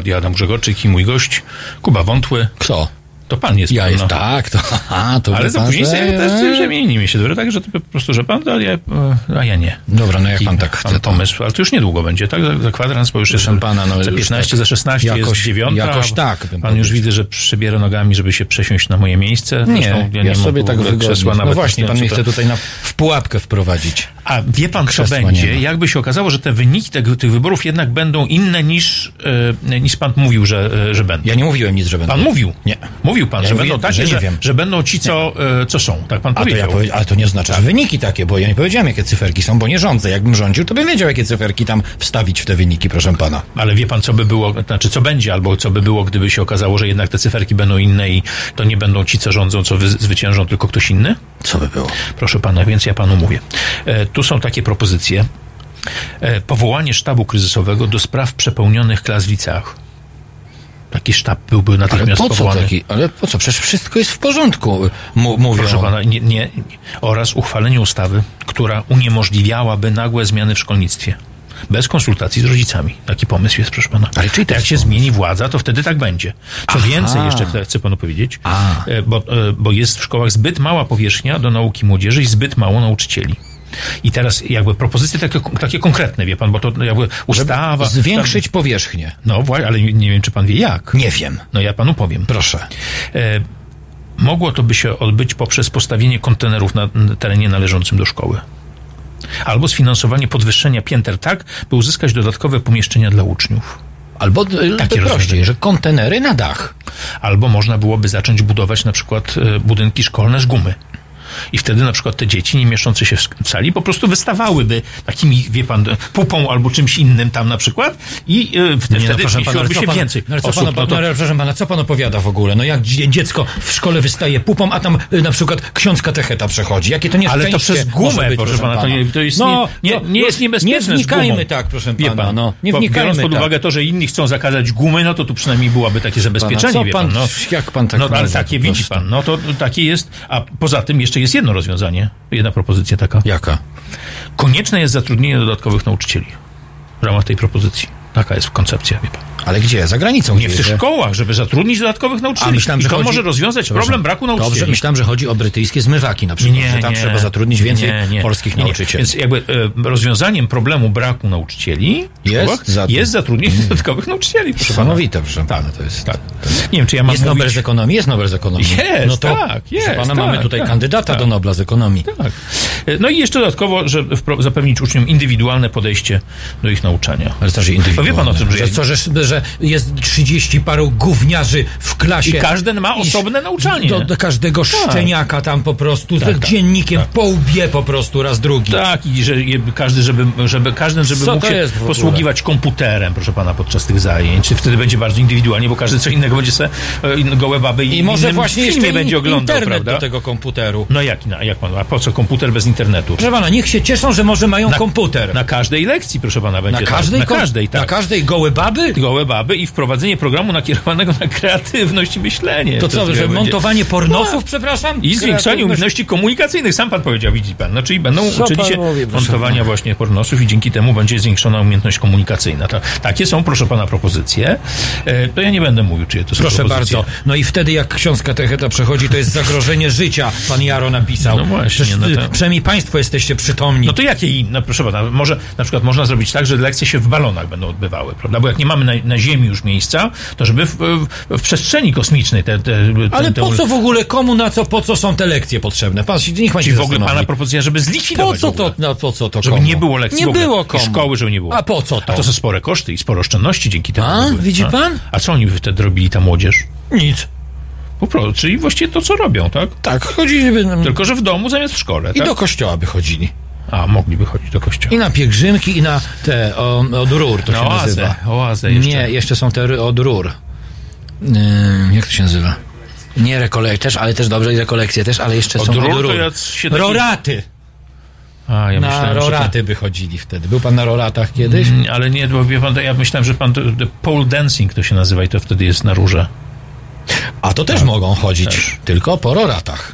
Radio, Adam Grzegorczyk i mój gość, Kuba Wątły. Kto? To pan jest Ja pan, jest, no. tak, to, aha, to Ale to pan, później sobie też zamienimy się, dobra? Tak, że to po prostu, że pan, a ja, a ja nie. Dobra, no jak pan tak Pan chce, to... pomysł, ale to już niedługo będzie, tak? Za, za kwadrans, bo już jest pana, no, za już 15, tak za 16 jakoś- jest 9. jakoś a tak Pan już widzę, że przybiera nogami, żeby się przesiąść na moje miejsce. Nie, Zresztą ja, nie mam sobie tak wygodnie. No właśnie, pan mnie chce tutaj na, w pułapkę wprowadzić. A wie pan, co będzie? Jakby się okazało, że te wyniki tego, tych wyborów jednak będą inne niż, e, niż pan mówił, że, e, że będą. Ja nie mówiłem nic, że będę. Pan mówił. Nie. Mówił pan, Ja że będą takie, że nie że, wiem. że będą ci, co, e, co są. Tak pan A to, ja powiedział. powie, ale to nie oznacza, że wyniki takie, bo ja nie powiedziałem, jakie cyferki są, bo nie rządzę. Jakbym rządził, to bym wiedział, jakie cyferki tam wstawić w te wyniki, proszę pana. Ale wie pan, co by było, znaczy co będzie, albo co by było, gdyby się okazało, że jednak te cyferki będą inne i to nie będą ci, co rządzą, co wy, zwyciężą, tylko ktoś inny? Co by było? Proszę pana, więc ja panu mówię. E, tu są takie propozycje. E, powołanie sztabu kryzysowego do spraw przepełnionych klas w liceach. Taki sztab byłby Ale natychmiast po co powołany. taki? Ale po co? Przecież wszystko jest w porządku, mu, mówią. Proszę pana, nie, nie, oraz uchwalenie ustawy, która uniemożliwiałaby nagłe zmiany w szkolnictwie. Bez konsultacji z rodzicami. Taki pomysł jest, proszę pana. Ale czyj to Jak się pomysł? zmieni władza, to wtedy tak będzie. Co Aha. więcej, jeszcze chcę, panu powiedzieć, A. e, bo, e, bo jest w szkołach zbyt mała powierzchnia do nauki młodzieży i zbyt mało nauczycieli. I teraz jakby propozycje takie, takie konkretne, wie pan, bo to jakby ustawa... Zwiększyć powierzchnię. No właśnie, ale nie nie wiem, czy pan wie jak. Nie wiem. No ja panu powiem. Proszę. E, mogło to by się odbyć poprzez postawienie kontenerów na terenie należącym do szkoły. Albo sfinansowanie podwyższenia pięter tak, by uzyskać dodatkowe pomieszczenia dla uczniów. Albo Takie Takie prościej, że kontenery na dach. Albo można byłoby zacząć budować na przykład e, budynki szkolne z gumy. I wtedy na przykład te dzieci nie mieszczące się w sali po prostu wystawałyby takimi, wie pan, pupą albo czymś innym tam na przykład i e, wtedy, Nie, no, pana, co się pan, więcej no, ale co osób. pan, No to- no, proszę pana, co pan opowiada w ogóle? No jak dzie- dziecko w szkole wystaje pupą, a tam y, na przykład ksiądz katecheta przechodzi. Jakie to nieszczęście Ale to przez gumę, być, proszę pana, to, nie, to jest no, nie, nie, no, nie jest niebezpieczne Nie wnikajmy tak, proszę pana, pan, no. Nie bo wnikajmy biorąc pod tak. uwagę to, że inni chcą zakazać gumy, no to tu przynajmniej byłaby takie zabezpieczenie, co wie pan- pan. No, jak pan tak No ale takie widzi pan, no to takie jest, a poza tym jeszcze jest jedno rozwiązanie, jedna propozycja taka. Jaka? Konieczne jest zatrudnienie dodatkowych nauczycieli w ramach tej propozycji. Taka jest koncepcja, wie pan. Ale gdzie? Za granicą Nie w tych szkołach, żeby zatrudnić dodatkowych nauczycieli. A myślałem, I to chodzi... może rozwiązać problem braku nauczycieli. Dobrze, myślałem, że chodzi o brytyjskie zmywaki na przykład, że tam trzeba zatrudnić więcej Nie, nie. polskich Nie, nie. nauczycieli. Więc jakby e, rozwiązaniem problemu braku nauczycieli Jest za- jest zatrudnienie dodatkowych nauczycieli. Niesamowite, proszę pana, to jest... Tak. Nie wiem, czy ja mam Jest mówić... Nobel z ekonomii? Jest Nobel z ekonomii. Jest, no to, tak, jest, pana, tak, mamy tutaj tak, kandydata tak. do Nobla z ekonomii. Tak. E, No i jeszcze dodatkowo, że zapewnić uczniom indywidualne podejście do ich nauczania. Ale co, że To wie pan o tym, że, co, że, że jest 30 paru gówniarzy w klasie. I każdy ma osobne nauczanie. Do, do każdego szczeniaka tam po prostu, z Tak, tak, dziennikiem po łbie po prostu raz drugi. Tak, i że każdy, żeby, żeby, każdy, żeby Co mógł się posługiwać komputerem, proszę pana, podczas tych zajęć. Wtedy będzie bardzo indywidualnie, bo każdy co innego będzie se e, gołe baby i, I może właśnie filmie będzie oglądał, internet prawda? do tego komputeru. No jak, na- jak pan, a po co komputer bez internetu? Proszę pana, niech się cieszą, że może mają Na- komputer. Na każdej lekcji, proszę pana, będzie Na tak. każdej, na kom- każdej, tak. Każdej gołe baby? gołe baby i wprowadzenie programu nakierowanego na kreatywność i myślenie. To co, takiego że będzie. montowanie pornosów, Tak. przepraszam? I zwiększanie umiejętności komunikacyjnych, sam pan powiedział, widzi pan. No, czyli będą Co uczyli się mówi, montowania właśnie pornosów i dzięki temu będzie zwiększona umiejętność komunikacyjna. Ta, takie są, proszę pana, propozycje. E, to ja nie będę mówił, czyje to są Proszę propozycje. bardzo. No i wtedy jak ksiądz katecheta przechodzi, to jest zagrożenie życia, pan Jaro napisał. No właśnie, Przecież, no to- y, Przynajmniej państwo jesteście przytomni. No to jakie inne, proszę pana, może na przykład można zrobić tak, że lekcje się w balonach będą odbywały, prawda? Bo jak nie mamy na, na Ziemi już miejsca, to żeby w, w, w przestrzeni kosmicznej te, te, Ale te, po co w ogóle, komu, na co, po co są te lekcje potrzebne? Pan, niech pan Czyli w ogóle pana propozycja, żeby Po zlikwidować co w ogóle. to, no, po co to Żeby komu? nie było lekcji Nie było komu. I szkoły, żeby nie było. A po co to? A to są spore koszty i sporo oszczędności dzięki temu. A, widzi pan? A co oni by wtedy robili, ta młodzież? Nic. Po prostu, czyli właściwie to, co robią, tak? Tak, chodziliby Tylko, że w domu zamiast w szkole, i tak? do kościoła by chodzili. A, mogliby chodzić do kościoła. I na pielgrzymki, i na te o, od rur to Na się oazę, nazywa. oazę jeszcze. Nie, jeszcze są te od rur. Ym, jak to się nazywa? Nie rekolekcje też, ale też dobrze, i rekolekcje też, ale jeszcze Od są rur od to rur. ja taki- Roraty! A, ja na myślałem, że roraty by chodzili wtedy. Był pan na roratach kiedyś? To, Mm, ale nie, bo wie pan, to ja myślałem, że pan to, to pole dancing to się nazywa i to wtedy jest na rurze. A to też mogą chodzić, tylko po roratach.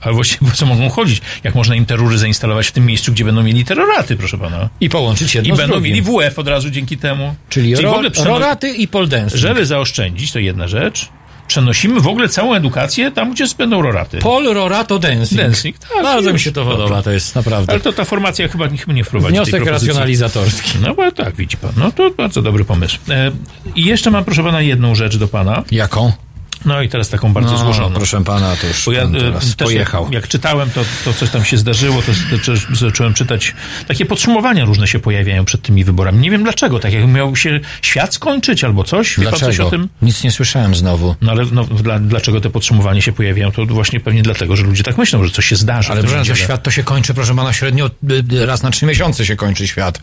Ale właściwie po co mogą chodzić? Jak można im te rury zainstalować w tym miejscu, gdzie będą mieli terroraty, proszę pana? I połączyć jedno I będą mieli WF od razu dzięki temu. Czyli, w ro, ogóle przeno- roraty i pole dancing. Żeby zaoszczędzić, to jedna rzecz. przenosimy w ogóle całą edukację tam, gdzie będą roraty. Pol Rorato Dancing. Dancing, tak. Bardzo mi się to Dobrze. podoba, to jest naprawdę. Ale to ta formacja chyba, chyba nie wprowadzi Wniosek racjonalizatorski. No bo tak, widzi pan. No to bardzo dobry pomysł. E, I jeszcze mam, proszę pana, jedną rzecz do pana. Jaką? No i teraz taką bardzo No, złożoną. proszę pana, to już Bo ja e, teraz też pojechał. Jak, jak czytałem, to, to coś tam się zdarzyło, to, zacząłem czytać. Takie podsumowania różne się pojawiają przed tymi wyborami. Nie wiem dlaczego, tak jak miał się świat skończyć albo coś. Wie pan coś Dlaczego? o tym? Nic nie słyszałem znowu. No ale no, dla, dlaczego te podsumowania się pojawiają? To właśnie pewnie dlatego, że ludzie tak myślą, że coś się zdarzy. Ale proszę, świat to się kończy, proszę pana, średnio y, y, raz na trzy miesiące się kończy świat.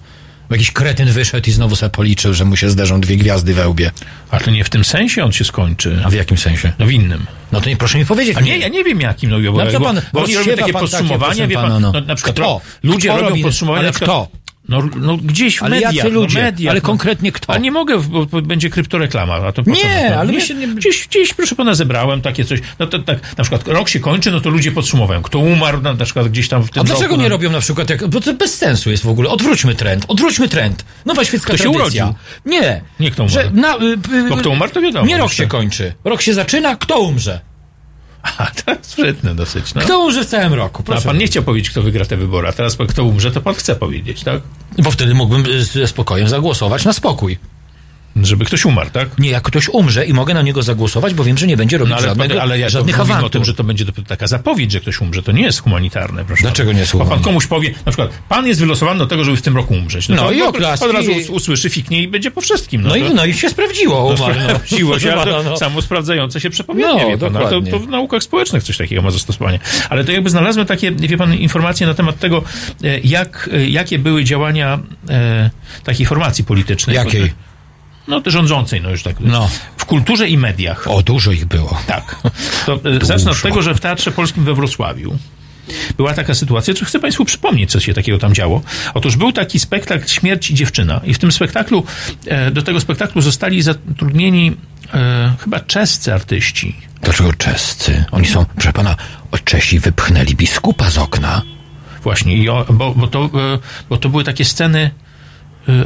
Jakiś kretyn wyszedł i znowu sobie policzył, że mu się zderzą dwie gwiazdy we łbie. Ale to nie w tym sensie on się skończy. A w jakim sensie? No w innym. No to nie proszę mi powiedzieć. A nie, ja nie wiem jakim, no, bo, No co bo, pan, bo oni robią takie pan takie, podsumowania, proszę wie pan, pana, no. no. na przykład Kto? ludzie Kto robią robi? podsumowania, Ale kto? No, no gdzieś w Ale mediach, jacy ludzie? no mediach, Ale no. konkretnie kto? A nie mogę, bo, będzie kryptoreklama. A to Nie? No, ale nie, się nie- Gdzieś, gdzieś, proszę pana, zebrałem takie coś. No to tak, na przykład rok się kończy, no to ludzie podsumowują. Kto umarł, na, na przykład gdzieś tam w tym A dlaczego roku, nie no, robią na przykład, jak, bo to bez sensu jest w ogóle. Odwróćmy trend, odwróćmy trend. Nowa świecka Kto się tradycja. urodził? Nie. Nie, kto umarł. Że na, y, y, Bo kto umarł, to wiadomo. Nie rok jeszcze. się kończy. Rok się zaczyna, kto umrze? A, jest sprytne dosyć, no. Kto umrze w całym roku? A Proszę. pan nie chciał powiedzieć, kto wygra te wybory, a teraz kto umrze, to pan chce powiedzieć, tak? Bo wtedy mógłbym ze spokojem zagłosować na spokój. Żeby ktoś umarł, tak? Nie, jak ktoś umrze i mogę na niego zagłosować, bo wiem, że nie będzie robić No ale, żadnego, ale jak żadnych mówimy awantur. o tym, że to będzie taka zapowiedź, że ktoś umrze, to nie jest humanitarne. Proszę Dlaczego nie jest Bo pan humanitarne? komuś powie, na przykład, pan jest wylosowany do tego, żeby w tym roku umrzeć. No to i oklaski. Od razu us- usłyszy, fiknie i będzie po wszystkim. No, to, i, no i się sprawdziło. no, umarł, no. sprawdziło się, ale No, no. samo sprawdzające się przepowiednie, No, wie pan. ale To, to w naukach społecznych coś takiego ma zastosowanie. Ale to jakby znalazłem takie, wie pan, informacje na temat tego, e, jak, e, jakie były działania e, takiej formacji politycznej. Jakiej? No, rządzącej, no już tak. No. W kulturze i mediach. O, dużo ich było. Tak. To e, zacznę od tego, że w Teatrze Polskim we Wrocławiu była taka sytuacja, co chcę Państwu przypomnieć, co się takiego tam działo. Otóż był taki spektakl Śmierć i dziewczyna i w tym spektaklu, e, do tego spektaklu zostali zatrudnieni e, chyba czescy artyści. Dlaczego czescy? Oni są, proszę pana, Czesi wypchnęli biskupa z okna. Właśnie, bo, bo, to, e, bo to były takie sceny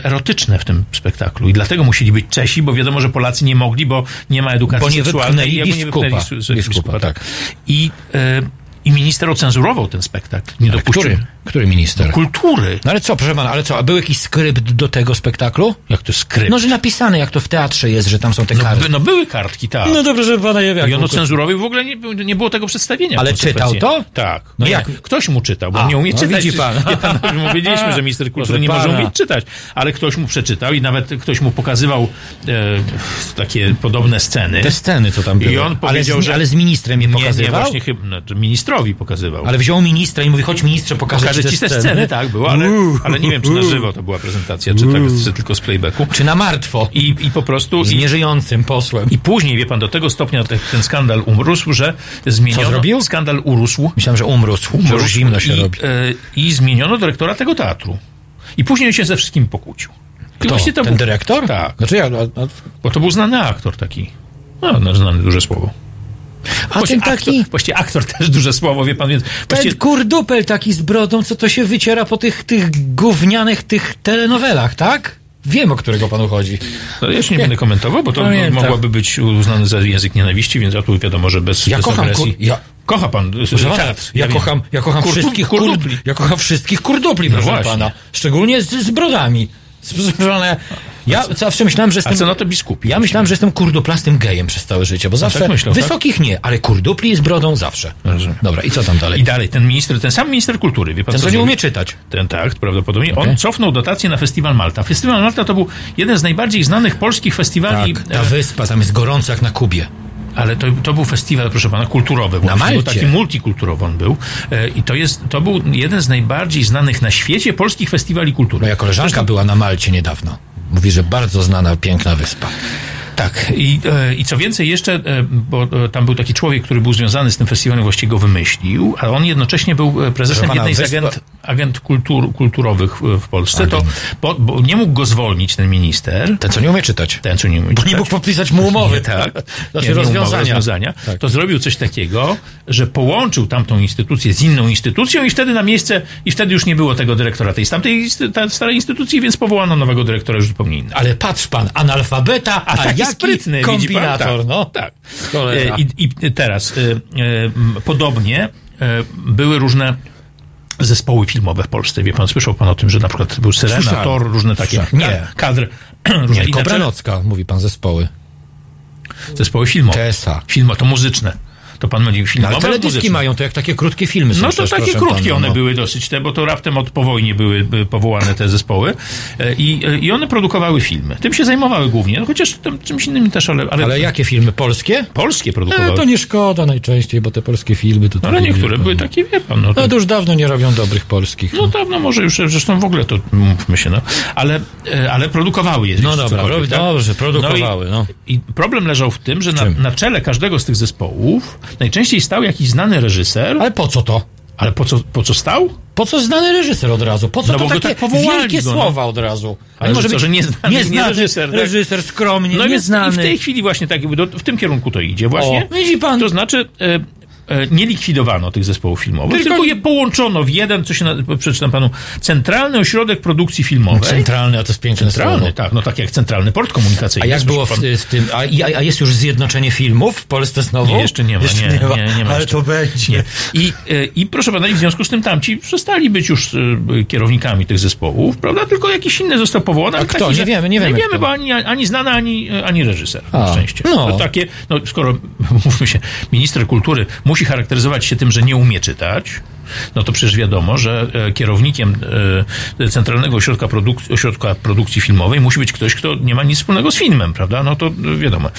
erotyczne w tym spektaklu i dlatego musieli być Czesi, bo wiadomo, że Polacy nie mogli, bo nie ma edukacji Bo nie seksualnej. biskupa. Nie wypchnęli s- Biskupa, tak. I, e, I minister ocenzurował ten spektakl. Nie dopuścił Który? Który minister? kultury. No ale co, proszę pana, ale co, a był jakiś skrypt do tego spektaklu? Jak to skrypt? No, że napisane, jak to w teatrze jest, że tam są te No, karty. by, no były kartki, tak. No to proszę pana, ja wiem. I on ocenzurował i w ogóle nie, nie było tego przedstawienia. Ale czytał to? Tak. No nie, jak? Ktoś mu czytał, bo A, nie umie no czytać. widzi pan. Już mu wiedzieliśmy, że minister kultury nie może umieć czytać, ale ktoś mu przeczytał i nawet ktoś mu pokazywał e, takie podobne sceny. Te sceny, co tam były. I on powiedział, ale, z, że... ale z ministrem je Nie, pokazywał? nie, właśnie chyba, no, to ministrowi pokazywał. Ale wziął ministra i mówi, chodź ministrze, pokażę, Pokażę ci te sceny, tak, było, ale, ale nie wiem, czy na żywo to była prezentacja, czy, tak, czy tylko z playbacku. Czy na martwo? I, i po prostu... Z I, nieżyjącym posłem. I później, wie pan, do tego stopnia te, ten skandal urósł, że zmieniono... Co zrobił? Skandal urósł. Myślałem, że umrósł, już zimno się i, robi. E, I zmieniono dyrektora tego teatru. I później się ze wszystkim pokłócił. I Kto? Ten był, dyrektor? Tak. Znaczy ja, a, a, Bo to był znany aktor taki. No, no znane duże słowo. A Właściwie ten taki... Aktor, właściwie aktor też duże słowo, wie pan, więc... Właściwie, Ten kurdupel taki z brodą, co to się wyciera po tych, tych gównianych tych telenowelach, tak? Wiem, o którego panu chodzi. no, ja się nie będę komentował, bo to Pamiętam. mogłaby być uznane za język nienawiści, więc ja tu wiadomo, że bez, Ja bez kocham agresji. ja- Kocha pan Proszę pana, ja, wiem. kocham, ja kocham Kurdu- wszystkich kurdupli. kurd, ja kocham wszystkich kurdupli, No proszę właśnie. pana. Szczególnie z, z brodami. Z, ja zawsze myślałem, że A jestem... co na to biskupi? Ja myślałem, że jestem kurduplastym gejem przez całe życie, bo zawsze tak myślał, tak? wysokich nie, ale kurdupli z brodą zawsze. Rozumiem. Dobra, i co tam dalej? I dalej, ten minister, ten sam minister kultury, wie pan Ten, co nie umie czytać. Ten tak, prawdopodobnie. Okej. On cofnął dotację na Festiwal Malta. Festiwal Malta to był jeden z najbardziej znanych polskich festiwali, Tak, ta e, wyspa tam jest gorąco jak na Kubie. Ale to, to był festiwal, proszę pana, kulturowy. właśnie, Malcie. Był taki multikulturowy on był. E, I to, jest, to był jeden z najbardziej znanych na świecie polskich festiwali kultury. Moja koleżanka Zresztą- była na Malcie niedawno. Mówi, że bardzo znana, piękna wyspa. Tak, i, e, i co więcej jeszcze, e, bo e, tam był taki człowiek, który był związany z tym festiwalem, właściwie go wymyślił, a on jednocześnie był prezesem pana, jednej z agent, agent kultur, kulturowych w- Polsce. To, bo, bo nie mógł go zwolnić ten minister. Ten, co nie umie czytać. Ten, co nie umie Bo nie czytać. mógł podpisać mu umowy. Nie, tak. Znaczy Nie, nie umowy, rozwiązania. rozwiązania. Tak. To zrobił coś takiego, że połączył tamtą instytucję z inną instytucją i wtedy na miejsce, i wtedy już nie było tego dyrektora tej tamtej starej instytucji, więc powołano nowego dyrektora już zupełnie innego. Ale patrz pan, analfabeta, a, taki jaki Jaki sprytny, kombinator, tak, no. Tak. E, I, I teraz e, e, podobnie były różne zespoły filmowe w Polsce. Wie pan, słyszał pan o tym, że na przykład był Syrena, Słyszałem. Tor, różne takie Słyszałem. Nie. kadry. różne. Nie, Kobranocka, mówi pan zespoły. Zespoły filmowe. TSA. Filmo, to muzyczne. To pan mylił No, filmowe, ale teledyski muzyczne. mają, to jak takie krótkie filmy są No to takie krótkie pana, one no. były dosyć te, bo to raptem od po wojnie były powołane te zespoły E, i, e, i one produkowały filmy. Tym się zajmowały głównie, no chociaż tam czymś innym też, ale, ale, Ale jakie filmy? Polskie? polskie E, produkowały. to nie szkoda najczęściej, bo te polskie filmy to... no, ale niektóre były takie, wie pan, no to, No to już dawno nie robią dobrych polskich. no dawno może już, zresztą w ogóle to mówmy się, no, ale, e, ale produkowały je. No dobra, cokolwiek, pro- dobrze, produkowały, no. i, I problem leżał w tym, że na, na czele każdego z tych zespołów najczęściej stał jakiś znany reżyser, Ale po co to? ale po co, po co stał? Po co znany reżyser od razu? Po co No to takie tak wielkie go, no. słowa od razu? Ale że co, że nieznany- nieznany nie reżyser, tak? reżyser skromnie, No nieznany. i w tej chwili właśnie tak w tym kierunku to idzie właśnie. O, widzi pan. To znaczy e, nie likwidowano tych zespołów filmowych, Tylko- tylko, je połączono w jeden, co się na, przeczytam panu, Centralny Ośrodek Produkcji Filmowej. Centralny, a to jest piękne Centralny, słowo. tak, no tak jak Centralny Port Komunikacyjny. A jak było pan? w tym, a, a jest już zjednoczenie filmów w Polsce znowu? Nie, jeszcze nie ma, nie, nie, nie, ma Ale jeszcze. to będzie. Nie. I, e, I proszę pana, i w związku z tym tamci przestali być już e, kierownikami tych zespołów, prawda? Tylko jakiś inny został powołany. ale kto? taki, Nie wiemy, nie wiemy Nie wiemy, kto. bo ani, ani znany, ani, ani reżyser. A, Na szczęście. no. To takie, no skoro, mówmy się, minister kultury musi charakteryzować się tym, że nie umie czytać, no to przecież wiadomo, że e, kierownikiem e, Centralnego Ośrodka, Produk- Ośrodka Produkcji Filmowej musi być ktoś, kto nie ma nic wspólnego z filmem, prawda? No to e, wiadomo.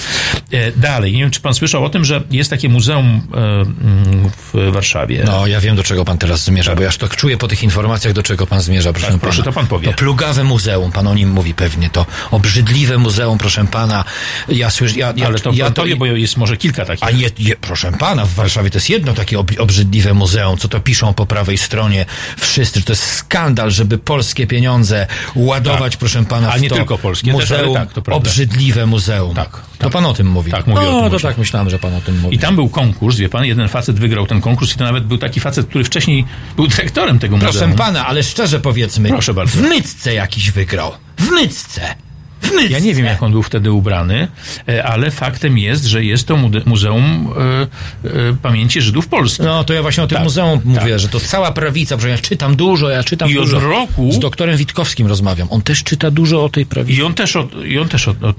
Dalej, nie wiem, czy pan słyszał o tym, że jest takie muzeum mm, w Warszawie. No, ja wiem, do czego pan teraz zmierza, bo ja już to czuję po tych informacjach, do czego pan zmierza, proszę Tak, pana. proszę, to pan powie. To plugawe muzeum, pan o nim mówi pewnie, to obrzydliwe muzeum, proszę pana. Ja słyszę, ja, ja, Ale to ja pan powie, bo jest może kilka takich. A nie, nie, proszę pana, w Warszawie to jest jedno takie ob, obrzydliwe muzeum, co to piszą po prawej stronie wszyscy, że to jest skandal, żeby polskie pieniądze ładować, Tak. proszę pana, A w nie to tylko polskie też, muzeum, tak, to prawda. obrzydliwe muzeum. Tak, To tak. pan o tym mówi. Tak, mówię o no, tym to tak myślałem, że pan o tym mówi. I tam był konkurs, wie pan, jeden facet wygrał ten konkurs i to nawet był taki facet, który wcześniej był dyrektorem tego Proszę muzeum. pana, ale szczerze powiedzmy, Proszę bardzo. w Mycce jakiś wygrał. W Mycce. Ja nie wiem, jak on był wtedy ubrany, e, ale faktem jest, że jest to Muzeum e, e, Pamięci Żydów Polskich. No to ja właśnie o tym Tak, muzeum mówię, tak. że to cała prawica, że ja czytam dużo, ja czytam I od dużo. roku- Z doktorem Witkowskim rozmawiam. On też czyta dużo o tej prawicy. I on też o, i on też o, o,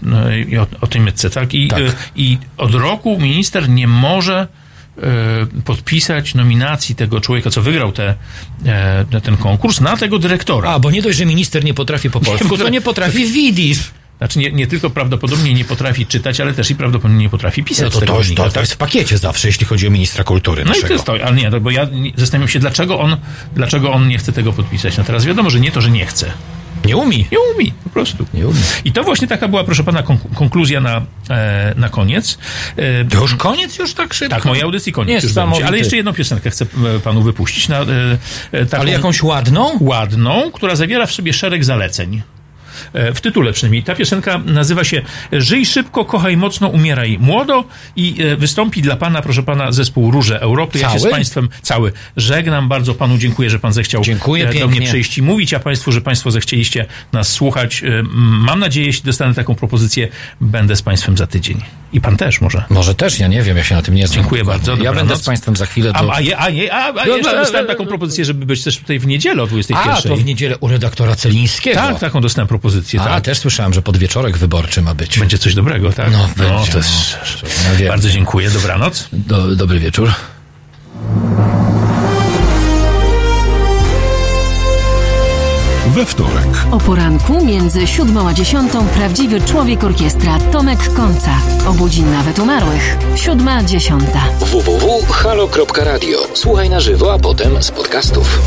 i o, o tej mytce, tak? I, Tak. I od roku minister nie może podpisać nominacji tego człowieka, co wygrał te, e, ten konkurs, na tego dyrektora. A, bo nie dość, że minister nie potrafi po polsku, to potrafi. nie potrafi widzisz. Znaczy nie, nie tylko prawdopodobnie nie potrafi czytać, ale też i prawdopodobnie nie potrafi pisać No to, to, to, to tak? jest w pakiecie zawsze, jeśli chodzi o ministra kultury No i naszego. to jest to, ale nie, no bo ja nie- zastanawiam się, dlaczego on, dlaczego on nie chce tego podpisać. No teraz wiadomo, że nie to, że nie chce. Nie umi. Nie umie, po prostu. Nie umie. I to właśnie taka była, proszę pana, kon- konkluzja na, e, na koniec. E, To już koniec już tak szybko? tak, mojej audycji koniec. już będzie. Ale jeszcze jedną piosenkę chcę e, panu wypuścić. Na, e, e, taką Ale jakąś ładną? ładną, która zawiera w sobie szereg zaleceń. E, W tytule przynajmniej. Ta piosenka nazywa się Żyj szybko, kochaj mocno, umieraj młodo i e, wystąpi dla pana, proszę pana, zespół Róże Europy. Ja się z Cały? państwem cały żegnam. Bardzo panu dziękuję, że pan zechciał Dziękuję e, do pięknie. mnie przyjść i mówić, a państwu, że państwo zechcieliście nas słuchać. Mam nadzieję, jeśli dostanę taką propozycję, będę z państwem za tydzień. I pan też może. Może też, ja nie wiem, ja się na tym nie znam. Dziękuję bardzo, Ja będę z państwem za chwilę. To... A, a, a, a, a No, jeszcze dostałem taką propozycję, żeby być też tutaj w niedzielę o 21. A, to w niedzielę u redaktora Celińskiego. Tak, taką dostałem propozycję. A, tak. też słyszałem, że podwieczorek wyborczy ma być. Będzie coś dobrego, tak? No, będzie, to jest... no. Wiem. Bardzo dziękuję, dobranoc. Do, dobry wieczór. We wtorek. O poranku między siódmą a dziesiątą prawdziwy człowiek orkiestra Tomek Końca. Obudzi nawet umarłych. Siódma, dziesiąta. www.halo.radio. Słuchaj na żywo, a potem z podcastów.